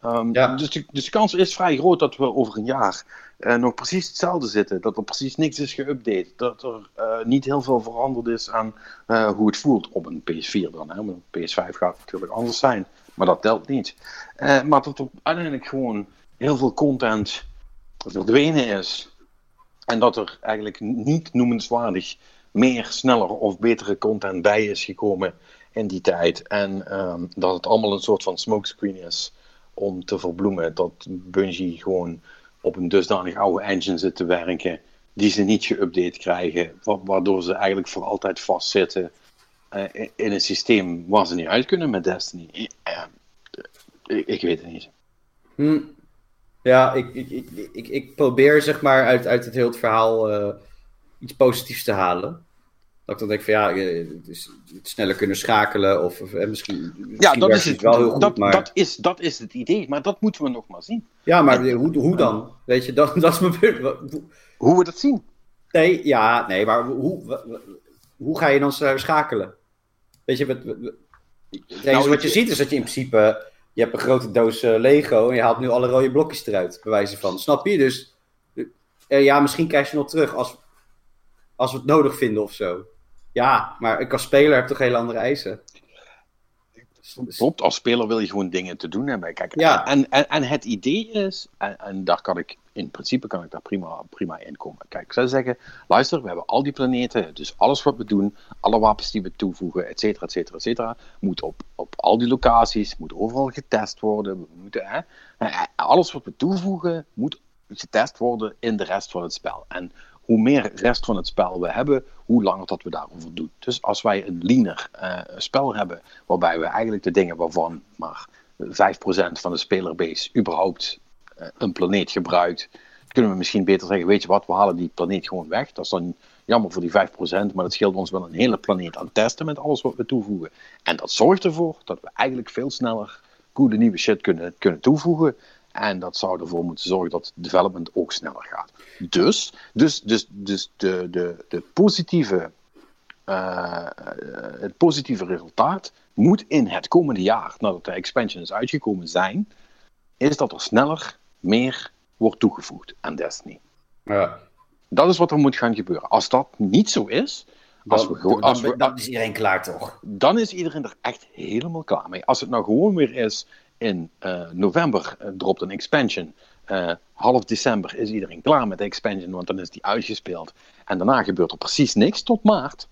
Ehm, Ja. dus, de, dus de kans is vrij groot dat we over een jaar eh, nog precies hetzelfde zitten. Dat er precies niks is geüpdate. Dat er eh, niet heel veel veranderd is aan eh, hoe het voelt op een PS4 dan. Hè? Een PS5 gaat natuurlijk anders zijn. Maar dat telt niet. Maar dat er uiteindelijk gewoon heel veel content verdwenen is. En dat er eigenlijk niet noemenswaardig meer, sneller of betere content bij is gekomen in die tijd. En ehm, dat het allemaal een soort van smokescreen is om te verbloemen dat Bungie gewoon op een dusdanig oude engine zit te werken die ze niet geüpdate krijgen, wa- waardoor ze eigenlijk voor altijd vastzitten eh, in- een systeem waar ze niet uit kunnen met Destiny. Eh, Ik, weet het niet. Hm. Ja, ik, ik, ik probeer zeg maar uit, uit het hele verhaal eh, iets positiefs te halen. Dat ik dan denk van ja, het is het sneller kunnen schakelen of, of eh, misschien, Ja, dat is, het, wel heel goed, dat, maar... dat, is, dat is het idee, maar dat moeten we nog maar zien. Ja, maar hoe, hoe dan? Weet je, dat, *laughs* dat is mijn punt. Hoe- we dat zien. Nee, ja, nee, maar hoe, hoe, ga je dan schakelen? Weet je, wat, wat- Nou, wat je ziet is dat je in principe, je hebt een grote doos eh, Lego en je haalt nu alle rode blokjes eruit, bij wijze van. Snap je? Dus eh, ja, misschien krijg je nog terug als, als we het nodig vinden of zo. Ja, maar ik als speler heb toch hele andere eisen. Klopt, als speler wil je gewoon dingen te doen hebben. Kijk, Ja. en, en, en het idee is, en, en daar kan ik, in principe kan ik daar prima, prima in komen. Kijk, ik zou zeggen, luister, we hebben al die planeten, dus alles wat we doen, alle wapens die we toevoegen, et cetera, et cetera, et cetera, moet op, op al die locaties, moet overal getest worden. We moeten, hè, alles wat we toevoegen, moet getest worden in de rest van het spel. En hoe meer rest van het spel we hebben, hoe langer dat we daarover doen. Dus als wij een leaner eh, spel hebben, waarbij we eigenlijk de dingen waarvan maar 5% van de spelerbase überhaupt eh, een planeet gebruikt, kunnen we misschien beter zeggen, weet je wat, we halen die planeet gewoon weg. Dat is dan jammer voor die 5%, maar dat scheelt ons wel een hele planeet aan testen met alles wat we toevoegen. En dat zorgt ervoor dat we eigenlijk veel sneller goede nieuwe shit kunnen, kunnen toevoegen. En dat zou ervoor moeten zorgen dat development ook sneller gaat. Dus, dus, dus, dus de, de, de positieve, eh, eh, het positieve resultaat moet in het komende jaar, nadat de expansions uitgekomen zijn, is dat er sneller meer wordt toegevoegd aan Destiny. Ja. Dat is wat er moet gaan gebeuren. Als dat niet zo is, als we, gewoon- als we, dan is iedereen klaar toch? dan is iedereen er echt helemaal klaar mee. Als het nou gewoon weer is in eh, november eh, dropt een expansion. eh, half december is iedereen klaar met de expansion, want dan is die uitgespeeld. En daarna gebeurt er precies niks tot maart.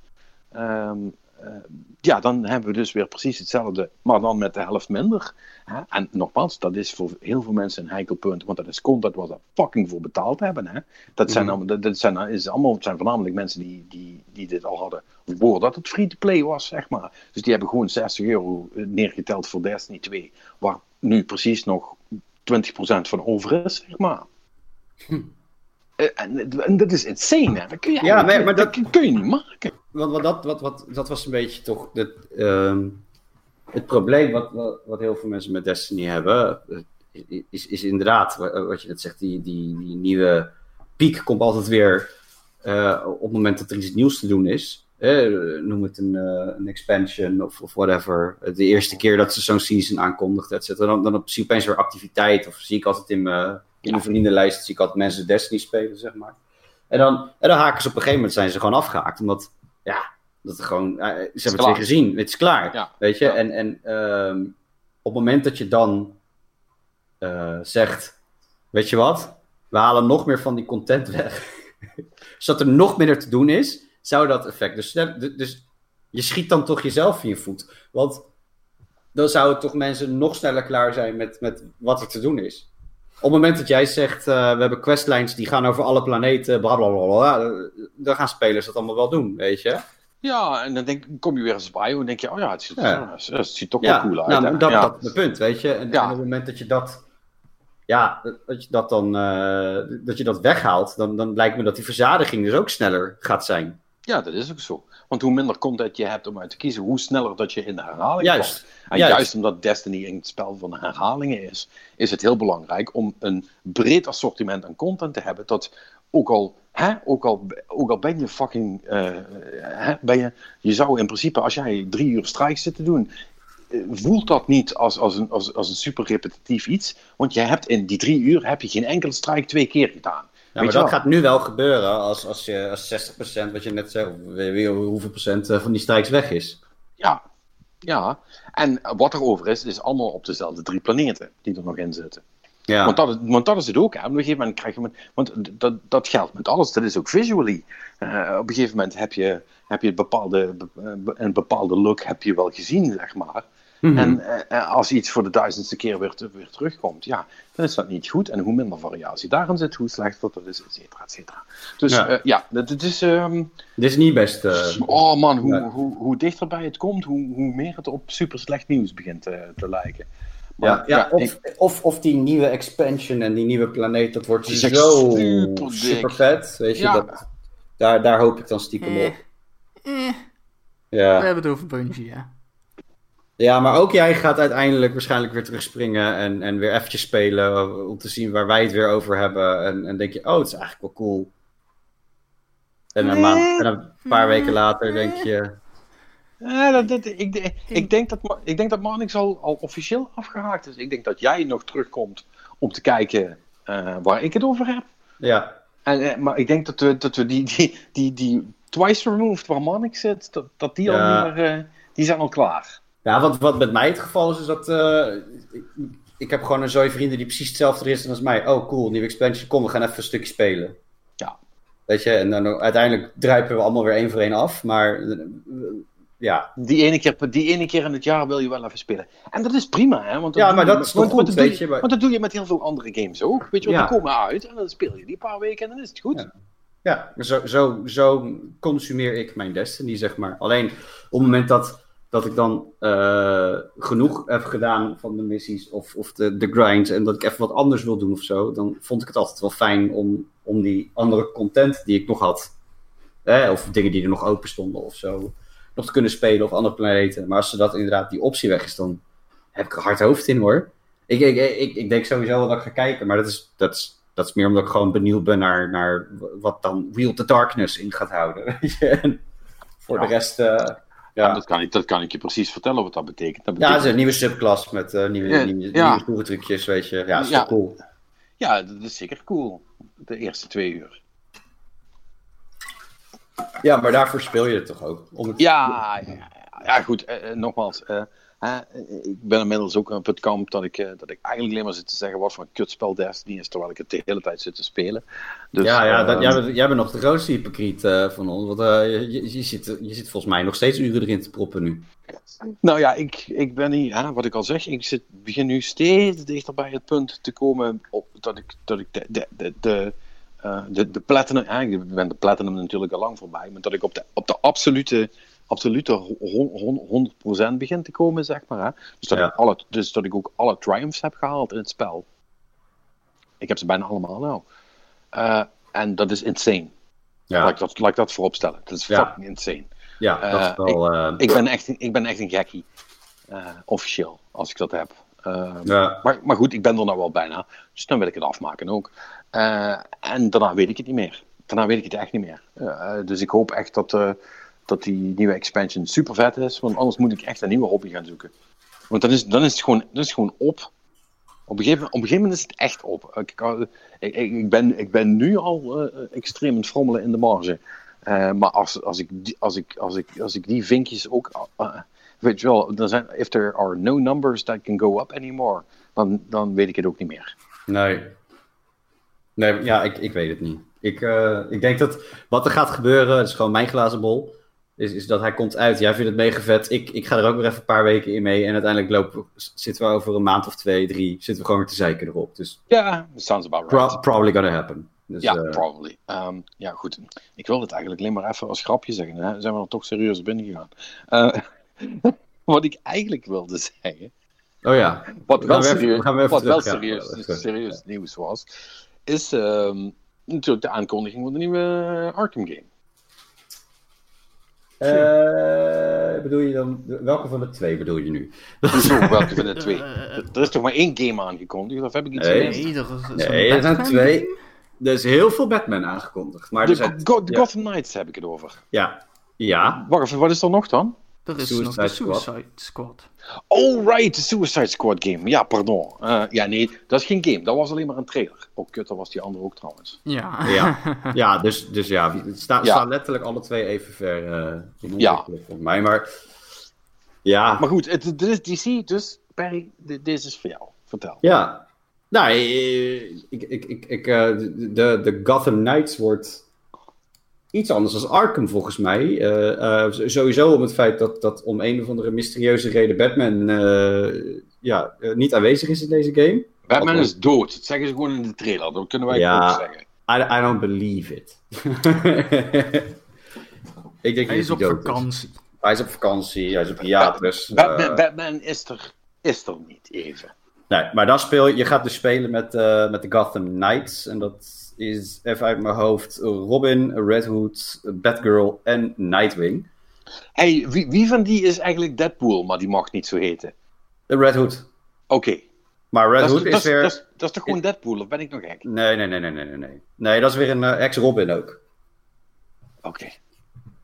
Ehm, eh, ja, dan hebben we dus weer precies hetzelfde, maar dan met de helft minder. Hè? En nogmaals, dat is voor heel veel mensen een heikel punt, want dat is content waar ze fucking voor betaald hebben. Hè? Dat, zijn, Mhm. allemaal- dat, zijn, is allemaal, zijn voornamelijk mensen die, die, die dit al hadden voordat het free-to-play was, zeg maar. Dus die hebben gewoon 60 euro neergeteld voor Destiny 2, waar nu precies nog 20% van over is, zeg maar. Eh, En, en dat is insane, hè? Dat kun je. Ja, nee, maar dat- kun je niet maken. Want, want dat, wat, wat, dat was een beetje toch het, ehm, het probleem wat, wat, wat heel veel mensen met Destiny hebben. eh, Is, is inderdaad, wa- wat je net zegt, die, die, die nieuwe piek komt altijd weer eh, op het moment dat er iets nieuws te doen is. Eh, noem het een, eh, een expansion of, of whatever. De eerste keer dat ze zo'n season aankondigt, et cetera. Dan, dan zie je opeens weer activiteit. Of zie ik altijd in mijn, in mijn vriendenlijst, zie ik altijd mensen Destiny spelen, zeg maar. En dan, en dan haken ze op een gegeven moment, zijn ze gewoon afgehaakt. Omdat, ja, dat gewoon, eh, ze hebben het klaar. weer gezien. Het is klaar. Ja. Weet je? Ja. En, en ehm, op het moment dat je dan eh, zegt, weet je wat? We halen nog meer van die content weg. *laughs* Zodat er nog minder te doen is, zou dat effect. Dus, dus je schiet dan toch jezelf in je voet. Want dan zouden toch mensen nog sneller klaar zijn met, met wat er te doen is. Op het moment dat jij zegt, eh, we hebben questlines die gaan over alle planeten, bla bla bla, bla, eh, dan gaan spelers dat allemaal wel doen, weet je? Ja, en dan denk, kom je weer eens bij en denk je, oh ja, het ziet, Ja. het ziet toch Ja, wel cool uit. nou, hè? dat, ja. dat is het punt, weet je. En, op het moment dat je dat, ja, dat- dat je dat dan, eh, dat je dat weghaalt, dan, dan lijkt me dat die verzadiging dus ook sneller gaat zijn. Ja, dat is ook zo. Want hoe minder content je hebt om uit te kiezen, hoe sneller dat je in de herhaling Juist. valt. En Juist. juist. omdat Destiny een spel van herhalingen is, is het heel belangrijk om een breed assortiment aan content te hebben. Dat ook al, hè, ook al, ook al ben je fucking, eh, hè, ben je, je zou in principe, als jij drie uur strijk zit te doen, eh, voelt dat niet als, als, een, als, als een super repetitief iets. Want je hebt in die drie uur heb je geen enkele strijk twee keer gedaan. Ja, maar dat wel? gaat nu wel gebeuren als, als, je, als 60%, wat je net zei, hoeveel procent eh, van die strijks weg is. Ja, ja. En wat er over is, is allemaal op dezelfde drie planeten die er nog in zitten. Ja, Want, dat, is- want dat is het ook. Hè. Op een gegeven moment krijg je. Want dat, dat geldt met alles. Dat is ook visually. Eh, op een gegeven moment heb je, heb je een, bepaalde, be- een bepaalde look heb je wel gezien, zeg maar. Mhm. En eh, als iets voor de duizendste keer weer, te- weer terugkomt, ja, dan is dat niet goed. En hoe minder variatie daarin zit, hoe slechter dat is, et cetera, et cetera. Dus Ja. ja, ja dat, het is. ehm, Dit is niet best. eh, Oh man, hoe, Ja. hoe, hoe dichterbij het komt, hoe, hoe meer het op super slecht nieuws begint te, te lijken. Ja, Maar ja, of, ik- of, of die nieuwe expansion en die nieuwe planeet, dat wordt zo super vet. Weet je, Ja. dat, daar, daar hoop ik dan stiekem op. Eh, we Ja. hebben het over Bungie, hè. Ja, maar ook jij gaat uiteindelijk waarschijnlijk weer terugspringen en, en weer eventjes spelen eh, om te zien waar wij het weer over hebben. En, en denk je, oh, het is eigenlijk wel cool. En een, maand, en een paar weken later denk je, Ja, dat, dat, ik, ik, denk dat, ik denk dat Manix al, al officieel afgehaakt is. Ik denk dat jij nog terugkomt om te kijken eh, waar ik het over heb. ja, En, eh, maar ik denk dat we, dat we die, die, die, die twice removed waar Manix zit, dat, dat die Ja. al niet meer, eh, die zijn al klaar. Ja, wat, wat met mij het geval is, is dat eh, ik, ik heb gewoon een zooi vrienden die precies hetzelfde is als mij. Oh, cool, nieuwe expansion, kom, we gaan even een stukje spelen. Ja. Weet je, en dan uiteindelijk druipen we allemaal weer één voor één af, maar eh, ja. Die ene, keer, die ene keer in het jaar wil je wel even spelen. En dat is prima, hè? Want Ja, maar dat is toch want- goed, weet je- maar- Want dat doe je met heel veel andere games ook. Weet je, want Ja. die komen uit en dan speel je die een paar weken en dan is het goed. Ja. Ja, zo, zo, zo consumeer ik mijn Destiny, zeg maar. Alleen op het moment dat, dat ik dan eh, genoeg heb gedaan van de missies of, of de, de grinds en dat ik even wat anders wil doen of zo, dan vond ik het altijd wel fijn om, om die andere content die ik nog had, hè, of dingen die er nog open stonden of zo, nog te kunnen spelen of andere planeten. Maar als ze dat inderdaad die optie weg is, dan heb ik er hard hoofd in hoor. Ik, ik, ik, ik denk sowieso wel dat ik ga kijken, maar dat is, dat is, dat is meer omdat ik gewoon benieuwd ben naar, naar wat dan Real the Darkness in gaat houden. *laughs* weet je. En voor Ja. de rest, eh, Ja, dat, kan ik, dat kan ik je precies vertellen wat dat betekent. Dat Ja, het is een nieuwe subklas met eh, nieuwe, Ja, nieuwe, ja. nieuwe trucjes, weet je. Ja, is Ja. cool. Ja, dat is zeker cool. De eerste twee uur. Ja, maar daarvoor speel je het toch ook? Om het... Ja, ja, ja, ja, goed. eh, eh, nogmaals. Eh, eh, ik ben inmiddels ook op het kamp dat ik, eh, dat ik eigenlijk alleen maar zit te zeggen wat voor een kutspel Destiny is, terwijl ik het de hele tijd zit te spelen. Dus, ja, ja dat, jij, bent, jij bent nog de grootste hypocriet van ons. Want je, zit, je zit volgens mij nog steeds uren erin te proppen nu. Nou ja, ik, ik ben hier, hè, wat ik al zeg, ik zit, begin nu steeds dichter bij het punt te komen op, dat ik, dat ik de, de, de, de, de, de platinum, ik ben de platinum natuurlijk al lang voorbij, maar dat ik op de, op de absolute, absolute hon- 100% begin te komen, zeg maar. Hè. Dus, dat Ja. ik alle, dus dat ik ook alle triumphs heb gehaald in het spel. Ik heb ze bijna allemaal nou. Eh, en dat is insane. Laat, Ja, ik dat, laat ik dat voorop stellen. Dat is Ja. fucking insane. ja dat is eh, wel... eh, Ik ben echt, een- ik ben echt een gekkie. Officieel, als ik dat heb. Ja. maar, maar goed, ik ben er nou wel bijna. Dus dan wil ik het afmaken ook. En daarna weet ik het niet meer. Daarna weet ik het echt niet meer. Dus ik hoop echt dat, dat die nieuwe expansion super vet is. Want anders moet ik echt een nieuwe hobby gaan zoeken. Want dan is, dan is, het, gewoon, dan is het gewoon op. Op een, gegeven, moment is het echt op. Ik, ik, ik, ben, ik ben nu al eh, extreem aan het frommelen in de marge. Eh, maar als, als, ik, als, ik, als, ik, als ik die vinkjes ook. weet je wel, dan zijn, if there are no numbers that can go up anymore, dan, dan weet ik het ook niet meer. Nee. Nee, ja, ik, ik weet het niet. Ik, ik denk dat wat er gaat gebeuren, dat is gewoon mijn glazen bol, is, is dat hij komt uit. Jij vindt het mega vet. Ik, ik ga er ook weer even een paar weken in mee. En uiteindelijk lopen, zitten we over een maand of twee, drie, zitten we gewoon weer te zeiken erop. Dus Ja, sounds about pro- right. probably gonna happen. Dus, ja, eh, probably. Ehm, ja, goed. Ik wil het eigenlijk alleen maar even als grapje zeggen. Hè? Zijn we er toch serieus binnen gegaan? Eh, *laughs* wat ik eigenlijk wilde zeggen, oh ja. wat We wel even- serieus, we wat wel ja. serieus, serieus nieuws was, is ehm, natuurlijk de aankondiging van de nieuwe Arkham game. Eh, bedoel je dan, welke van de twee bedoel je nu? Zo, welke van de *laughs* twee? Eh, Er is toch maar één game aangekondigd, of heb ik iets Nee. er is zo'n Nee, er zijn twee. game. Er is heel veel Batman aangekondigd. Maar er De, zijn, Go- de ja. Gotham Knights heb ik het over. ja, ja, Wacht even, wat is er nog dan? Er is Suicide nog de. Suicide Squad. Oh, right, de Suicide Squad game. Ja, pardon. Eh, ja, nee, dat is geen game. Dat was alleen maar een trailer. Oh, kut, dat was die andere ook trouwens. Ja. Ja, *laughs* ja dus, dus ja, het sta- Ja. staan letterlijk alle twee even ver eh in Ja. volgens mij. Maar ja, Maar goed, het, het is DC, dus Perry, dit- deze is voor jou. Vertel. ja. Nou, eh, ik, ik, ik, ik, eh, de, de Gotham Knights wordt iets anders dan Arkham volgens mij. Eh, eh, sowieso om het feit dat, dat om een of andere mysterieuze reden Batman eh, ja, niet aanwezig is in deze game. Batman is dood. Dat zeggen ze gewoon in de trailer. Dat kunnen wij Ja. ook zeggen. I, I don't believe it. *laughs* ik denk Hij is op vakantie. Hij is op vakantie, hij is op hiatus. Batman, Batman is, er, is er niet even. Nee, maar dan speel je, je gaat dus spelen met, eh, met de Gotham Knights. En dat is even uit mijn hoofd Robin, Red Hood, Batgirl en Nightwing. Hey, wie, wie van die is eigenlijk Deadpool, maar die mag niet zo heten? De Red Hood. Oké. Maar Red Dat, Hood is- weer... dat, is- dat is toch gewoon Deadpool, of ben ik nog gek? Nee, nee, nee, nee, nee, nee, nee. Dat is weer een eh, ex-Robin ook. Oké.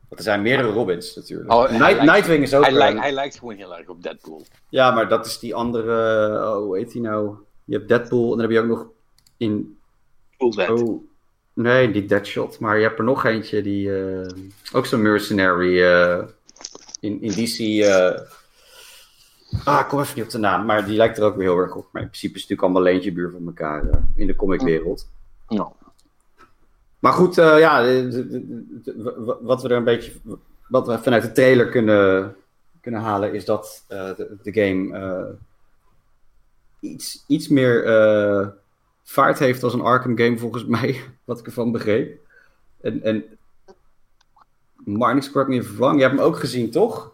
Want er zijn meerdere Robins natuurlijk. Oh, hij Night- lijkt- Nightwing is ook... Hij, lijkt, hij lijkt gewoon heel erg op Deadpool. Ja, maar dat is die andere... Oh, hoe heet die nou? Je hebt Deadpool en dan heb je ook nog in... Oh, nee, die Deadshot. Maar je hebt er nog eentje die... eh, ook zo'n mercenary eh, in, in DC... eh, Ah, ik kom even niet op de naam. Maar die lijkt er ook weer heel erg op. Maar in principe is het natuurlijk allemaal leentje buur van elkaar in de comicwereld. Nou, Maar goed, ja, de- de- de- de- w- wat we er een beetje, wat we vanuit de trailer kunnen, kunnen halen, is dat de, de game iets, iets meer vaart heeft als een Arkham game, volgens mij, *laughs* wat ik ervan begreep. En, en Marnix, correct me wrong, je hebt hem ook gezien, toch?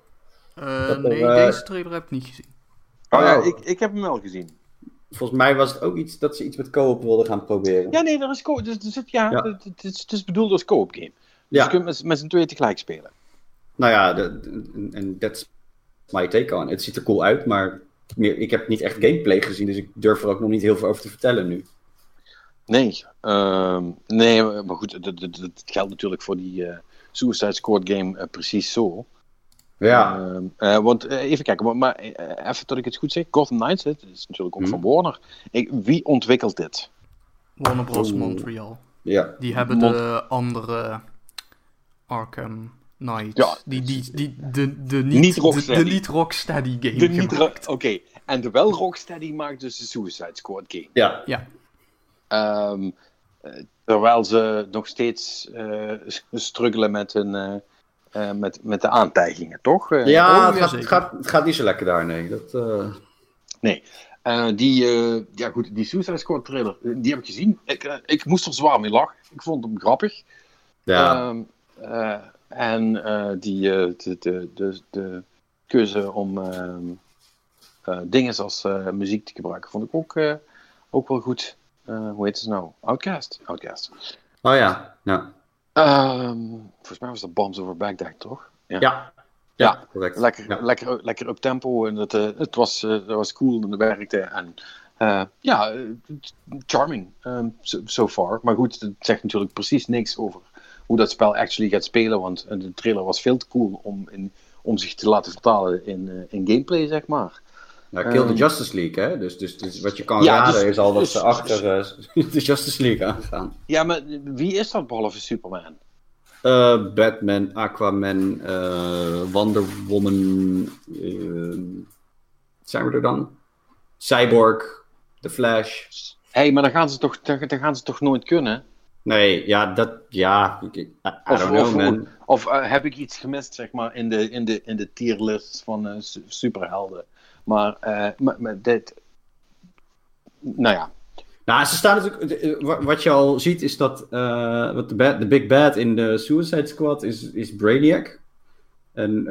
Eh, Dat er, nee, eh, deze trailer heb ik niet gezien. oh, ja, Oh. ik, ik heb hem wel gezien. Volgens mij was het ook iets dat ze iets met co-op wilden gaan proberen. Ja, nee, er is co dus, dus het, ja, Ja. Het, het is, het is bedoeld als co-op game. Dus Ja. je kunt met, met z'n tweeën tegelijk spelen. Nou ja, en that's my take on. Het ziet er cool uit, maar meer, ik heb niet echt gameplay gezien, dus ik durf er ook nog niet heel veel over te vertellen nu. Nee, ehm, nee, maar goed, dat, dat, dat geldt natuurlijk voor die eh, Suicide Squad game eh, precies zo. Ja, Ehm, eh, want even kijken, maar, maar even dat ik het goed zeg. Gotham Knights, dat is natuurlijk ook Mhm. van Warner. Ik, wie ontwikkelt dit? Warner Bros. Oeh. Montreal. ja. Die hebben Mont- de andere Arkham Knights. Ja. Die, die, die, de, de niet, Niet de, Rocksteady. de niet Rocksteady game De niet. Oké, en de wel Rocksteady maakt dus de Suicide Squad game. ja. Ja, Ehm, eh, terwijl ze nog steeds eh, s- struggelen met, hun, eh, eh, met, met de aantijgingen, toch? Ja oh, het, ja, gaat, het, gaat, het gaat niet zo lekker daar, nee. Dat, eh, Nee. Eh, die, eh, ja goed, die Suicide Squad trailer, die heb ik gezien. Ik, ik moest er zwaar mee lachen. Ik vond hem grappig. ja. Ehm, eh, en eh, die, eh, de, de, de, de keuze om ehm, eh, dingen zoals eh, muziek te gebruiken, vond ik ook, eh, ook wel goed. Eh, hoe heet het nou? Outcast? Outcast. oh ja, ja. Ehm, volgens mij was dat Bombs Over Baghdad, toch? Ja. Ja, Ja. correct. Lekker, Ja. lekker, lekker up tempo en het, eh, het, was, eh, het was cool en het werkte. En ja, charming um, so, so far. Maar goed, het zegt natuurlijk precies niks over hoe dat spel actually gaat spelen. Want de trailer was veel te cool om, in, om zich te laten vertalen in, in gameplay, zeg maar. Nou, Kill the Ehm, Justice League, hè? Dus, dus, dus wat je kan Ja, raden dus- is al dat dus- ze achter eh, *laughs* de Justice League aangaan. Ja, maar wie is dat behalve Superman? Eh, Batman, Aquaman, eh, Wonder Woman. zijn we er dan? Cyborg, The Flash. Hé, hey, maar dan gaan, ze toch, dan, dan gaan ze toch nooit kunnen? Nee, ja, dat. Ja, ik- ik- I, I Of, don't know, of, man. of heb ik iets gemist, zeg maar, in de, in de, in de tierlist van eh, su- superhelden? Maar, eh, maar, maar dit... Nou ja, Nou, ze staan natuurlijk. eh, wa- Wat je al ziet is dat. eh, wat de, bad, de Big Bad in de Suicide Squad is, is Brainiac. En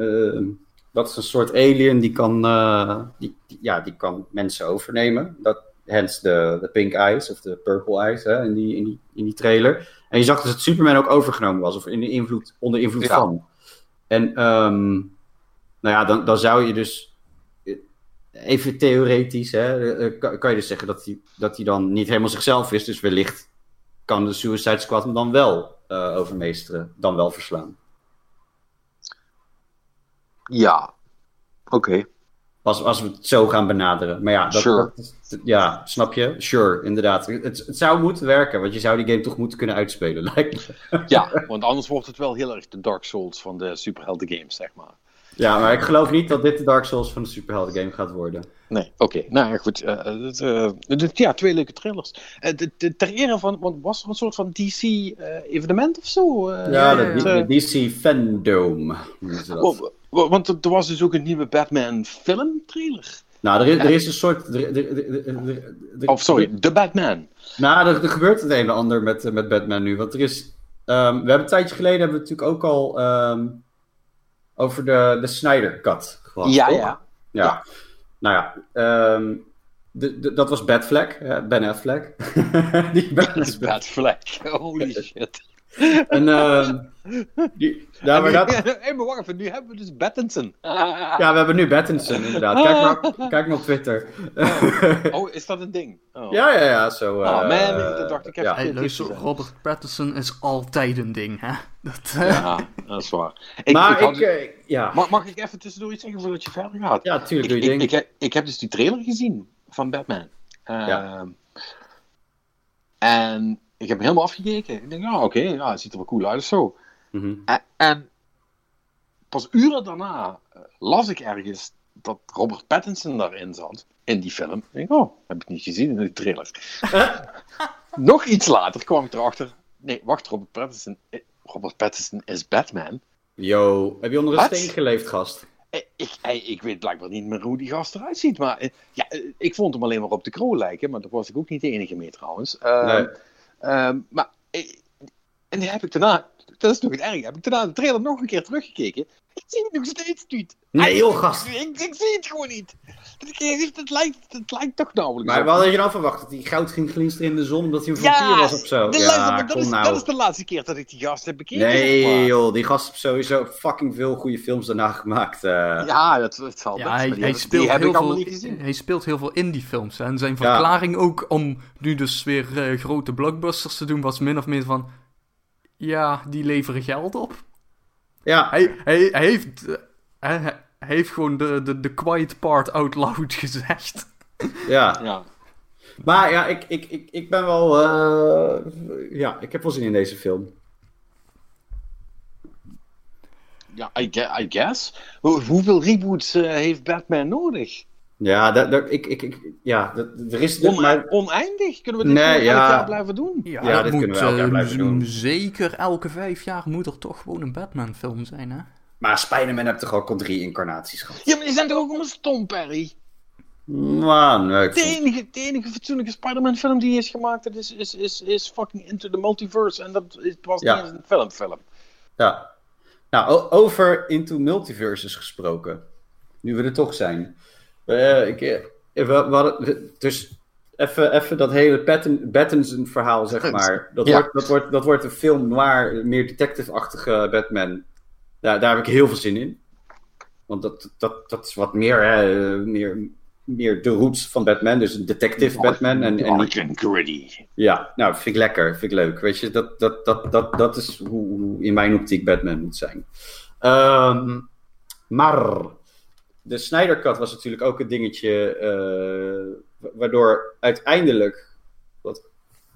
dat is een soort alien die kan. die, die- ja, die kan mensen overnemen. Dat, hence de, de pink eyes of de purple eyes hè, in, die, in, die, in die trailer. En je zag dus dat Superman ook overgenomen was, of in de invloed, onder invloed Ja. van. En ehm, nou ja, dan, dan zou je dus even theoretisch, hè, eh, kan, kan je dus zeggen dat hij, dat hij dan niet helemaal zichzelf is. Dus wellicht kan de Suicide Squad hem dan wel eh, overmeesteren, dan wel verslaan. ja. Oké. Als, als we het zo gaan benaderen. Maar ja, dat, Sure. dat is- ja, snap je? Sure, inderdaad. Het, het zou moeten werken, want je zou die game toch moeten kunnen uitspelen, *laughs* lijkt me. Ja, want anders wordt het wel heel erg de Dark Souls van de superhelden games, zeg maar. Ja, maar ik geloof niet dat dit de Dark Souls van de superhelden game gaat worden. Nee, oké. Nou ja, goed. eh, eh, het- ja, twee leuke trailers. Eh, de- de- ter ere van, want was er een soort van DC-evenement of zo? Eh, Ja, de, ja. de DC Fandom noemen ze dat. wa- wa- want er was dus ook een nieuwe Batman film trailer. Nou, er is, er is een soort... er- Of sorry, The Batman. Nou, er, gebeurt het een en ander met, eh, met Batman nu. Want er is. ehm, we hebben een tijdje geleden hebben we natuurlijk ook al ehm, over de, de Snyder Cut gehad. Ja, ja. ja. Nou ja, ehm, de, de- dat was Batfleck, hè, Ben Affleck. *laughs* die Dat is bad flag. *laughs* Holy *laughs* shit. *laughs* en, ehm, die, ja, maar dat, Hé, *laughs* maar wacht even, nu hebben we dus Battinson. ja, we hebben nu Battinson, inderdaad. Kijk maar, *laughs* kijk maar op Twitter. Oh, is dat een ding? Oh. ja, ja, ja, zo. Oh, eh, man, ik dacht, ik heb- ja. Hey, luister, is, eh, Robert Pattinson is altijd een ding, hè? Dat, eh, Ja, dat is waar. Ik, maar ik had- ik, eh, ja. mag, mag ik even tussendoor iets zeggen voordat je verder gaat? Ja, tuurlijk ik, doe je ik, ding. ik, heb- ik heb dus die trailer gezien van Batman. Ja. Ehm, En ik heb hem helemaal afgekeken. Ik denk, ja, oké, ja, het ziet er wel cool uit of zo. Mhm. En, en pas uren daarna eh, las ik ergens dat Robert Pattinson daarin zat, in die film. Ik denk, oh, heb ik niet gezien in de trailer. *laughs* Nog iets later kwam ik erachter, nee, wacht, Robert Pattinson, eh, Robert Pattinson is Batman. Yo, heb je onder een Wat? steen geleefd, gast? Eh, Ik, ik weet blijkbaar niet meer hoe die gast eruit ziet, maar ja, ik vond hem alleen maar op de kroon lijken, maar dat was ik ook niet de enige mee trouwens. Ehm, Nee. Ehm, maar, en die heb ik daarna, dat is nog het erg, heb ik daarna de trailer nog een keer teruggekeken. Ik zie het nog steeds niet. Nee, joh, gast. Ik, ik zie het gewoon niet. Het, het, lijkt, het lijkt toch nauwelijks Maar op. wat had je dan verwacht? Dat hij goud ging glinsteren in de zon omdat hij een Ja, vampier was of zo? de ja, dat, kom is, nou. dat is de laatste keer dat ik die gast heb bekeken. Nee, zeg maar. joh, die gast heeft sowieso fucking veel goede films daarna gemaakt. eh. Ja, dat, dat zal Ja, best, hij, speelt die heb heel ik allemaal veel, niet gezien. hij speelt heel veel indie-films. hè. En zijn Ja. verklaring ook om nu dus weer eh, grote blockbusters te doen, was min of meer van... Ja, die leveren geld op. Ja, Hij, hij, hij heeft, eh, heeft gewoon de, de, de quiet part out loud *laughs* gezegd. ja. Ja. Maar ja, ik, ik, ik, ik ben wel... eh, ja, ik heb wel zin in deze film. Ja, I, gue- I guess. Hoe- hoeveel reboots eh, heeft Batman nodig? Ja, dat, dat, ik, ik, ik, ja dat, er is... On- maar, Oneindig? Kunnen we dit Nee, ja. jaar blijven doen? Ja, Ja, dat dit moet kunnen we elk jaar eh, blijven doen. zeker elke vijf jaar moet er toch gewoon een Batman-film zijn, hè? Maar Spider-Man heeft toch ook al drie incarnaties gehad? Ja, maar die zijn toch ook allemaal stom, Perry? Man, nee, ik De enige, de enige fatsoenlijke Spider-Man film die is gemaakt, dat is, is, is, is fucking Into the Multiverse. En dat was Ja. niet eens een filmfilm. Ja. Nou, over Into Multiverses gesproken. Nu we er toch zijn. Eh, ik, eh, we, we hadden, dus even, even dat hele Pattin- Pattinson verhaal, zeg maar. Dat, Ja. wordt, dat, wordt, dat wordt een film noir, meer detective-achtige Batman. Daar, daar heb ik heel veel zin in. Want dat, dat, dat is wat meer, hè, meer, meer de roots van Batman. Dus een detective Batman. En, en niet, gritty. ja, nou, vind ik lekker, vind ik leuk. Weet je, dat, dat, dat, dat, dat is hoe, hoe in mijn optiek Batman moet zijn. Ehm, maar de Snyder Cut was natuurlijk ook een dingetje, eh, wa- waardoor uiteindelijk, wat,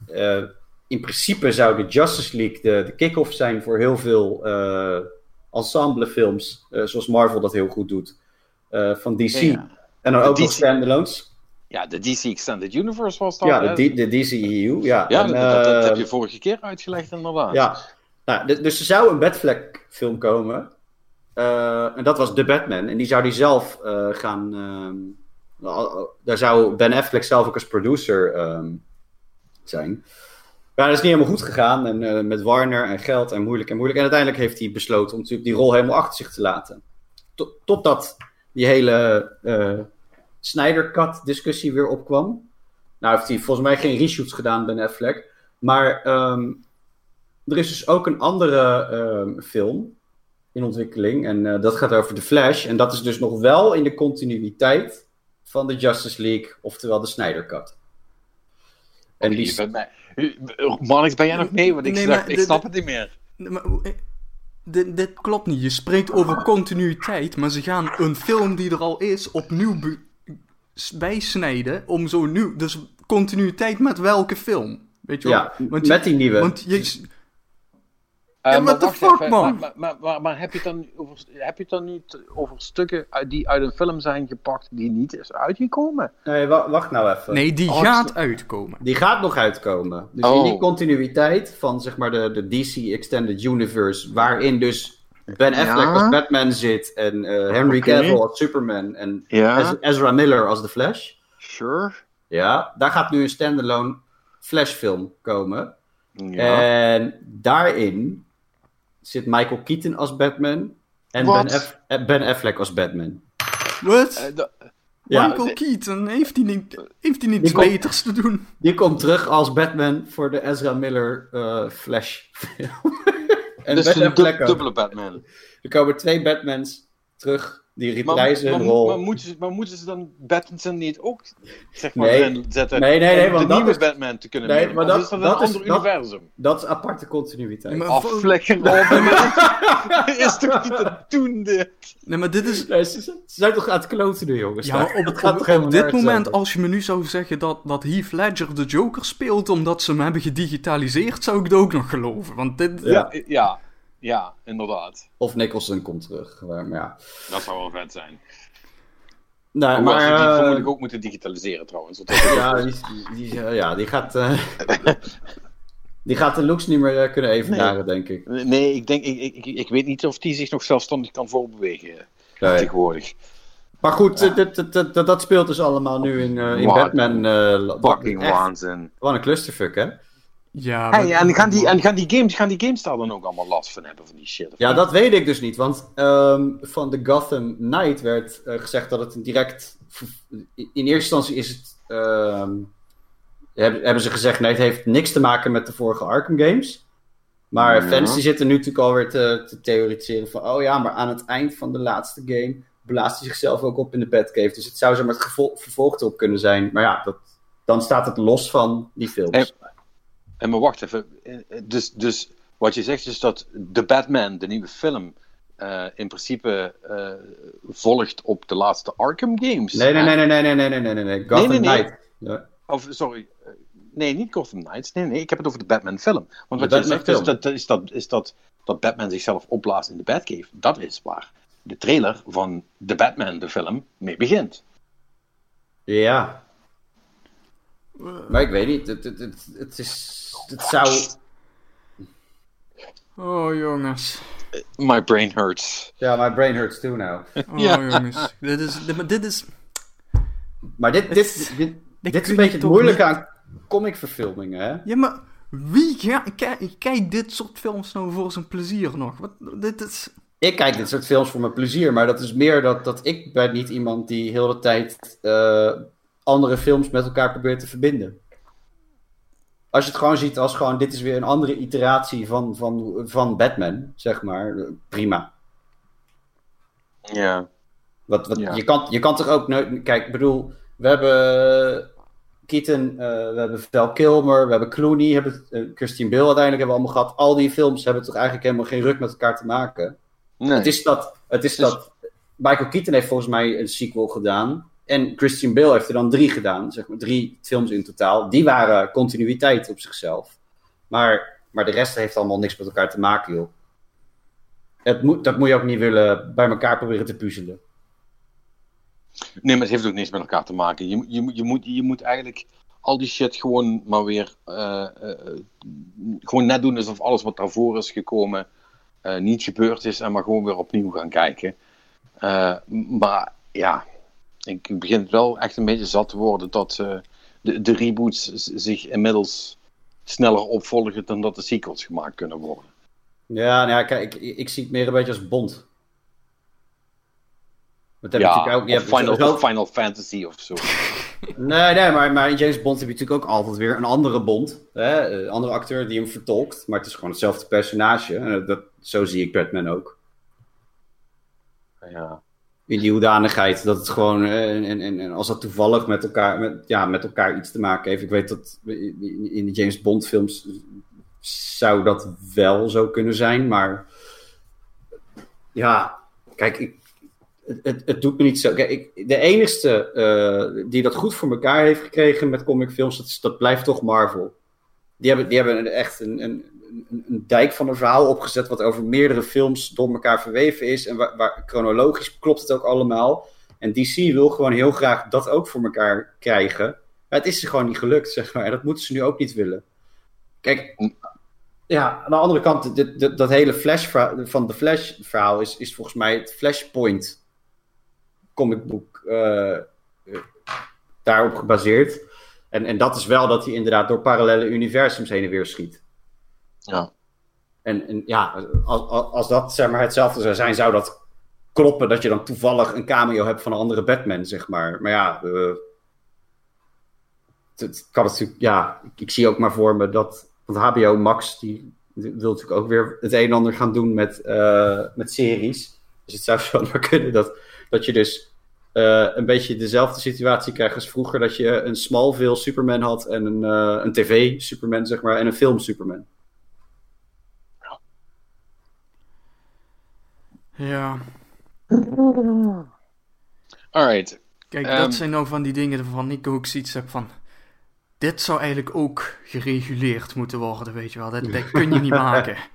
eh, in principe zou de Justice League de, de kick-off zijn voor heel veel eh ensemblefilms, eh, zoals Marvel dat heel goed doet, eh, van DC. Ja. En dan De ook nog standalones. Ja, de DC Extended Universe was dat. Ja, hè? de, de DCEU, ja. ja En, dat, dat- dat eh, heb je vorige keer uitgelegd, inderdaad. Ja, nou, dus er zou een Batfleck film komen. En dat was The Batman. En die zou die zelf gaan. ehm, al- daar zou Ben Affleck zelf ook als producer ehm, zijn. Maar dat is niet helemaal goed gegaan. En eh, met Warner en geld en moeilijk en moeilijk. En uiteindelijk heeft hij besloten om natuurlijk die rol helemaal achter zich te laten. Tot, totdat die hele eh Snyder Cut discussie weer opkwam. Nou heeft hij volgens mij geen reshoots gedaan, Ben Affleck. Maar ehm, er is dus ook een andere ehm, film in ontwikkeling. En eh, dat gaat over The Flash. En dat is dus nog wel in de continuïteit van de Justice League, oftewel de Snyder Cut. En die, mij... Marnix, ben jij nog mee? Want ik, Nee, ik snap het niet meer. Nee, maar hoe- eh, dit, dit klopt niet. Je spreekt over continuïteit, maar ze gaan een film die er al is opnieuw bijsnijden om zo nieuw. Dus continuïteit met welke film? Weet je wel? ja, Want je- met die nieuwe. Want je, Eh, Ja, maar wacht fuck, even, man? Maar, maar, maar, maar heb, je het dan over, heb je het dan niet over stukken uit, die uit een film zijn gepakt die niet is uitgekomen? Nee, wa- wacht nou even. nee, die Oh, gaat uitkomen. Die gaat nog uitkomen. Dus Oh. in die continuïteit van zeg maar de, de DC Extended Universe, waarin dus Ben Affleck Ja. als Batman zit en eh, Henry Oké. Cavill als Superman en Ja, Ezra Miller als The Flash. sure. Ja, daar gaat nu een standalone Flash-film komen. Ja. En daarin zit Michael Keaton als Batman en ben, Aff- eh, ben Affleck als Batman. Wat? Eh, Ja, Michael Keaton, heeft hij niet, heeft hij niets Die beters te doen? Die komt terug als Batman voor de Ezra Miller eh, Flash film. *laughs* en Dus ook. dubbele Batman. Er komen twee Batmans terug. Die Maar, reprijzen maar, hun rol. maar, moeten ze, maar moeten ze dan Battinson niet ook zeg maar, Nee. erin zetten? Nee, nee, nee, om want de nieuwe is- Batman te kunnen Nee, maar dat- is dat, een is- ander dat- universum? Dat is aparte continuïteit. Maar- Afvlekken, *laughs* Robin. *laughs* is toch niet te doen, dit? Nee, maar dit is... Nee, ze, ze zijn toch aan het kloten nu, jongens. Ja, maar op, Dat gaat op- op dit moment, over? als je me nu zou zeggen dat, dat Heath Ledger de Joker speelt omdat ze hem hebben gedigitaliseerd, zou ik het ook nog geloven. Want dit... Ja. Ja, ja, ja, inderdaad. Of Nicholson komt terug. Maar, maar ja. Dat zou wel vet zijn. Nee, Hoewel ze maar... die eh, vermoedelijk ook moeten digitaliseren trouwens. ja, die, die, ja, die gaat... eh, *laughs* die gaat de looks niet meer eh, kunnen evenaren, denk ik. Nee, ik, denk, ik, ik, ik weet niet of die zich nog zelfstandig kan voorbewegen eh, Nee. tegenwoordig. Maar goed, eh, dat, dat, dat, dat- dat speelt dus allemaal nu in, eh, in Batman. eh, Fucking waanzin. Wat een clusterfuck, hè? Ja, Hey, en gaan die, en gaan die games, gaan die games daar dan ook allemaal last van hebben van die shit? Ja, dat weet ik dus niet. Want ehm, van de Gotham Knight werd eh, gezegd dat het een direct. In eerste instantie is het. ehm, hebben, hebben ze gezegd: nee, het heeft niks te maken met de vorige Arkham games. Maar Ja. fans die zitten nu natuurlijk alweer te, te theoretiseren van: oh ja, maar aan het eind van de laatste game blaast hij zichzelf ook op in de Batcave. Dus het zou zo maar het vervolg erop kunnen zijn. Maar ja, dat, dan staat het los van die films. Hey, En maar wacht even. Eh, Dus, dus wat je zegt is dat The Batman, de nieuwe film, eh, in principe eh, volgt op de laatste Arkham games. Nee, nee, nee, nee, nee, nee, nee, nee, nee, nee. Gotham nee, nee. Knight. Ja. Of sorry. eh, Nee, niet Gotham Knights. Nee, nee, ik heb het over de Batman film. Want De wat je zegt is, dat, is, dat, is dat, dat Batman zichzelf opblaast in de Batcave. Dat is waar de trailer van The Batman, de film, mee begint. Ja. Maar ik weet niet. Het, het, het, het is. Het zou. Oh, jongens. My brain hurts. Ja, my brain hurts too now. *laughs* Oh, Ja. jongens. Dit is... Dit, maar dit is... Maar dit, dit, dit, dit, is een beetje je het moeilijke niet- aan comicverfilmingen, hè? Ja, maar wie ga- ki- kijkt dit soort films nou voor zijn plezier nog? Wat, dit is... Ik kijk dit soort films voor mijn plezier, maar dat is meer dat, dat ik ben niet iemand die heel de tijd eh, andere films met elkaar probeert te verbinden. Als je het gewoon ziet als gewoon, dit is weer een andere iteratie van, van, van Batman, zeg maar, eh, prima. Ja. Wat, wat, Ja. je, kan, je kan toch ook... Kijk, ik bedoel, we hebben Keaton, eh, we hebben Val Kilmer, we hebben Clooney, we hebben uh, Christian Bale uiteindelijk hebben we allemaal gehad. Al die films hebben toch eigenlijk helemaal geen ruk met elkaar te maken. Nee. Het is dat... Het is Dus- dat Michael Keaton heeft volgens mij een sequel gedaan. En Christian Bale heeft er dan drie gedaan. Zeg maar drie films in totaal. Die waren continuïteit op zichzelf. Maar, maar de rest heeft allemaal niks met elkaar te maken, joh. Het moet, dat moet je ook niet willen bij elkaar proberen te puzzelen. Nee, maar het heeft ook niks met elkaar te maken. Je, je, je, moet, je moet eigenlijk al die shit gewoon maar weer. eh, eh, gewoon net doen alsof alles wat daarvoor is gekomen. eh, niet gebeurd is en maar gewoon weer opnieuw gaan kijken. Maar ja, ik begin het wel echt een beetje zat te worden dat eh, de, de reboots zich inmiddels sneller opvolgen dan dat de sequels gemaakt kunnen worden. Ja, nou ja, kijk, ik, ik zie het meer een beetje als Bond. Dat heb je Ja, natuurlijk ook. Je hebt Final, Final Fantasy of zo. *laughs* Nee, nee, maar, maar in James Bond heb je natuurlijk ook altijd weer een andere Bond. Hè? Een andere acteur die hem vertolkt. Maar het is gewoon hetzelfde personage. En dat, zo zie ik Batman ook. ja. Die hoedanigheid. Dat het gewoon. eh, En, en, en, als dat toevallig met elkaar, met, ja, met elkaar iets te maken heeft. Ik weet dat in in de James Bond films zou dat wel zo kunnen zijn. Maar ja, kijk, ik, het, het, doet me niet zo. Kijk, ik, de enigste eh, die dat goed voor elkaar heeft gekregen met comicfilms, dat, dat blijft toch Marvel. Die hebben, die hebben echt een, een, een, een dijk van een verhaal opgezet, wat over meerdere films door elkaar verweven is. En waar, waar chronologisch klopt het ook allemaal. En DC wil gewoon heel graag dat ook voor elkaar krijgen. Maar het is ze gewoon niet gelukt, zeg maar. En dat moeten ze nu ook niet willen. Kijk, ja, aan de andere kant, dit, dit- dat hele Flash van de Flash verhaal is, is volgens mij het Flashpoint comicboek eh, eh, daarop gebaseerd. En, en dat is wel dat hij inderdaad door parallele universums heen en weer schiet. Ja. En, en ja, als, als- dat zeg maar hetzelfde zou zijn, zou dat kloppen dat je dan toevallig een cameo hebt van een andere Batman, zeg maar. Maar ja, eh, het, kan natuurlijk, ja, ik, zie ook maar voor me dat, want HBO Max, die wil natuurlijk ook weer het een en ander gaan doen met, eh, met series. Dus het zou *laughs* zo maar kunnen dat, dat je dus eh, een beetje dezelfde situatie krijgt als vroeger. Dat je een Smallville Superman had en een, een tv Superman, zeg maar, en een film Ja. Alright. Kijk, Ehm. dat zijn nou van die dingen waarvan ik ook zoiets heb van... Dit zou eigenlijk ook gereguleerd moeten worden, weet je wel. Dat, dat kun je niet maken. *laughs*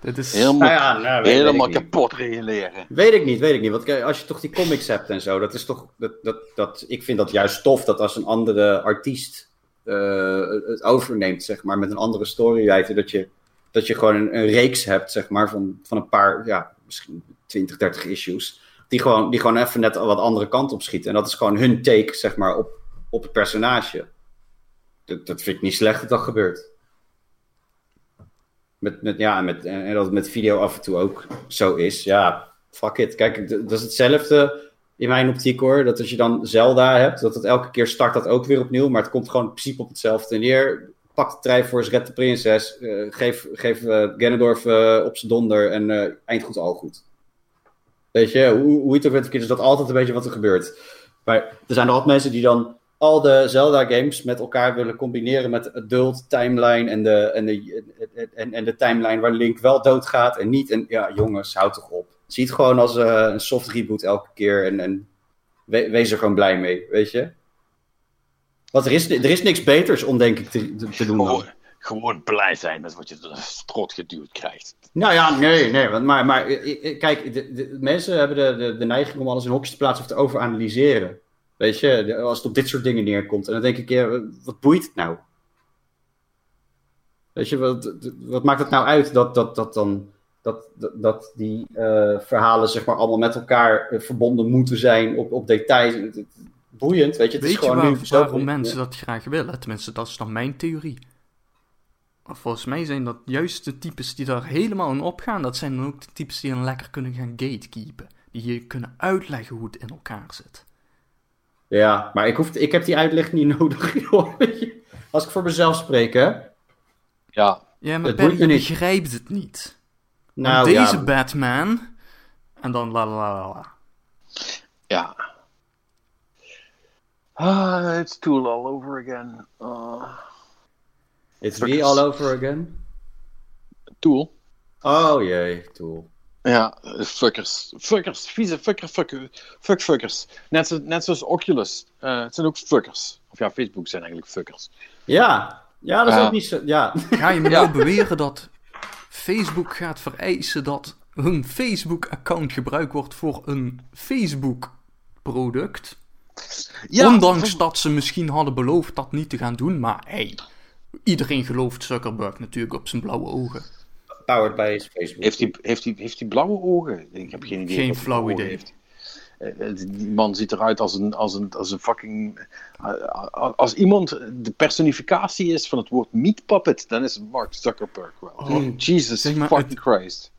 Dat is... Helemaal, ja, nou, weet- helemaal weet kapot reguleren. Weet ik niet, weet ik niet. Want kijk, als je toch die comics hebt en zo, dat is toch. Dat, dat, dat, ik vind dat juist tof dat als een andere artiest eh, het overneemt, zeg maar, met een andere storywriter, dat je, dat je gewoon een, een reeks hebt, zeg maar, van, van een paar, ja, misschien 20, 30 issues. Die gewoon, die gewoon even net wat andere kant op schieten. En dat is gewoon hun take, zeg maar, op, op het personage. Dat, dat vind ik niet slecht dat dat gebeurt. Met, met, ja, met, en dat het met video af en toe ook zo is. Ja, fuck it. Kijk, dat is hetzelfde in mijn optiek hoor. Dat als je dan Zelda hebt, dat het elke keer start dat ook weer opnieuw. Maar het komt gewoon in principe op hetzelfde neer. Pak de Triforce, red de prinses. eh, geef geef eh, eh, op zijn donder. En eind goed, al goed. Weet je, hoe, hoe je het ook bent is dat altijd een beetje wat er gebeurt. Maar er zijn er altijd mensen die dan al de Zelda-games met elkaar willen combineren met de adult timeline en de, en, de, en, en de timeline waar Link wel doodgaat en niet. En ja, jongens, houd toch op. Zie het gewoon als eh, een soft reboot elke keer en, en we- wees er gewoon blij mee, weet je? Want er is, er is niks beters om, denk ik, te, te- doen. dan. Gewoon, blij zijn met wat je de strot geduwd krijgt. Nou ja, nee, nee. Want, maar, maar kijk, de, de- mensen hebben de, de, de neiging om alles in hokjes te plaatsen of te overanalyseren. Weet je, als het op dit soort dingen neerkomt. En dan denk ik, ja, wat boeit het nou? Weet je, wat, wat maakt het nou uit dat, dat, dat dan. Dat, dat, die eh, verhalen zeg maar allemaal met elkaar eh, verbonden moeten zijn op, op details. Boeiend, weet je. Het Weet is je gewoon waar- nu zo- waarom mensen dat graag willen? Tenminste, dat is dan mijn theorie. Volgens mij zijn dat juist de types die daar helemaal in opgaan. Dat zijn dan ook de types die dan lekker kunnen gaan gatekeepen. Die je kunnen uitleggen hoe het in elkaar zit. Ja, maar ik, hoef, ik heb die uitleg niet *laughs* nodig. joh. Weet je. Als ik voor mezelf spreek, hè. Ja, Ja, maar Het Perry, begrijpt het niet. Nou, Want deze ja, Batman... En dan la la la la. ja. Ah, it's Tool all over again. Ah. It's me all over again. Tool? Oh jee, Tool. Ja, fuckers. Fuckers. Vieze fucker, fucker, fuck fuckers. Net, zo, net zoals Oculus. Eh, het zijn ook fuckers. Of ja, Facebook zijn eigenlijk fuckers. Ja, ja, dat is Ja. ook niet zo. Ja, Ga je me Ja. nou beweren dat Facebook gaat vereisen dat hun Facebook-account gebruikt wordt voor een Facebook-product? Ondanks dat ze misschien hadden beloofd dat niet te gaan doen, maar hey, iedereen gelooft Zuckerberg natuurlijk op zijn blauwe ogen. powered by Facebook. Heeft hij, heeft, hij, heeft hij blauwe ogen? Ik heb geen idee. Geen flauw idee. heeft. Eh, Die man ziet eruit als een, als een, als een fucking. eh, Als iemand de personificatie is van het woord meat puppet, dan is het Mark Zuckerberg wel. Oh, Jesus zeg maar, fucking Christ.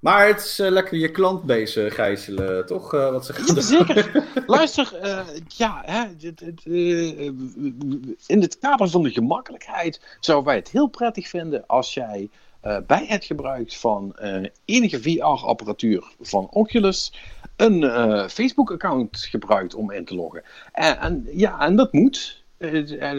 Maar het is eh, lekker je klantbase gijzelen, toch? eh, wat ze gaan Ja, zeker. *laughs* Luister, eh, ja, hè, in het kader van de gemakkelijkheid zouden wij het heel prettig vinden als jij bij het gebruik van enige VR-apparatuur van Oculus een Facebook-account gebruikt om in te loggen. En, en ja, en dat moet.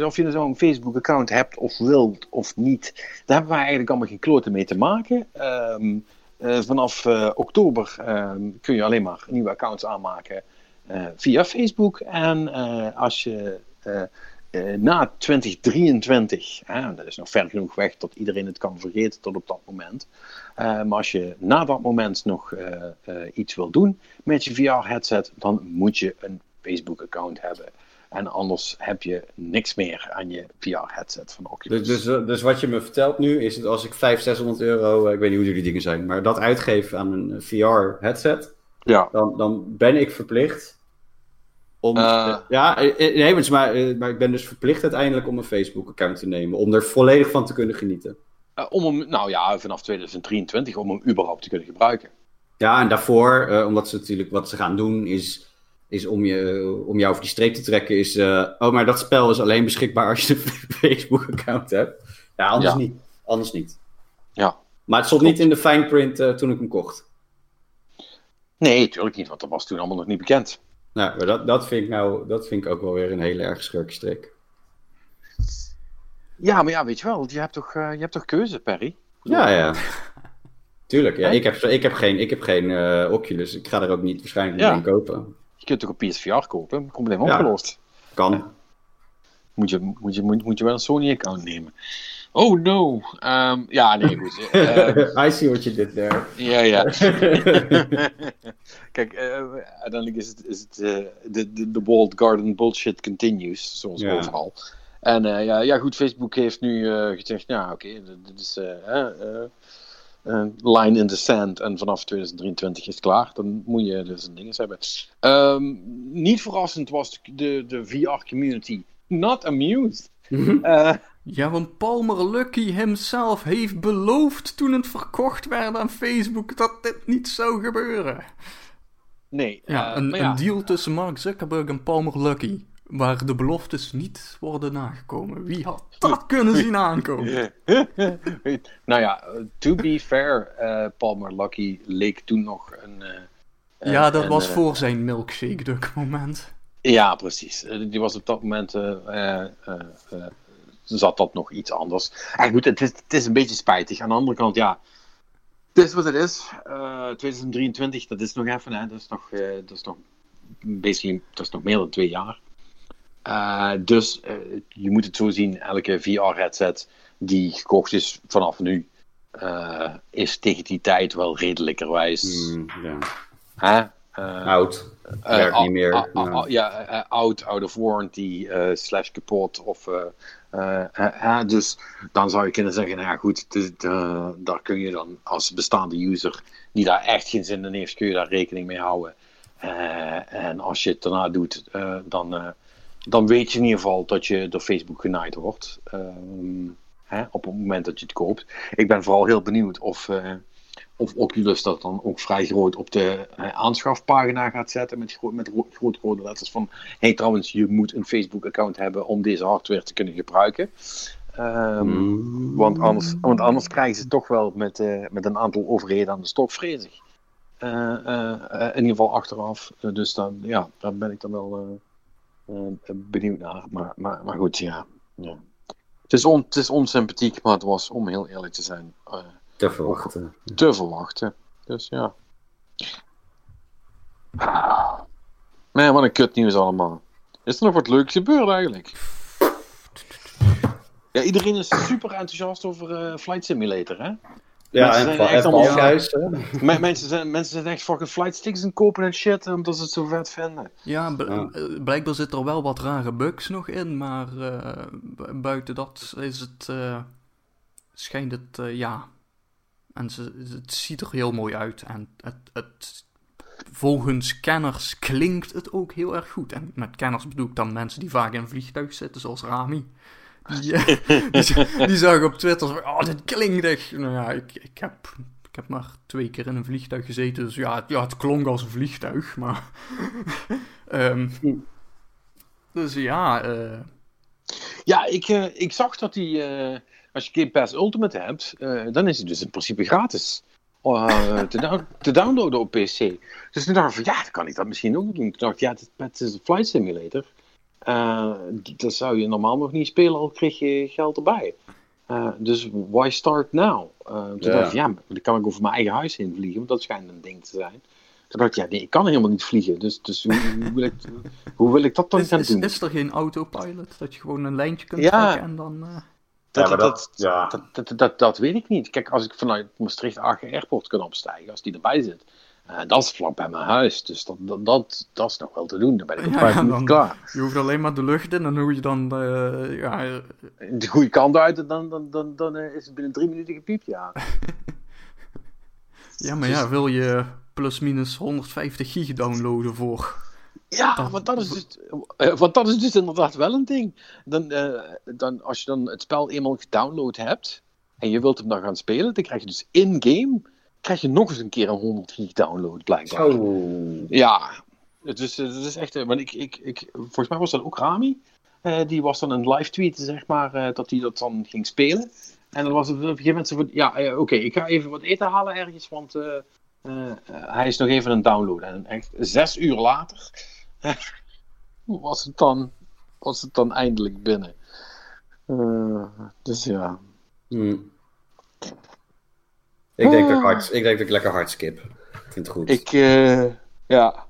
Of je zo'n Facebook-account hebt of wilt of niet, daar hebben wij eigenlijk allemaal geen kloten mee te maken. Ehm, eh, vanaf eh, oktober ehm, kun je alleen maar nieuwe accounts aanmaken eh, via Facebook. En eh, als je eh, eh, na 2023, hè, dat is nog ver genoeg weg tot iedereen het kan vergeten tot op dat moment. Eh, maar als je na dat moment nog eh, eh, iets wil doen met je VR-headset, dan moet je een Facebook-account hebben. En anders heb je niks meer aan je VR-headset van Oculus. Dus, dus, eh, dus wat je me vertelt nu is dat als ik 500, 600 euro, eh, ik weet niet hoe duur die dingen zijn, maar dat uitgeef aan een VR-headset, ja. dan, dan ben ik verplicht om. Eh. eh, ja, eh, eh, nee, maar, maar, eh, ik ben dus verplicht uiteindelijk om een Facebook-account te nemen, om er volledig van te kunnen genieten. Eh, om hem, nou ja, vanaf 2023 om hem überhaupt te kunnen gebruiken. Ja, en daarvoor, eh, omdat ze natuurlijk wat ze gaan doen, is, is om, je, om jou over die streep te trekken, is. eh, oh, maar dat spel is alleen beschikbaar als je een *laughs* Facebook-account hebt. Ja, anders Ja. niet. Anders niet. Ja. Maar het stond niet in de fine print eh, toen ik hem kocht. Nee, tuurlijk niet, want dat was toen allemaal nog niet bekend. Nou, maar dat, dat, vind ik nou, dat vind ik ook wel weer een hele erg schurkstreek. Ja, maar ja, weet je wel, je hebt toch, eh, je hebt toch keuze, Perry? Ja, ja. Tuurlijk, ja. Ik heb, ik heb geen, ik heb geen eh, Oculus. Ik ga er ook niet waarschijnlijk Ja. niet in kopen. Je kunt toch een PSVR kopen? Probleem Ja. opgelost. Kan. Moet, je, moet, je, moet, moet je wel een Sony-account nemen. Oh no. Ehm, ja, nee, goed. *laughs* Eh, I see what you did there. ja, ja. *laughs* Kijk, eh, uiteindelijk is het, is het eh, de, de, de walled garden bullshit continues, zoals overal. En eh, ja, ja, goed, Facebook heeft nu gezegd, ja, oké, dit- dit is line in the sand en vanaf 2023 is het klaar. Dan moet je dus een ding hebben. Ehm, niet verrassend was de, de VR-community not amused. Eh, Ja, want Palmer Lucky himself heeft beloofd toen het verkocht werd aan Facebook dat dit niet zou gebeuren. nee. Ja, eh, een, ja. een deal tussen Mark Zuckerberg en Palmer Lucky. Waar de beloftes niet worden nagekomen. Wie had *laughs* dat kunnen zien aankomen? *laughs* nou ja, to be fair, eh, Palmer Lucky leek toen nog een. eh, Ja, dat een, was eh, voor zijn milkshake duck moment. Ja, precies. Die was op dat moment. zat dat nog iets anders. En goed, het is, het is een beetje spijtig. Aan de andere kant, ja. Het is wat het is. Eh, 2023, dat is nog even, hè. Dat is nog, dat is nog, basically, dat is nog meer dan twee jaar. Eh, dus eh, je moet het zo zien: elke VR-headset die gekocht is vanaf nu, eh, is tegen die tijd wel redelijkerwijs. Eh, Oud. Werkt niet meer. Ja. eh, out, out of warranty, slash kapot. Of, dus dan zou je kunnen zeggen, nou ja goed, daar kun je dan als bestaande user, die daar echt geen zin in heeft, kun je daar rekening mee houden. En als je het daarna doet, dan, dan weet je in ieder geval dat je door Facebook genaaid wordt. Ehm, hè, op het moment dat je het koopt. Ik ben vooral heel benieuwd of, eh, of Oculus dat dan ook vrij groot op de eh, aanschafpagina gaat zetten met, gro met rode letters van hey trouwens, je moet een Facebook account hebben om deze hardware te kunnen gebruiken. Ehm, Hmm. want, anders, want anders krijgen ze toch wel met, eh, met een aantal overheden aan de stok, vrees ik. In ieder geval achteraf. Dus dan, ja, daar ben ik dan wel benieuwd naar. Maar, maar, maar goed, ja. ja. Het, is on, het is onsympathiek, maar het was, om heel eerlijk te zijn, eh, Te verwachten. te verwachten. Dus ja. Man, wat een kut nieuws allemaal. Is er nog wat leuks gebeurd eigenlijk? Ja, iedereen is super enthousiast over eh, Flight Simulator, hè? Ja, Mensen en zijn echt allemaal-? Me- mensen, zijn, mensen zijn echt fucking flight sticks en kopen en shit, omdat ze het zo vet vinden. Ja, eh, blijkbaar zit er wel wat rare bugs nog in, maar eh, bu- buiten dat is het, eh, schijnt het, eh, ja, en ze, het ziet er heel mooi uit en het, het, volgens kenners klinkt het ook heel erg goed. En met kenners bedoel ik dan mensen die vaak in een vliegtuig zitten, zoals Rami. Die, *laughs* die, z- die zagen op Twitter, zo, oh, dit klinkt echt. Nou ja, ik, ik, heb, ik heb maar twee keer in een vliegtuig gezeten, dus ja, het, ja, het klonk als een vliegtuig, maar... *laughs* Ehm, dus ja, eh, Ja, ik, eh, ik zag dat die, eh, als je Game Pass Ultimate hebt, dan is hij dus in principe gratis. te, down- te downloaden op PC. Dus toen dacht ik van, ja, dan kan ik dat misschien ook doen. Toen dacht ik, ja, het, het is een flight simulator. Eh, dat zou je normaal nog niet spelen, al kreeg je geld erbij. Eh, dus why start now? Eh, toen Ja. dacht ik, ja, dan kan ik over mijn eigen huis heen vliegen, want dat schijnt een ding te zijn. Toen dacht ik, ja, nee, ik kan helemaal niet vliegen. Dus, dus hoe, hoe, wil ik, hoe wil ik dat dan is, gaan is, doen? is er geen autopilot? Dat je gewoon een lijntje kunt Ja. trekken en dan... eh, Dat, Ja, dat, dat- ja. dat, dat, dat, dat weet ik niet. Kijk, als ik vanuit Maastricht AG Airport kan opstijgen, als die erbij zit, eh, dat is vlak bij mijn huis. Dus dat, dat, dat, dat is nog wel te doen. Dan ben ik op Ja, vijf ja, minuten klaar. Je hoeft alleen maar de lucht in en hoe je dan... eh, ja, eh, De goede kant uit, en dan, dan, dan, dan is het binnen drie minuten gepiept, ja. *laughs* ja, maar ja, wil je plus minus 150 gig downloaden voor... Ja, Dat- want dat, is dus, want dat is dus inderdaad wel een ding. Dan, dan, als je dan het spel eenmaal gedownload hebt en je wilt hem dan gaan spelen, dan krijg je dus in-game krijg je nog eens een keer een 100 gig download, blijkbaar. Zo. Ja, het is, het is echt. eh, Want ik, ik, ik, volgens mij was dat ook Rami. Eh, die was dan een live tweet, zeg maar, eh, dat hij dat dan ging spelen. En dan was het op een gegeven moment zo van: ja, oké, ik ga even wat eten halen ergens, want hij is nog even een download. En echt zes uur later *laughs* was, het dan, was het dan eindelijk binnen. Dus ja. Hm. Ik, denk dat ik, hard, ik denk dat ik lekker hard skip. Ik vind het goed. Ik, eh, ja.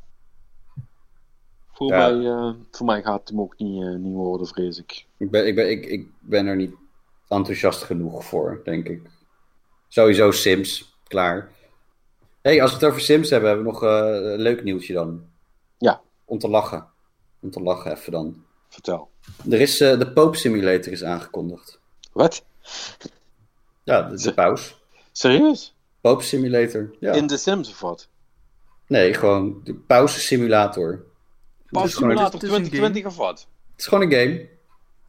Voor, Ja. Mij, eh, voor mij gaat het hem ook niet, niet worden, vrees ik. Ik ben, ik, ben, ik, ik ben er niet enthousiast genoeg voor, denk ik. Sowieso Sims, klaar. hey, als we het over Sims hebben, hebben we nog een leuk nieuwtje dan. Ja. Om te lachen. Om te lachen even dan. Vertel. Er is, de Pope Simulator is aangekondigd. Wat? Ja, de, de paus. Serieus? Pope Simulator. Ja. In The Sims of wat? Nee, gewoon de pauze simulator. Gewoon- Simulator het is een 2020 of wat? Het is gewoon een game.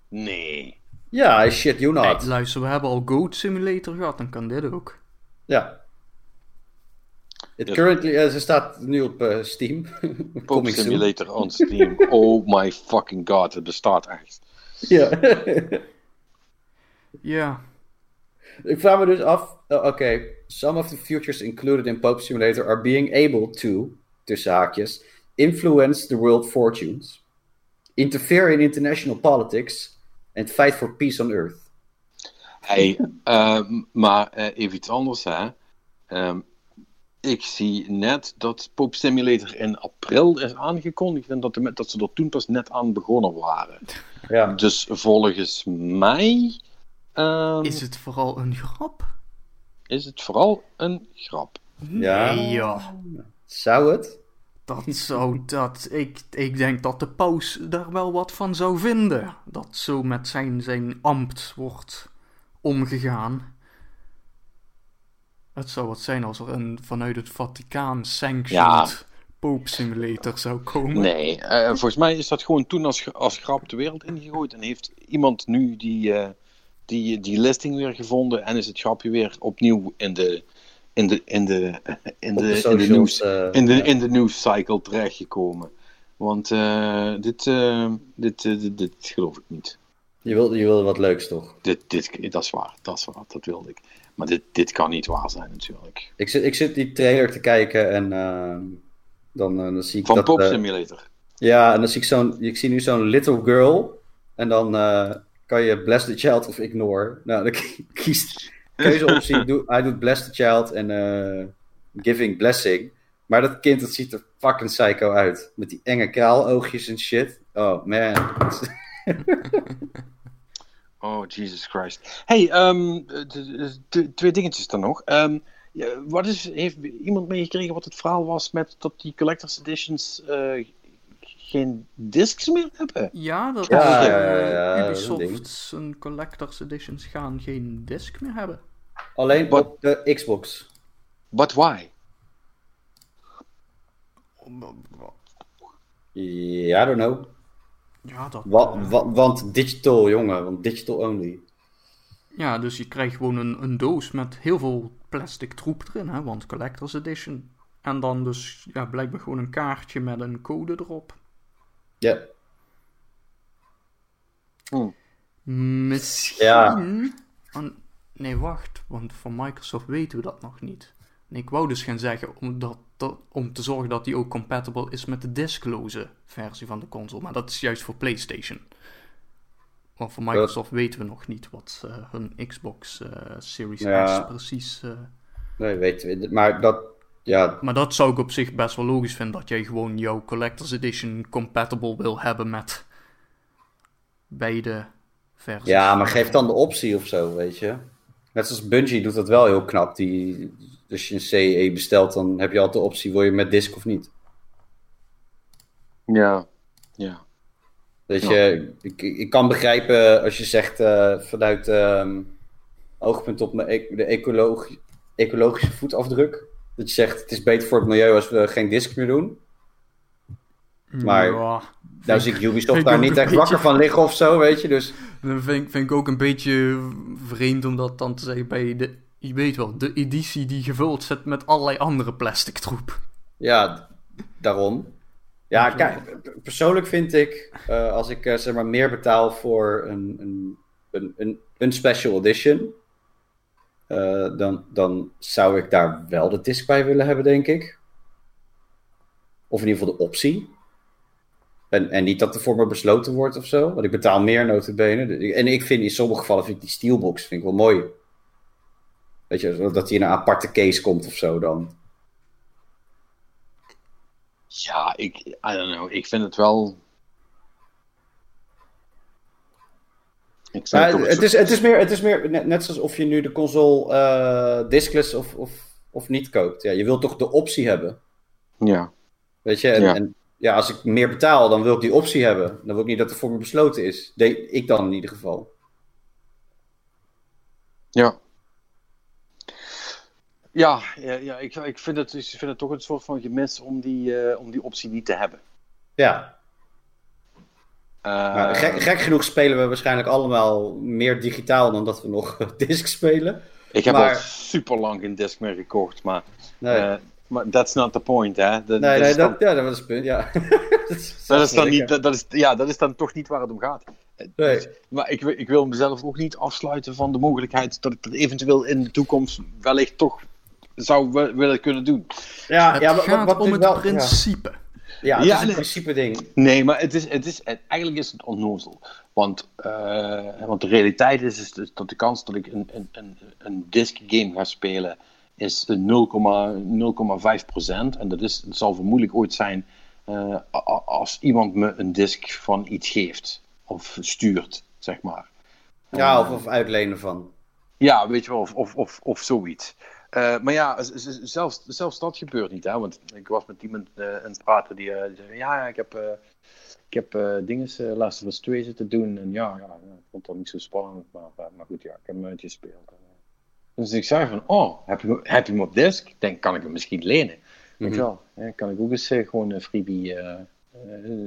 Nee. Ja, shit you not. Hey, luister, we hebben al Goat Simulator gehad, dan kan dit ook. Ja. It Ja. currently, ze staat nu op eh, Steam. *laughs* Pope soon. Simulator on Steam. *laughs* oh my fucking god, het bestaat echt. Ja. Ja, Ik vraag me dus af, eh, oké, some of the features included in Pope Simulator are being able to, tussen haakjes, influence the world fortunes, interfere in international politics, and fight for peace on earth. Hey, ehm, maar eh, even iets anders, hè. Ehm, ik zie net dat Pope Simulator in april is aangekondigd en dat, de, dat ze er toen pas net aan begonnen waren. Ja. Dus volgens mij ehm, is het vooral een grap? is het vooral een grap. Ja. Nee, ja. Zou het? Dat zou dat. Ik, ik denk dat de paus daar wel wat van zou vinden. Dat zo met zijn, zijn ambt wordt omgegaan. Het zou wat zijn als er een vanuit het Vaticaan sanctioned Pope Simulator zou komen. Nee, eh, volgens mij is dat gewoon toen als, als grap de wereld ingegooid. En heeft iemand nu die, eh, die, die listing weer gevonden. En is het grapje weer opnieuw in de, in de, in de, in de, in de, nieuws, eh, in de, ja. in de nieuwscycle terechtgekomen. Want eh, dit, eh, dit, eh, dit, dit geloof ik niet. Je wilde, je wilde wat leuks, toch? Dit, dit, dat is waar, dat is waar, dat wilde ik. Maar dit, dit kan niet waar zijn natuurlijk. Ik zit, ik zit die trailer te kijken en dan, eh, dan zie ik Van dat... Pope eh, Simulator. Ja, en dan zie ik zo'n... Ik zie nu zo'n little girl. En dan eh, kan je bless the child of ignore. Nou, dan *laughs* kiest keuzeoptie. Hij doet bless the child en eh, giving blessing. Maar dat kind, dat ziet er fucking psycho uit. Met die enge kraaloogjes en shit. Oh, man. *laughs* Oh, Jesus Christ. Hey, ehm, twee dingetjes dan nog. Ja, wat is, heeft iemand meegekregen wat het verhaal was met dat die collector's editions eh, geen discs meer hebben? Ja, dat Ja, is, ja, eh, ja, ja, dat is een ding. Ubisoft zijn collector's editions gaan geen disc meer hebben. Alleen Wat- op de Xbox. But why? Ja, I don't know. Ja, dat, Wa- eh, wa- want digital, jongen. Want digital only. ja, dus je krijgt gewoon een, een doos met heel veel plastic troep erin, hè, want collector's edition. En dan dus ja, blijkbaar gewoon een kaartje met een code erop. Ja. Misschien. Ja. An- nee, wacht, want van Microsoft weten we dat nog niet. Nee, ik wou dus gaan zeggen om, dat, dat- om te zorgen dat die ook compatible is met de diskloze versie van de console. Maar dat is juist voor PlayStation. Want voor Microsoft weten we nog niet wat eh, hun Xbox eh, Series Ja. S precies. eh, Nee, weten we. Maar dat, ja, maar dat zou ik op zich best wel logisch vinden. Dat jij gewoon jouw Collector's Edition compatible wil hebben met beide versies. Ja, maar geef dan de optie of zo, weet je. Net zoals Bungie doet dat wel heel knap. Die, als je een CE bestelt, dan heb je altijd de optie, wil je met disc of niet. Ja. Ja. Weet je, ik, ik kan begrijpen als je zegt eh, vanuit ehm, oogpunt op mijn e- de ecologi- ecologische voetafdruk. Dat je zegt, het is beter voor het milieu als we geen disc meer doen. maar- Ja, Nou zie ik Ubisoft daar niet echt wakker van liggen of zo, weet je. Dus Dat vind, ik- vind ik ook een beetje vreemd om dat dan te zeggen bij de Je weet wel, de editie die gevuld zit met allerlei andere plastic troep. Ja, daarom. Ja, kijk, persoonlijk vind ik, eh, als ik eh, zeg maar meer betaal voor een, een, een, een special edition, eh, dan, dan zou ik daar wel de disc bij willen hebben, denk ik. Of in ieder geval de optie. En, en niet dat er voor me besloten wordt of zo. Want ik betaal meer notabene. En ik vind in sommige gevallen vind ik die steelbox vind ik wel mooi. Weet je, dat die in een aparte case komt of zo dan. Ja, ik, I don't know. Ik vind het wel. Ik vind Ja, het, is, het, is meer, het is meer net, net zoals of je nu de console eh, discless of, of, of niet koopt. Ja, je wilt toch de optie hebben. Ja. Weet je? En Ja. en ja, als ik meer betaal, dan wil ik die optie hebben. Dan wil ik niet dat er voor me besloten is. De, ik dan in ieder geval. Ja. Ja, ja, ja ik, ik, vind het, ik vind het toch een soort van gemis om die, eh, om die optie niet te hebben. Ja, Maar gek, gek genoeg spelen we waarschijnlijk allemaal meer digitaal dan dat we nog *laughs* disc spelen. ik heb maar- al super lang geen disc meer gekocht, maar, Nee, eh, maar that's not the point, hè? Dat, nee, dat nee is dan- dat, ja, dat was het punt. Ja. *laughs* dat is, Dat is, dan niet, dat, dat is, ja, dat is dan toch niet waar het om gaat. Nee. dus- maar ik, wil- ik wil mezelf ook niet afsluiten van de mogelijkheid dat ik dat eventueel in de toekomst wellicht toch zou wi- willen kunnen doen. Ja, het ja, wat, gaat wat om het wel, principe. Ja, het Ja, is een nee. principe ding. Nee, maar het is, het is, het- eigenlijk is het onnozel. Want, eh, want de realiteit is, is dus dat de kans dat ik een, een, een, een disc game ga spelen is 0,05 procent. En dat, is, dat zal vermoedelijk ooit zijn eh, als iemand me een disc van iets geeft. Of stuurt, zeg maar. Ja, of, of uitlenen van. Ja, weet je wel, of, of, of, of zoiets. Eh, maar ja, zelfs, zelfs dat gebeurt niet, hè? Want ik was met iemand eh aan het praten die, eh, die zei: Ja, ik heb, ik heb dingen, Last of Us 2 zitten doen. En ja, ja, ik vond dat niet zo spannend, maar, maar goed, ja, ik heb hem uitgespeeld. Dus ik zei van: Oh, heb je, hem- heb je hem op disc? Ik denk, kan ik hem misschien lenen? Mhm. je wel, hè, kan ik ook eens gewoon een freebie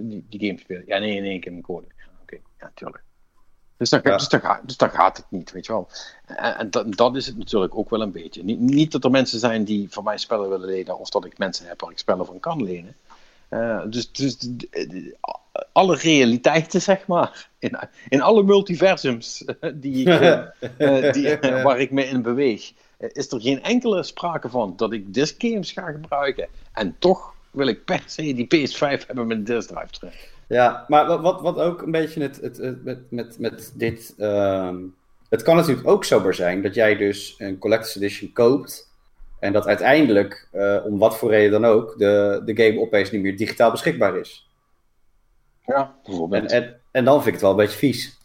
die, die game spelen? Ja, nee, nee, ik heb hem code. Oké, ja, tuurlijk. Dus dan, Ja. dus, dan gaat, dus dan gaat het niet, weet je wel. En, en dat, dat is het natuurlijk ook wel een beetje. Niet, niet dat er mensen zijn die van mij spellen willen lenen, of dat ik mensen heb waar ik spellen van kan lenen. Eh, dus dus alle realiteiten, zeg maar, in, in alle multiversums eh, die ik, *laughs* eh, die, waar ik me in beweeg, is er geen enkele sprake van dat ik disc games ga gebruiken. En toch wil ik per se die PS5 hebben met disc drive terug. Ja, maar wat, wat, wat ook een beetje het, het, het- met, met, met dit. ehm, het kan natuurlijk ook zomaar zijn dat jij dus een Collector's Edition koopt. En dat uiteindelijk, eh, om wat voor reden dan ook, de, de game opeens niet meer digitaal beschikbaar is. Ja, bijvoorbeeld. En, en, en dan vind ik het wel een beetje vies.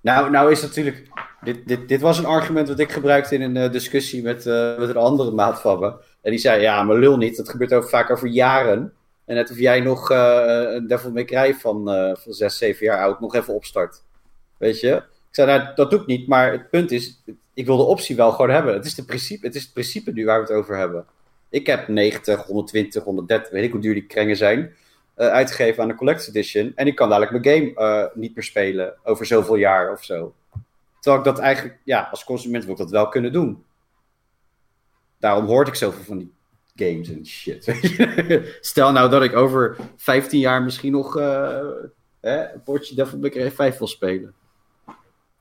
Nou, nou is natuurlijk. Dit, dit, dit was een argument wat ik gebruikte in een eh, discussie met, eh, met een andere maat van me. En die zei: Ja, maar lul niet. Dat gebeurt ook vaak over jaren. En net of jij nog eh, een Devil May Cry van, eh van 6, 7 jaar oud nog even opstart. Weet je? Ik zei: Nou, dat doe ik niet. Maar het punt is: ik wil de optie wel gewoon hebben. Het is, de principe, het is het principe nu waar we het over hebben. Ik heb 90, 120, 130, weet ik hoe duur die krengen zijn eh, uitgegeven aan de Collector's Edition. En ik kan dadelijk mijn game niet meer spelen over zoveel jaar of zo. Terwijl ik dat eigenlijk, ja, als consument wil ik dat wel kunnen doen. Daarom hoorde ik zoveel van die games en shit. *laughs* Stel nou dat ik over 15 jaar misschien nog eh hè, een potje Devil May Cry 5 wil spelen.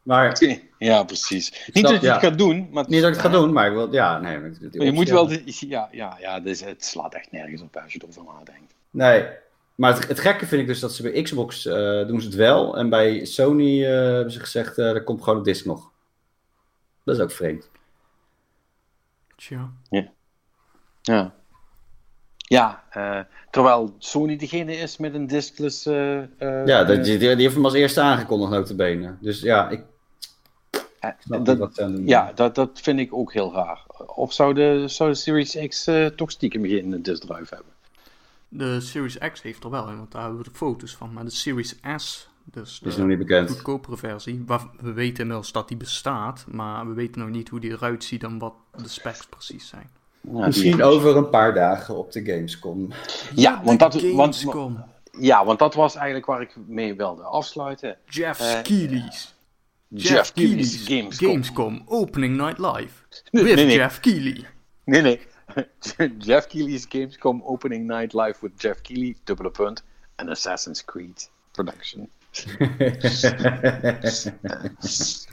Maar Ja, precies. Niet dat je ja. het gaat doen, maar niet dat ik het ga doen, maar ik wil, ja, nee. maar je moet wel, de, ja, ja, ja dus het slaat echt nergens op als je erover nadenkt. Nee. Maar het, het gekke vind ik dus dat ze bij Xbox eh, doen ze het wel. En bij Sony eh, hebben ze gezegd, eh er komt gewoon een disc nog. Dat is ook vreemd. Tja. Ja. Ja, eh, terwijl Sony degene is met een discless. eh, eh, Ja, die, die, die heeft hem als eerste aangekondigd, notabene. Dus ja, ik snap dat- doen ja dat, dat vind ik ook heel raar. Of zou de, zou de Series X eh, toch stiekem geen disk drive hebben? De Series X heeft er wel want daar hebben we de foto's van. Maar de Series S, dus Die is de nog niet bekend. goedkopere versie, waar we weten inmiddels dat die bestaat, maar we weten nog niet hoe die eruit ziet en wat de specs precies zijn. Misschien over een paar dagen op de Gamescom. Ja, want dat, want, ja, want dat was eigenlijk waar ik mee wilde afsluiten. Jeff Eh, Keighley's. Jeff, Gamescom. Opening Night Live. Nee, With nee, nee. Jeff Keighley. Nee, nee. *laughs* Jeff Keighley's Gamescom Opening Night Live with Jeff Keighley, dubbele punt, en Assassin's Creed Production. *laughs*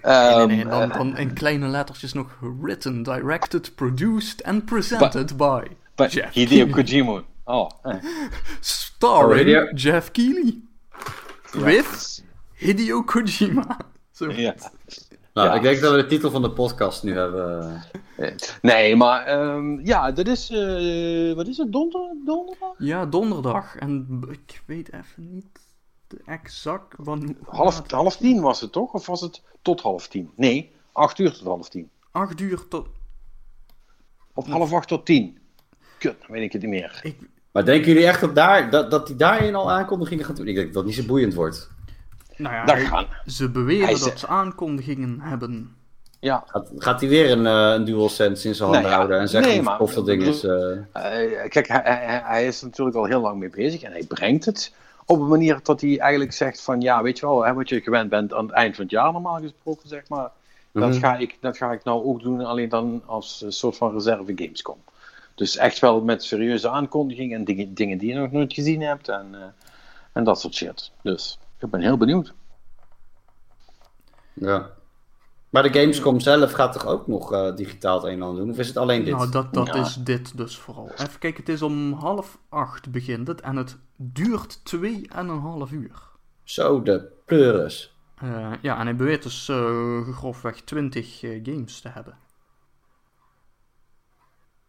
Nee, nee, Ehm, dan, dan in kleine lettertjes nog written, directed, produced and presented by But Jeff Hideo. Kojima. Oh, eh. Starring Jeff Keighley. With Hideo Kojima. *laughs* Zo. ja. nou, Ja. ik denk dat we de titel van de podcast nu hebben. Eh, Nee, maar ehm, ja, dat is. eh, wat is het? Donder, donderdag? Ja, donderdag. En ik weet even niet exact wanneer. Half, half tien was het toch? Of was het tot half tien? Nee, acht uur tot half tien. Acht uur tot. Of half acht tot tien. Kut, dan weet ik het niet meer. Ik, Maar denken jullie echt dat, daar, dat, dat die daarin al aankondigingen gaat doen? Ik denk dat dat niet zo boeiend wordt. nou ja, Daar hij- gaan. ze beweren Hij dat ze aankondigingen hebben. Ja, Gaat, gaat hij weer een, eh een DualSense in zijn handen ja. houden en zeggen Nee, hoe maar- tof dat ding is? eh? Eh, kijk, hij, hij, hij is er natuurlijk al heel lang mee bezig en hij brengt het op een manier dat hij eigenlijk zegt van ja, weet je wel, hè, wat je gewend bent aan het eind van het jaar normaal gesproken, zeg maar. Dat, Mhm. ga ik, dat ga ik nou ook doen, alleen dan als een soort van reserve Gamescom. Dus echt wel met serieuze aankondigingen en dingen, dingen die je nog nooit gezien hebt en, eh, en dat soort shit. Dus ik ben heel benieuwd. Ja. Maar de Gamescom zelf gaat toch ook nog eh, digitaal het een en ander doen? Of is het alleen dit? Nou, dat, dat Ja. is dit dus vooral. Even kijken, het is om half acht begint het en het duurt twee en een half uur. Zo, de pleuris. Eh, ja, en hij beweert dus eh, grofweg 20 eh, games te hebben.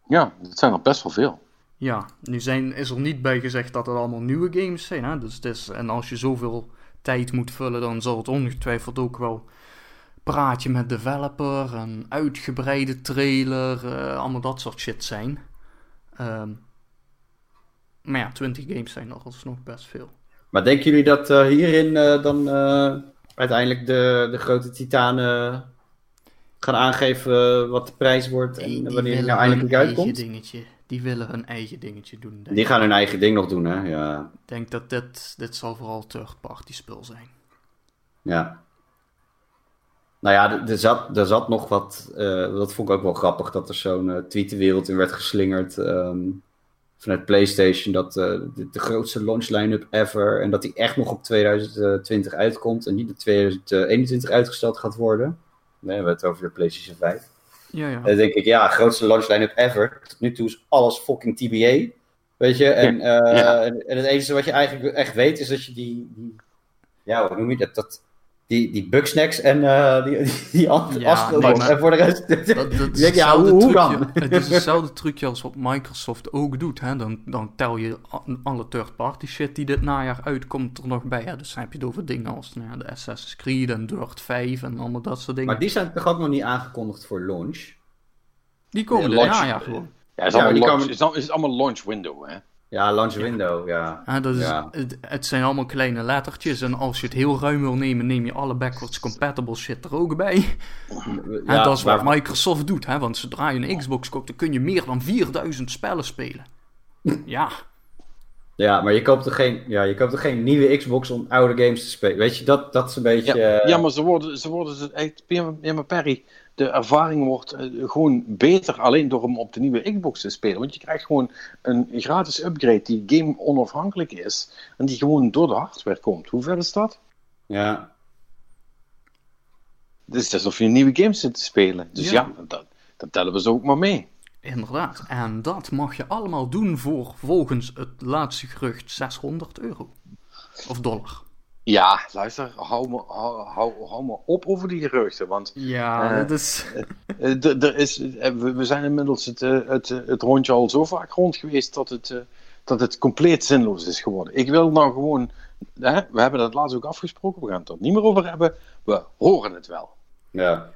Ja, dat zijn er best wel veel. Ja, nu zijn, is er niet bij gezegd dat het allemaal nieuwe games zijn. Hè? Dus het is, en als je zoveel tijd moet vullen, dan zal het ongetwijfeld ook wel praatje met developer, een uitgebreide trailer, eh, allemaal dat soort shit zijn. Ehm, maar ja, 20 games zijn er alsnog best veel. Maar denken jullie dat eh, hierin eh, dan uiteindelijk de, de grote titanen gaan aangeven wat de prijs wordt en wanneer die nou eindelijk uitkomt? eigen dingetje. Die willen hun eigen dingetje doen. Denk Die gaan hun eigen ding nog doen, hè? Ja. Ik denk dat dit, dit zal vooral third-party spul zijn. ja. Nou ja, er- zat, er zat nog wat, eh, dat vond ik ook wel grappig, dat er zo'n eh, tweet de wereld in werd geslingerd ehm, vanuit PlayStation, dat eh, de, de grootste launch line-up ever, en dat die echt nog op 2020 uitkomt en niet op 2021 uitgesteld gaat worden. Nee, we hebben het over de PlayStation 5. Ja, ja. En dan denk ik, ja, grootste launch line-up ever. Tot nu toe is alles fucking TBA. Weet je, en, eh, Ja. en, en het enige wat je eigenlijk echt weet is dat je die, die ja, hoe noem je dat, dat die, die bugsnacks en eh, die, *laughs* die, ast- Ja, maar- en voor de rest, Dat, dat *laughs* Ik is denk, ja, hetzelfde hoe, trucje, dan? *laughs* Het is hetzelfde trucje als wat Microsoft ook doet. Hè? Dan, dan tel je alle third-party shit die dit najaar uitkomt er nog bij. Hè? Dus dan heb je het over dingen als nou ja, de Assassin's Creed en Dirt 5 en allemaal dat soort dingen. Maar die zijn toch ook nog niet aangekondigd voor launch? die komen Ja, dit najaar gewoon. Ja, het is, Ja, allemaal, launch, het is allemaal launch window, hè? Ja, launch window, ja. Hè, dat is, Ja. het, het zijn allemaal kleine lettertjes. En als je het heel ruim wil nemen, neem je alle backwards compatible shit er ook bij. Ja, dat is wat maar- Microsoft doet. Hè? Want zodra je een Xbox koopt, dan kun je meer dan 4000 spellen spelen. *laughs* Ja, Ja, maar je koopt toch geen, ja, je koopt toch geen nieuwe Xbox om oude games te spelen? Weet je, dat, dat is een beetje... Ja, eh, ja maar ze worden, ze worden ze echt, ja, maar Perry, de ervaring wordt eh, gewoon beter alleen door hem op de nieuwe Xbox te spelen. Want je krijgt gewoon een gratis upgrade die game onafhankelijk is en die gewoon door de hardware komt. Hoe ver is dat? ja. Het is alsof je nieuwe games zit te spelen. Dus Ja. ja, dat, dat tellen we zo ook maar mee. inderdaad. En dat mag je allemaal doen voor volgens het laatste gerucht 600 euro. Of dollar. Ja, luister, hou me, hou, hou, hou me op over die geruchten. Want Ja, Eh, dat is... eh, d- er is, eh, we, we zijn inmiddels het, eh, het, eh, het rondje al zo vaak rond geweest dat het, eh, dat het compleet zinloos is geworden. Ik wil nou gewoon, hè, we hebben dat laatst ook afgesproken, we gaan het er niet meer over hebben. We horen het wel. ja.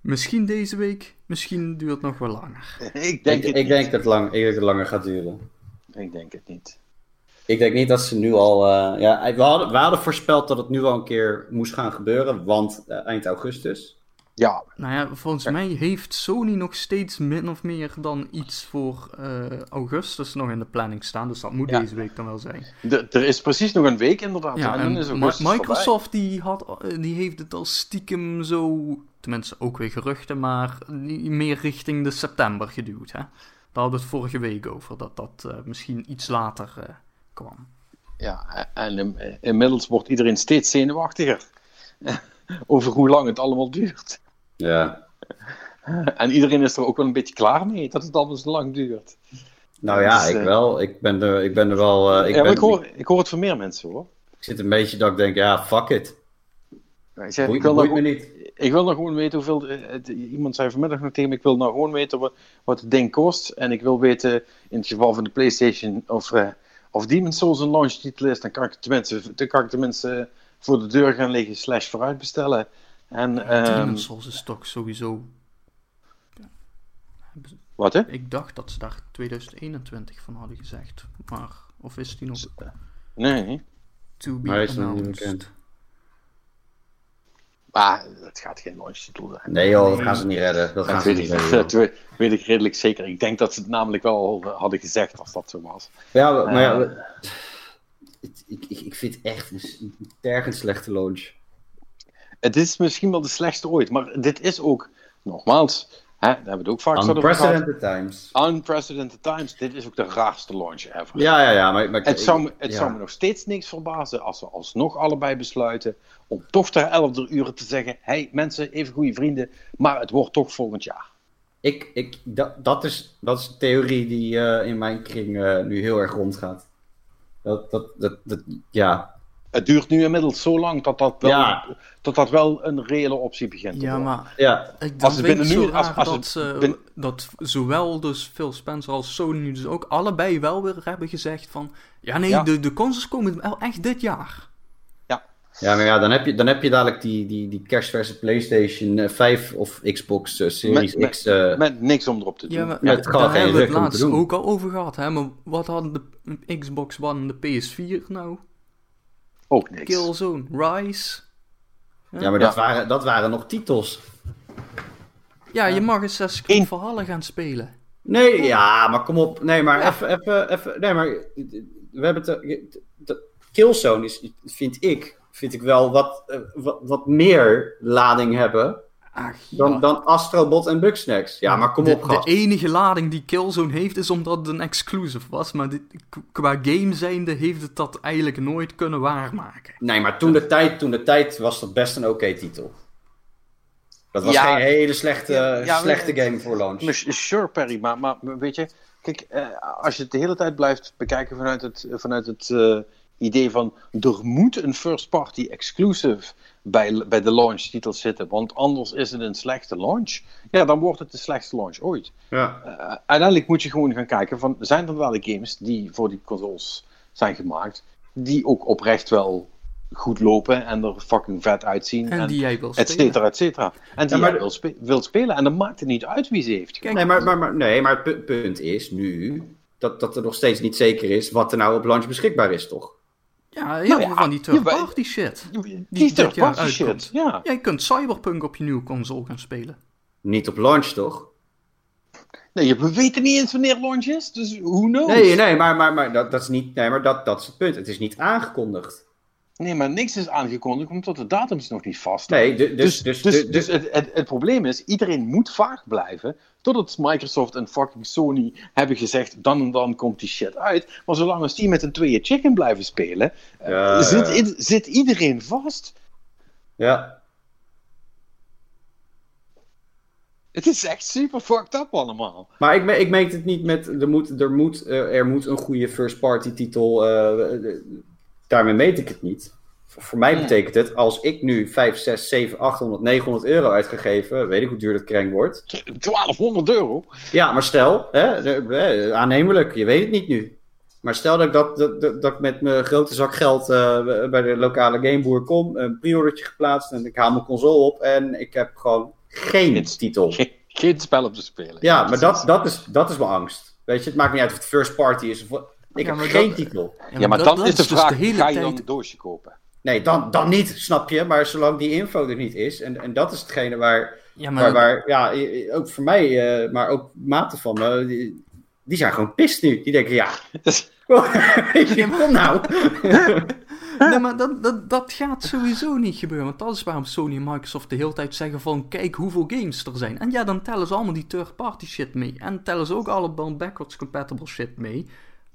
Misschien deze week, misschien duurt het nog wel langer. *laughs* ik denk ik, het ik denk dat lang, ik denk dat het langer gaat duren. Ik denk het niet. Ik denk niet dat ze nu al. eh, ja, we hadden, we hadden voorspeld dat het nu al een keer moest gaan gebeuren, want eh, eind augustus. Ja, Nou ja, volgens mij heeft Sony nog steeds min of meer dan iets voor eh, augustus nog in de planning staan. Dus dat moet Ja. deze week dan wel zijn. de- er is precies nog een week inderdaad. Ja, en en dan is Mi- augustus Microsoft die, had, die heeft het al stiekem zo, tenminste ook weer geruchten, maar meer richting de september geduwd. Hè? Daar hadden we het vorige week over, dat dat eh, misschien iets later eh, kwam. Ja, en in- inmiddels wordt iedereen steeds zenuwachtiger. *laughs* Over hoe lang het allemaal duurt. Ja. En iedereen is er ook wel een beetje klaar mee dat het allemaal zo lang duurt. Nou ja, Dus, ik eh, wel. Ik ben er, ik ben er wel. eh, ik, ja, ben, ik, hoor, ik hoor het van meer mensen hoor. ik zit een beetje dat ik denk, ja, fuck it. Ik, zeg, ik, wil nou, me niet. ik wil nou gewoon weten hoeveel. eh, het- iemand zei vanmiddag nog tegen me: ik wil nou gewoon weten wat, wat het ding kost. En ik wil weten, in het geval van de PlayStation, of, eh of Demon's Souls een launchtitel is. Dan kan ik tenminste, dan kan ik tenminste voor de deur gaan liggen, slash vooruit bestellen. En, ehm, Demon's Souls is toch sowieso... wat hè? Ik dacht dat ze daar 2021 van hadden gezegd. Maar, of is die nog Nee, nee. to be Maar is nog niet announced? bekend. Maar het gaat geen launchtitel zijn. Nee joh, dat gaan ze niet redden. Dat weet, niet ik, redden. *laughs* joh. dat weet, ik redelijk zeker. Ik denk dat ze het namelijk wel al hadden gezegd als dat zo was. Ja, maar ja, Eh. we- ik, ik, ik vind het echt een tergend slechte launch. Het is misschien wel de slechtste ooit, maar dit is ook, nogmaals, hè, daar hebben we het ook vaak gehad. Unprecedented times. Unprecedented times. Dit is ook de raarste launch ever. Ja, ja, ja. Maar, maar Het, zou, me- het ja. zou me nog steeds niks verbazen als we alsnog allebei besluiten om toch ter 11 uur te zeggen: hey mensen, even goede vrienden, maar het wordt toch volgend jaar. Ik, ik, dat, dat, is, dat is een theorie die eh, in mijn kring eh, nu heel erg rondgaat. Dat, dat, dat, dat, ja. Het duurt nu inmiddels zo lang dat dat wel, Ja. dat dat wel een reële optie begint te Ja, worden. maar ja. Ik, Als dat het binnen zo nu- als- raar als dat, het ze- bin- dat zowel dus Phil Spencer als Sony nu dus ook allebei wel weer hebben gezegd van... Ja, nee, Ja. De, de consoles komen wel echt dit jaar. Ja, maar ja, dan heb je, dan heb je dadelijk die, die, die kerstverse PlayStation eh, 5 of Xbox eh, Series Met- X. eh, Met niks om erop te doen. Ja, maar Ja, het kan daar hebben we het laatst ook al over gehad. Hè? Maar wat hadden de Xbox One en de PS4 nou? Ook niks. Killzone, Rise. ja, maar dat, waren, dat waren nog titels. Ja, je mag Assassin's Eén- Creed Valhalla gaan spelen. Nee, ja, maar kom op. Nee, maar Ja. even, even, even. Nee, maar we hebben het. de- Killzone is, vind ik, vind ik wel wat, eh, wat, wat meer lading hebben Ach, dan, ja. dan Astrobot en Bugsnax. Ja, maar kom de, op, gast. De enige lading die Killzone heeft is omdat het een exclusive was. Maar dit, qua game zijnde heeft het dat eigenlijk nooit kunnen waarmaken. Nee, maar toen de tijd, toen de tijd was dat best een oké titel. Dat was Ja. geen hele slechte, Ja, ja, slechte maar- game voor launch. Sure, Perry, maar, maar weet je, kijk, eh, als je het de hele tijd blijft bekijken vanuit het, vanuit het eh, idee van er moet een first-party exclusive bij, bij de launch-titel zitten, want anders is het een slechte launch. Ja, dan wordt het de slechtste launch ooit. Ja. Eh, uiteindelijk moet je gewoon gaan kijken van, zijn er wel de games die voor die consoles zijn gemaakt, die ook oprecht wel goed lopen en er fucking vet uitzien. En, die jij wil et spelen. cetera, et cetera. En die Ja, maar- jij wil, spe- wil spelen. En dan maakt het niet uit wie ze heeft Kijk, Nee, maar, maar, maar, nee, maar het pu- punt is nu dat, dat er nog steeds niet zeker is wat er nou op launch beschikbaar is, toch? Ja, heel Nou veel ja, van die third jawel. party shit. Die, dit third jaar party shit. Ja. Jij kunt Cyberpunk op je nieuwe console gaan spelen. Niet op launch, toch? Nee, we weten niet eens wanneer launch is, dus who knows? Nee, nee, maar, maar, maar, dat, dat is niet, nee, maar dat, dat is het punt. Het is niet aangekondigd. Nee, maar niks is aangekondigd, omdat de datums nog niet vast Nee, du- dus, Dus, dus, dus, dus, het, het, het probleem is, iedereen moet vaag blijven totdat Microsoft en fucking Sony hebben gezegd, dan en dan komt die shit uit. Maar zolang als die met een tweeën chicken blijven spelen, eh, Ja, zit, ja. zit iedereen vast. ja. Het is echt super fucked up allemaal. Maar ik, me- ik meet het niet met, er moet, er moet, eh, er moet een goede first party titel, eh, daarmee meet ik het niet. Voor, voor mij Hmm. betekent het, als ik nu 5, 6, 7, 800, 900 euro uitgegeven, weet ik hoe duur dat kreng wordt. 1200 euro. Ja, maar stel, hè, aannemelijk, je weet het niet nu. Maar stel dat ik, dat, dat, dat, ik met mijn grote zak geld eh, bij de lokale gameboer kom, een pre-ordertje geplaatst en ik haal mijn console op en ik heb gewoon geen titel. Geen, *laughs* geen spel op te spelen. Ja, maar dat, dat, is, dat is mijn angst. Weet je, het maakt niet uit of het first party is of. Ik Ja, heb geen dat- titel. Ja, maar dat- dan dat is de dus vraag, hele ga je tijd- dan een doosje kopen? Nee, dan, dan niet, snap je? Maar zolang die info er niet is, en, en dat is hetgene waar, Ja, waar, waar ja, ook voor mij, eh, maar ook maten van me, die, die zijn gewoon pist nu. Die denken, ja, *laughs* *laughs* kom nou. *laughs* Nee, maar dat, dat, dat gaat sowieso niet gebeuren. Want dat is waarom Sony en Microsoft de hele tijd zeggen van... Kijk hoeveel games er zijn. En ja, dan tellen ze allemaal die third-party shit mee. En tellen ze ook allemaal backwards compatible shit mee.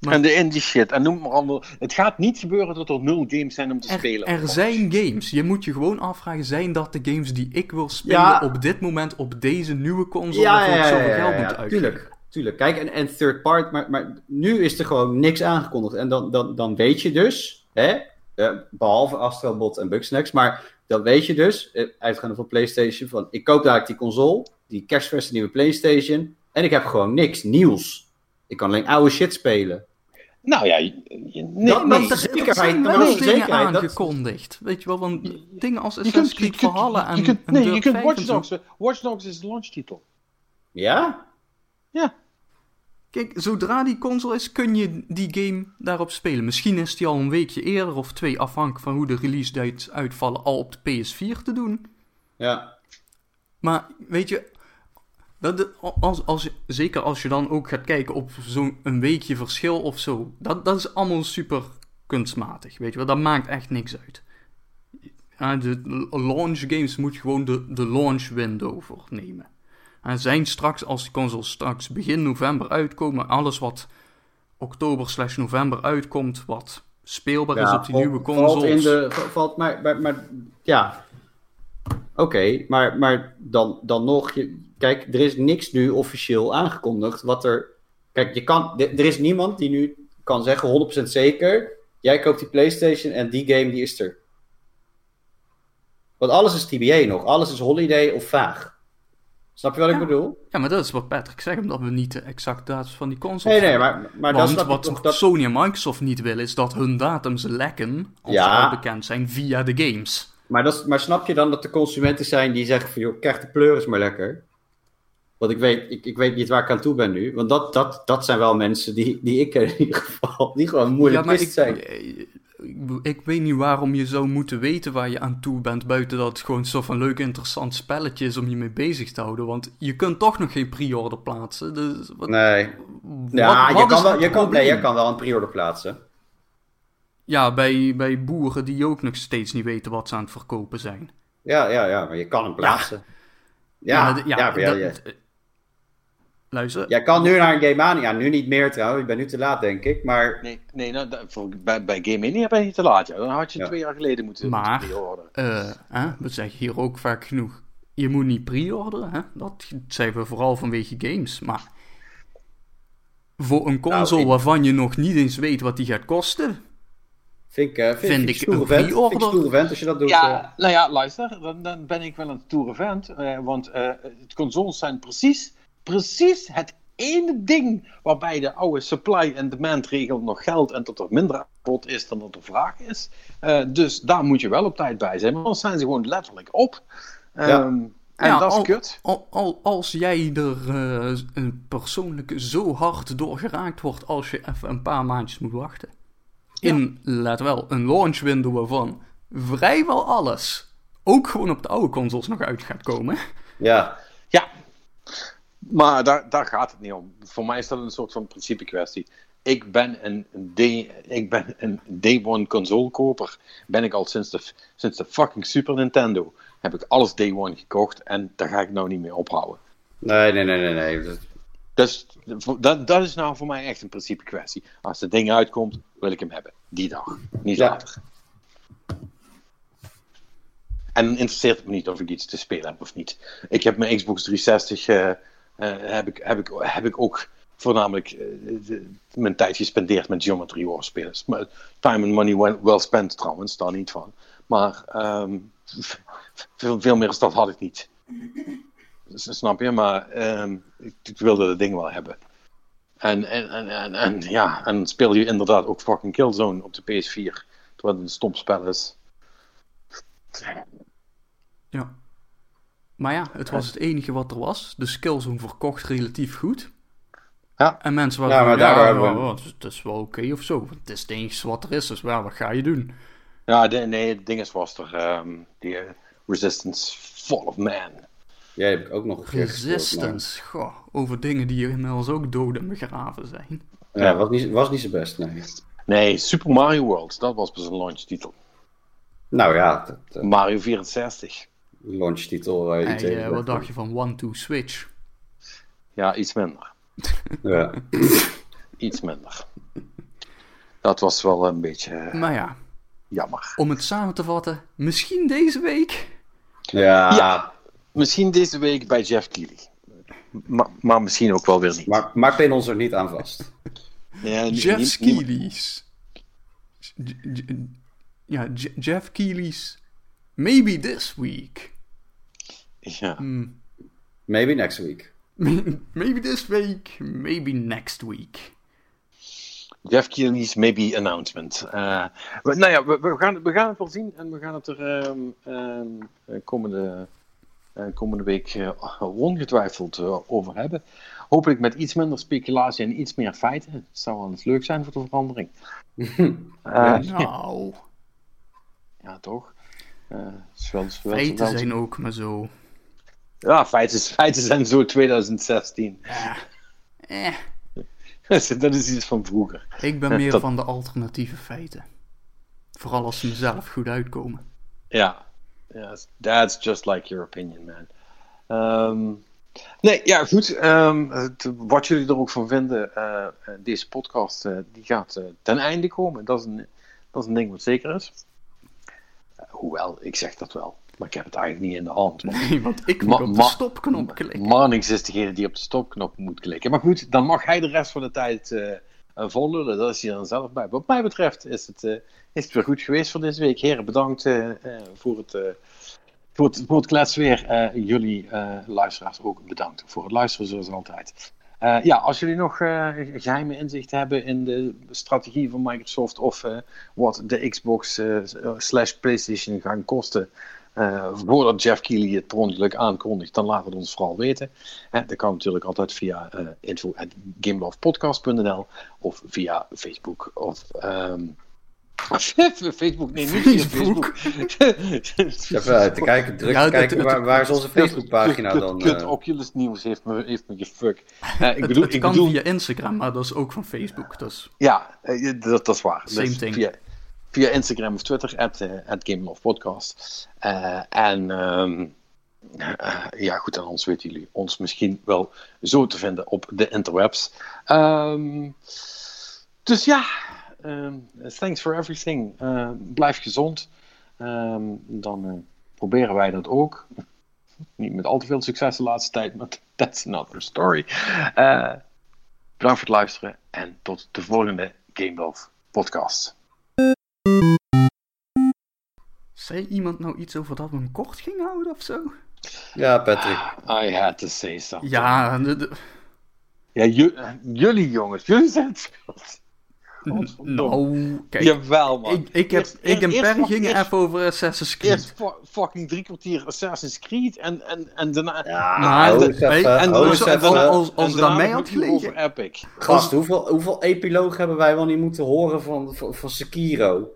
Maar- En de indie shit. En noem maar allemaal. Het gaat niet gebeuren dat er nul games zijn om te Er, spelen. er zijn games. Je moet je gewoon afvragen, zijn dat de games die ik wil spelen Ja. op dit moment op deze nieuwe console waarvoor ik zoveel geld moet uitgeven? tuurlijk. Tuurlijk, kijk, en, en third part, maar, maar nu is er gewoon niks aangekondigd. En dan, dan, dan weet je dus, hè, eh, behalve Astrobot en Bugsnax, maar dan weet je dus, eh, uitgaande van PlayStation, van ik koop dadelijk die console, die kerstverse nieuwe PlayStation, en ik heb gewoon niks nieuws. Ik kan alleen oude shit spelen. Nou ja, je- nee, Dat- nee, dat- er, zekerheid, er zijn wel dat is dingen zekerheid, dat- aangekondigd. Weet je wel, van dingen als Assassin's Creed kunt, Valhalla en je kunt, nee, je kunt 5 Watch. Dogs. Watch Dogs is de launchtitel. Ja? Ja. Kijk, zodra die console is, kun je die game daarop spelen. Misschien is die al een weekje eerder of twee, afhankelijk van hoe de release dates uitvallen, al op de PS4 te doen. Ja. Maar weet je, dat als, als, zeker als je dan ook gaat kijken op zo'n weekje verschil of zo, dat, dat is allemaal super kunstmatig. Weet je wel, dat maakt echt niks uit. Ja, de launch games moet gewoon de, de launch window voornemen. En zijn straks, als die consoles straks begin november uitkomen, alles wat oktober slash november uitkomt, wat speelbaar is op die nieuwe Valt consoles. in de, va- valt, maar, maar, maar ja. Oké, maar, maar dan, dan nog, je, kijk, er is niks nu officieel aangekondigd wat er. Kijk, je kan, er is niemand die nu kan zeggen 100% zeker. Jij koopt die PlayStation en die game die is er. Want alles is TBA nog, alles is holiday of vaag. Snap je wat ik bedoel? Ja, maar dat is wat Patrick zegt, omdat we niet de exacte datum van die consoles Nee, nee, hebben. maar, maar dat Want wat. Dat, Sony en Microsoft niet willen, is dat hun datums lekken, als Ja. ze al bekend zijn, via de games. Maar, dat, is- maar snap je dan dat er consumenten zijn die zeggen van, joh, krijg de pleuris maar lekker. Want ik weet, ik, ik weet niet waar ik aan toe ben nu. Want dat, dat, dat zijn wel mensen die, die ik in ieder geval, die gewoon moeilijk ja, ik, zijn. ik, ik weet niet waarom je zou moeten weten waar je aan toe bent, buiten dat het gewoon zo van leuk interessant spelletje is om je mee bezig te houden. Want je kunt toch nog geen pre-order plaatsen. Dus wat, Nee. wat- Ja, wat je, kan wel, je, kan, nee, je kan wel een pre-order plaatsen. Ja, bij, bij boeren die ook nog steeds niet weten wat ze aan het verkopen zijn. Ja, ja, ja, maar je kan hem plaatsen. Ja, ja, ja, ja, dat- eh, Luister, Jij kan nu naar een Game Mania. Nu niet meer trouwens, ik ben nu te laat denk ik. Maar Nee, nee nou, dat- voor, bij, bij Game Mania ben je te laat. Ja. Dan had je Ja. twee jaar geleden moeten, Maar- moeten pre-orderen. Eh, hè, we zeggen hier ook vaak genoeg. Je moet niet pre-orderen. Hè? Dat zeggen we vooral vanwege games. Maar voor een console Nou, ik- waarvan je nog niet eens weet wat die gaat kosten. Vind ik, eh, vind, Vind ik ik stoere een vent. Vind ik stoere vent als je dat doet. eh. Ja, nou ja, luister, dan, dan ben ik wel een toere vent. eh, want eh het consoles zijn precies, precies het ene ding waarbij de oude supply en demand regel nog geldt en dat er minder aanbod is dan dat er vraag is. Eh, dus daar moet je wel op tijd bij zijn, want anders zijn ze gewoon letterlijk op. Ehm, Ja. En Ja, dat is al- kut. Al, al, als jij er eh, een persoonlijk zo hard door geraakt wordt als je even een paar maandjes moet wachten. In, let wel, een launch window waarvan vrijwel alles ook gewoon op de oude consoles nog uit gaat komen. ja. Ja, maar daar, daar gaat het niet om. Voor mij is dat een soort van principe kwestie. Ik ben een, day, ik ben een day one console koper. Ben ik al sinds de, sinds de fucking Super Nintendo. Heb ik alles day one gekocht en daar ga ik nou niet mee ophouden. Nee, nee, nee, nee. nee. Dus dat, dat is nou voor mij echt een principe kwestie. Als het ding uitkomt, wil ik hem hebben. Die dag, niet Ja. later. En interesseert het me niet of ik iets te spelen heb of niet. Ik heb mijn Xbox 360 eh, eh, heb, ik, heb, ik, heb ik ook voornamelijk eh, de- mijn tijd gespendeerd met Geometry Wars spelers. Maar time and money well, well spent trouwens, daar niet van. Maar ehm, veel, veel meer als dat had ik niet. Dus, snap je? Maar ehm, ik, ik wilde dat ding wel hebben. En, en, en, en, en ja, en speel je inderdaad ook fucking Killzone op de PS4. Terwijl het een stom spel is. Ja. Maar ja, het was het enige wat er was. De Skillzone verkocht relatief goed. Ja. En mensen waren Ja, van, maar daardoor ja, hebben we- ja, het is- het is wel oké of zo. Het is het enige wat er is, dus ja, wat ga je doen? Ja, de, nee, het ding is was er. ehm, die eh, Resistance Fall of Man. Ja, die heb ik ook nog een Resistance. Goh, over dingen die hier inmiddels ook dood en begraven zijn. Ja, was niet, was niet zo best, nee. Nee, Super Mario World. Dat was dus een launchtitel. Nou ja, dat, eh, Mario 64. launchtitel niet Hey, tegen eh, wat dacht je van One Two Switch? Ja, iets minder. *laughs* Ja. Iets minder. Dat was wel een beetje Maar ja, jammer. om het samen te vatten, misschien deze week. Ja, Ja, misschien deze week bij Jeff Keighley. Maar, maar misschien ook wel weer niet. maar, maar pin ons er niet aan vast. Ja, Jeff J- Ja, Jeff Keighley's. Maybe this week. Ja. Hmm. Maybe next week. *laughs* Maybe this week. Maybe next week. Jeff Keighley's maybe announcement. Eh, we- nou ja, we, we, gaan, we gaan het wel zien en we gaan het er ehm, ehm, eh, komende, komende week eh, ongetwijfeld eh, over hebben. Hopelijk met iets minder speculatie en iets meer feiten. Het zou wel eens leuk zijn voor de verandering. *laughs* Eh, *laughs* Nou, ja, toch? Eh, wel- feiten zijn ook maar zo. Ja, feiten, feiten zijn zo 2016. Eh, *laughs* dat is iets van vroeger. ik ben meer Dat- van de alternatieve feiten. Vooral als ze mezelf goed uitkomen. Ja, yes, that's just like your opinion, man. Ehm, nee, ja, goed. ehm, het- wat jullie er ook van vinden, eh, eh, deze podcast eh, die gaat ten einde komen. Dat is, een, dat is een ding wat zeker is. Hoewel, ik zeg dat wel. Maar ik heb het eigenlijk niet in de hand. want Nee, want ik Ma- moet op de stopknop klikken. Marnix is degene die op de stopknop moet klikken. Maar goed, dan mag hij de rest van de tijd vollullen. Dat is hij dan zelf bij. Wat mij betreft is het, eh, is het weer goed geweest voor deze week. Heren, bedankt eh, eh, voor, het, eh, voor, het, voor het jullie luisteraars ook bedankt voor het luisteren zoals altijd. Ja, als jullie nog eh, geheime inzichten hebben in de strategie van Microsoft of wat de Xbox slash PlayStation gaan kosten, eh, voordat Jeff Keighley het per ongeluk aankondigt, dan laat het ons vooral weten. Hè, dat kan natuurlijk altijd via uh, info.gamelovepodcast.nl of via Facebook of... ehm, *laughs* Facebook, nee, niet via Facebook. Facebook. Even te kijken, druk Ja, te dat- kijken waar, waar is onze *laughs* Facebookpagina dan? Kut, eh? Oculus Nieuws heeft me, heeft me gefuck. Eh, ik Het, bedoel, het ik kan bedoel via Instagram, maar dat is ook van Facebook. Dus ja, eh, dat, dat is waar. Same Dus thing. Via, via Instagram of Twitter, at, eh, at GameLovePodcast. Eh, en eh, ja, goed, en anders weten jullie ons misschien wel zo te vinden op de interwebs. Ehm, dus ja, ehm, thanks for everything. Blijf gezond. Dan proberen wij dat ook. *laughs* Niet met al te veel succes de laatste tijd, maar *laughs* that's another story. Bedankt voor het luisteren en tot de volgende Game Love podcast. Zei iemand nou iets over dat we hem kort gingen houden of zo? Ja, Patrick. I had to say something. Ja, de- de- Ja, ju- jullie jongens, jullie zijn het schuld. Nou, kijk. Jawel, man. Ik, ik, heb, Eerst- ik en eerst- Perry gingen eerst- even over Assassin's Creed. Eerst fu- fucking drie kwartier Assassin's Creed en, en, en daarna... Ja, Maar de- even, en eens als- even. als- als- en het aan daarna mij nog had gelegen- Epic. Gast, hoeveel, hoeveel epiloog hebben wij wel niet moeten horen van, van, van Sekiro?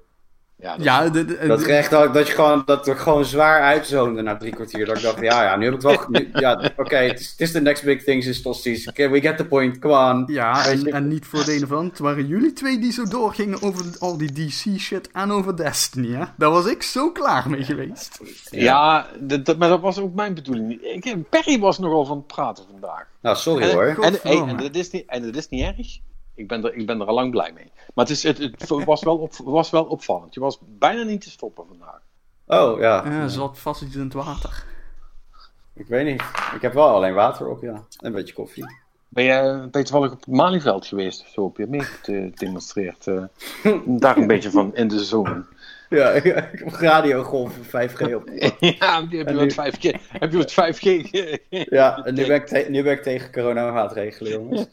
Ja, dat- Ja, de, de- Dat, de- er echt, dat, dat, je gewoon, dat er gewoon zwaar uitzoomde na drie kwartier. Dat ik dacht, ja, ja, nu heb ik het wel... nu- *laughs* ja, oké, het is- het is de next big thing sinds Tosties. Okay, we get the point, come on. ja en, en niet voor de een of ander. Het waren jullie twee die zo doorgingen over al die DC shit en over Destiny, hè? Daar was ik zo klaar mee geweest. ja, dat, dat- maar dat was ook mijn bedoeling. Ik, Perry was nogal van het praten vandaag. Nou, sorry En, hoor. en, Godverdomme. en, dat is niet, en dat is niet erg. Ik ben er, ik ben er al lang blij mee. Maar het, is, het, het was, wel op, was wel opvallend. Je was bijna niet te stoppen vandaag. Oh, ja. Ja, zat vast iets in het water. Ik weet niet. Ik heb wel alleen water op, ja. En een beetje koffie. Ben je, ben je toevallig op het Malieveld geweest of zo? Heb je meegedemonstreerd? eh *laughs* daar een beetje van in de zone. Ja, *laughs* ik heb radiogolf 5G op. *laughs* ja, heb je En wat nu- 5G. Heb je wat 5G? ge- Ja, en nu ben ik, te- nu ben ik tegen coronamaatregelen, jongens.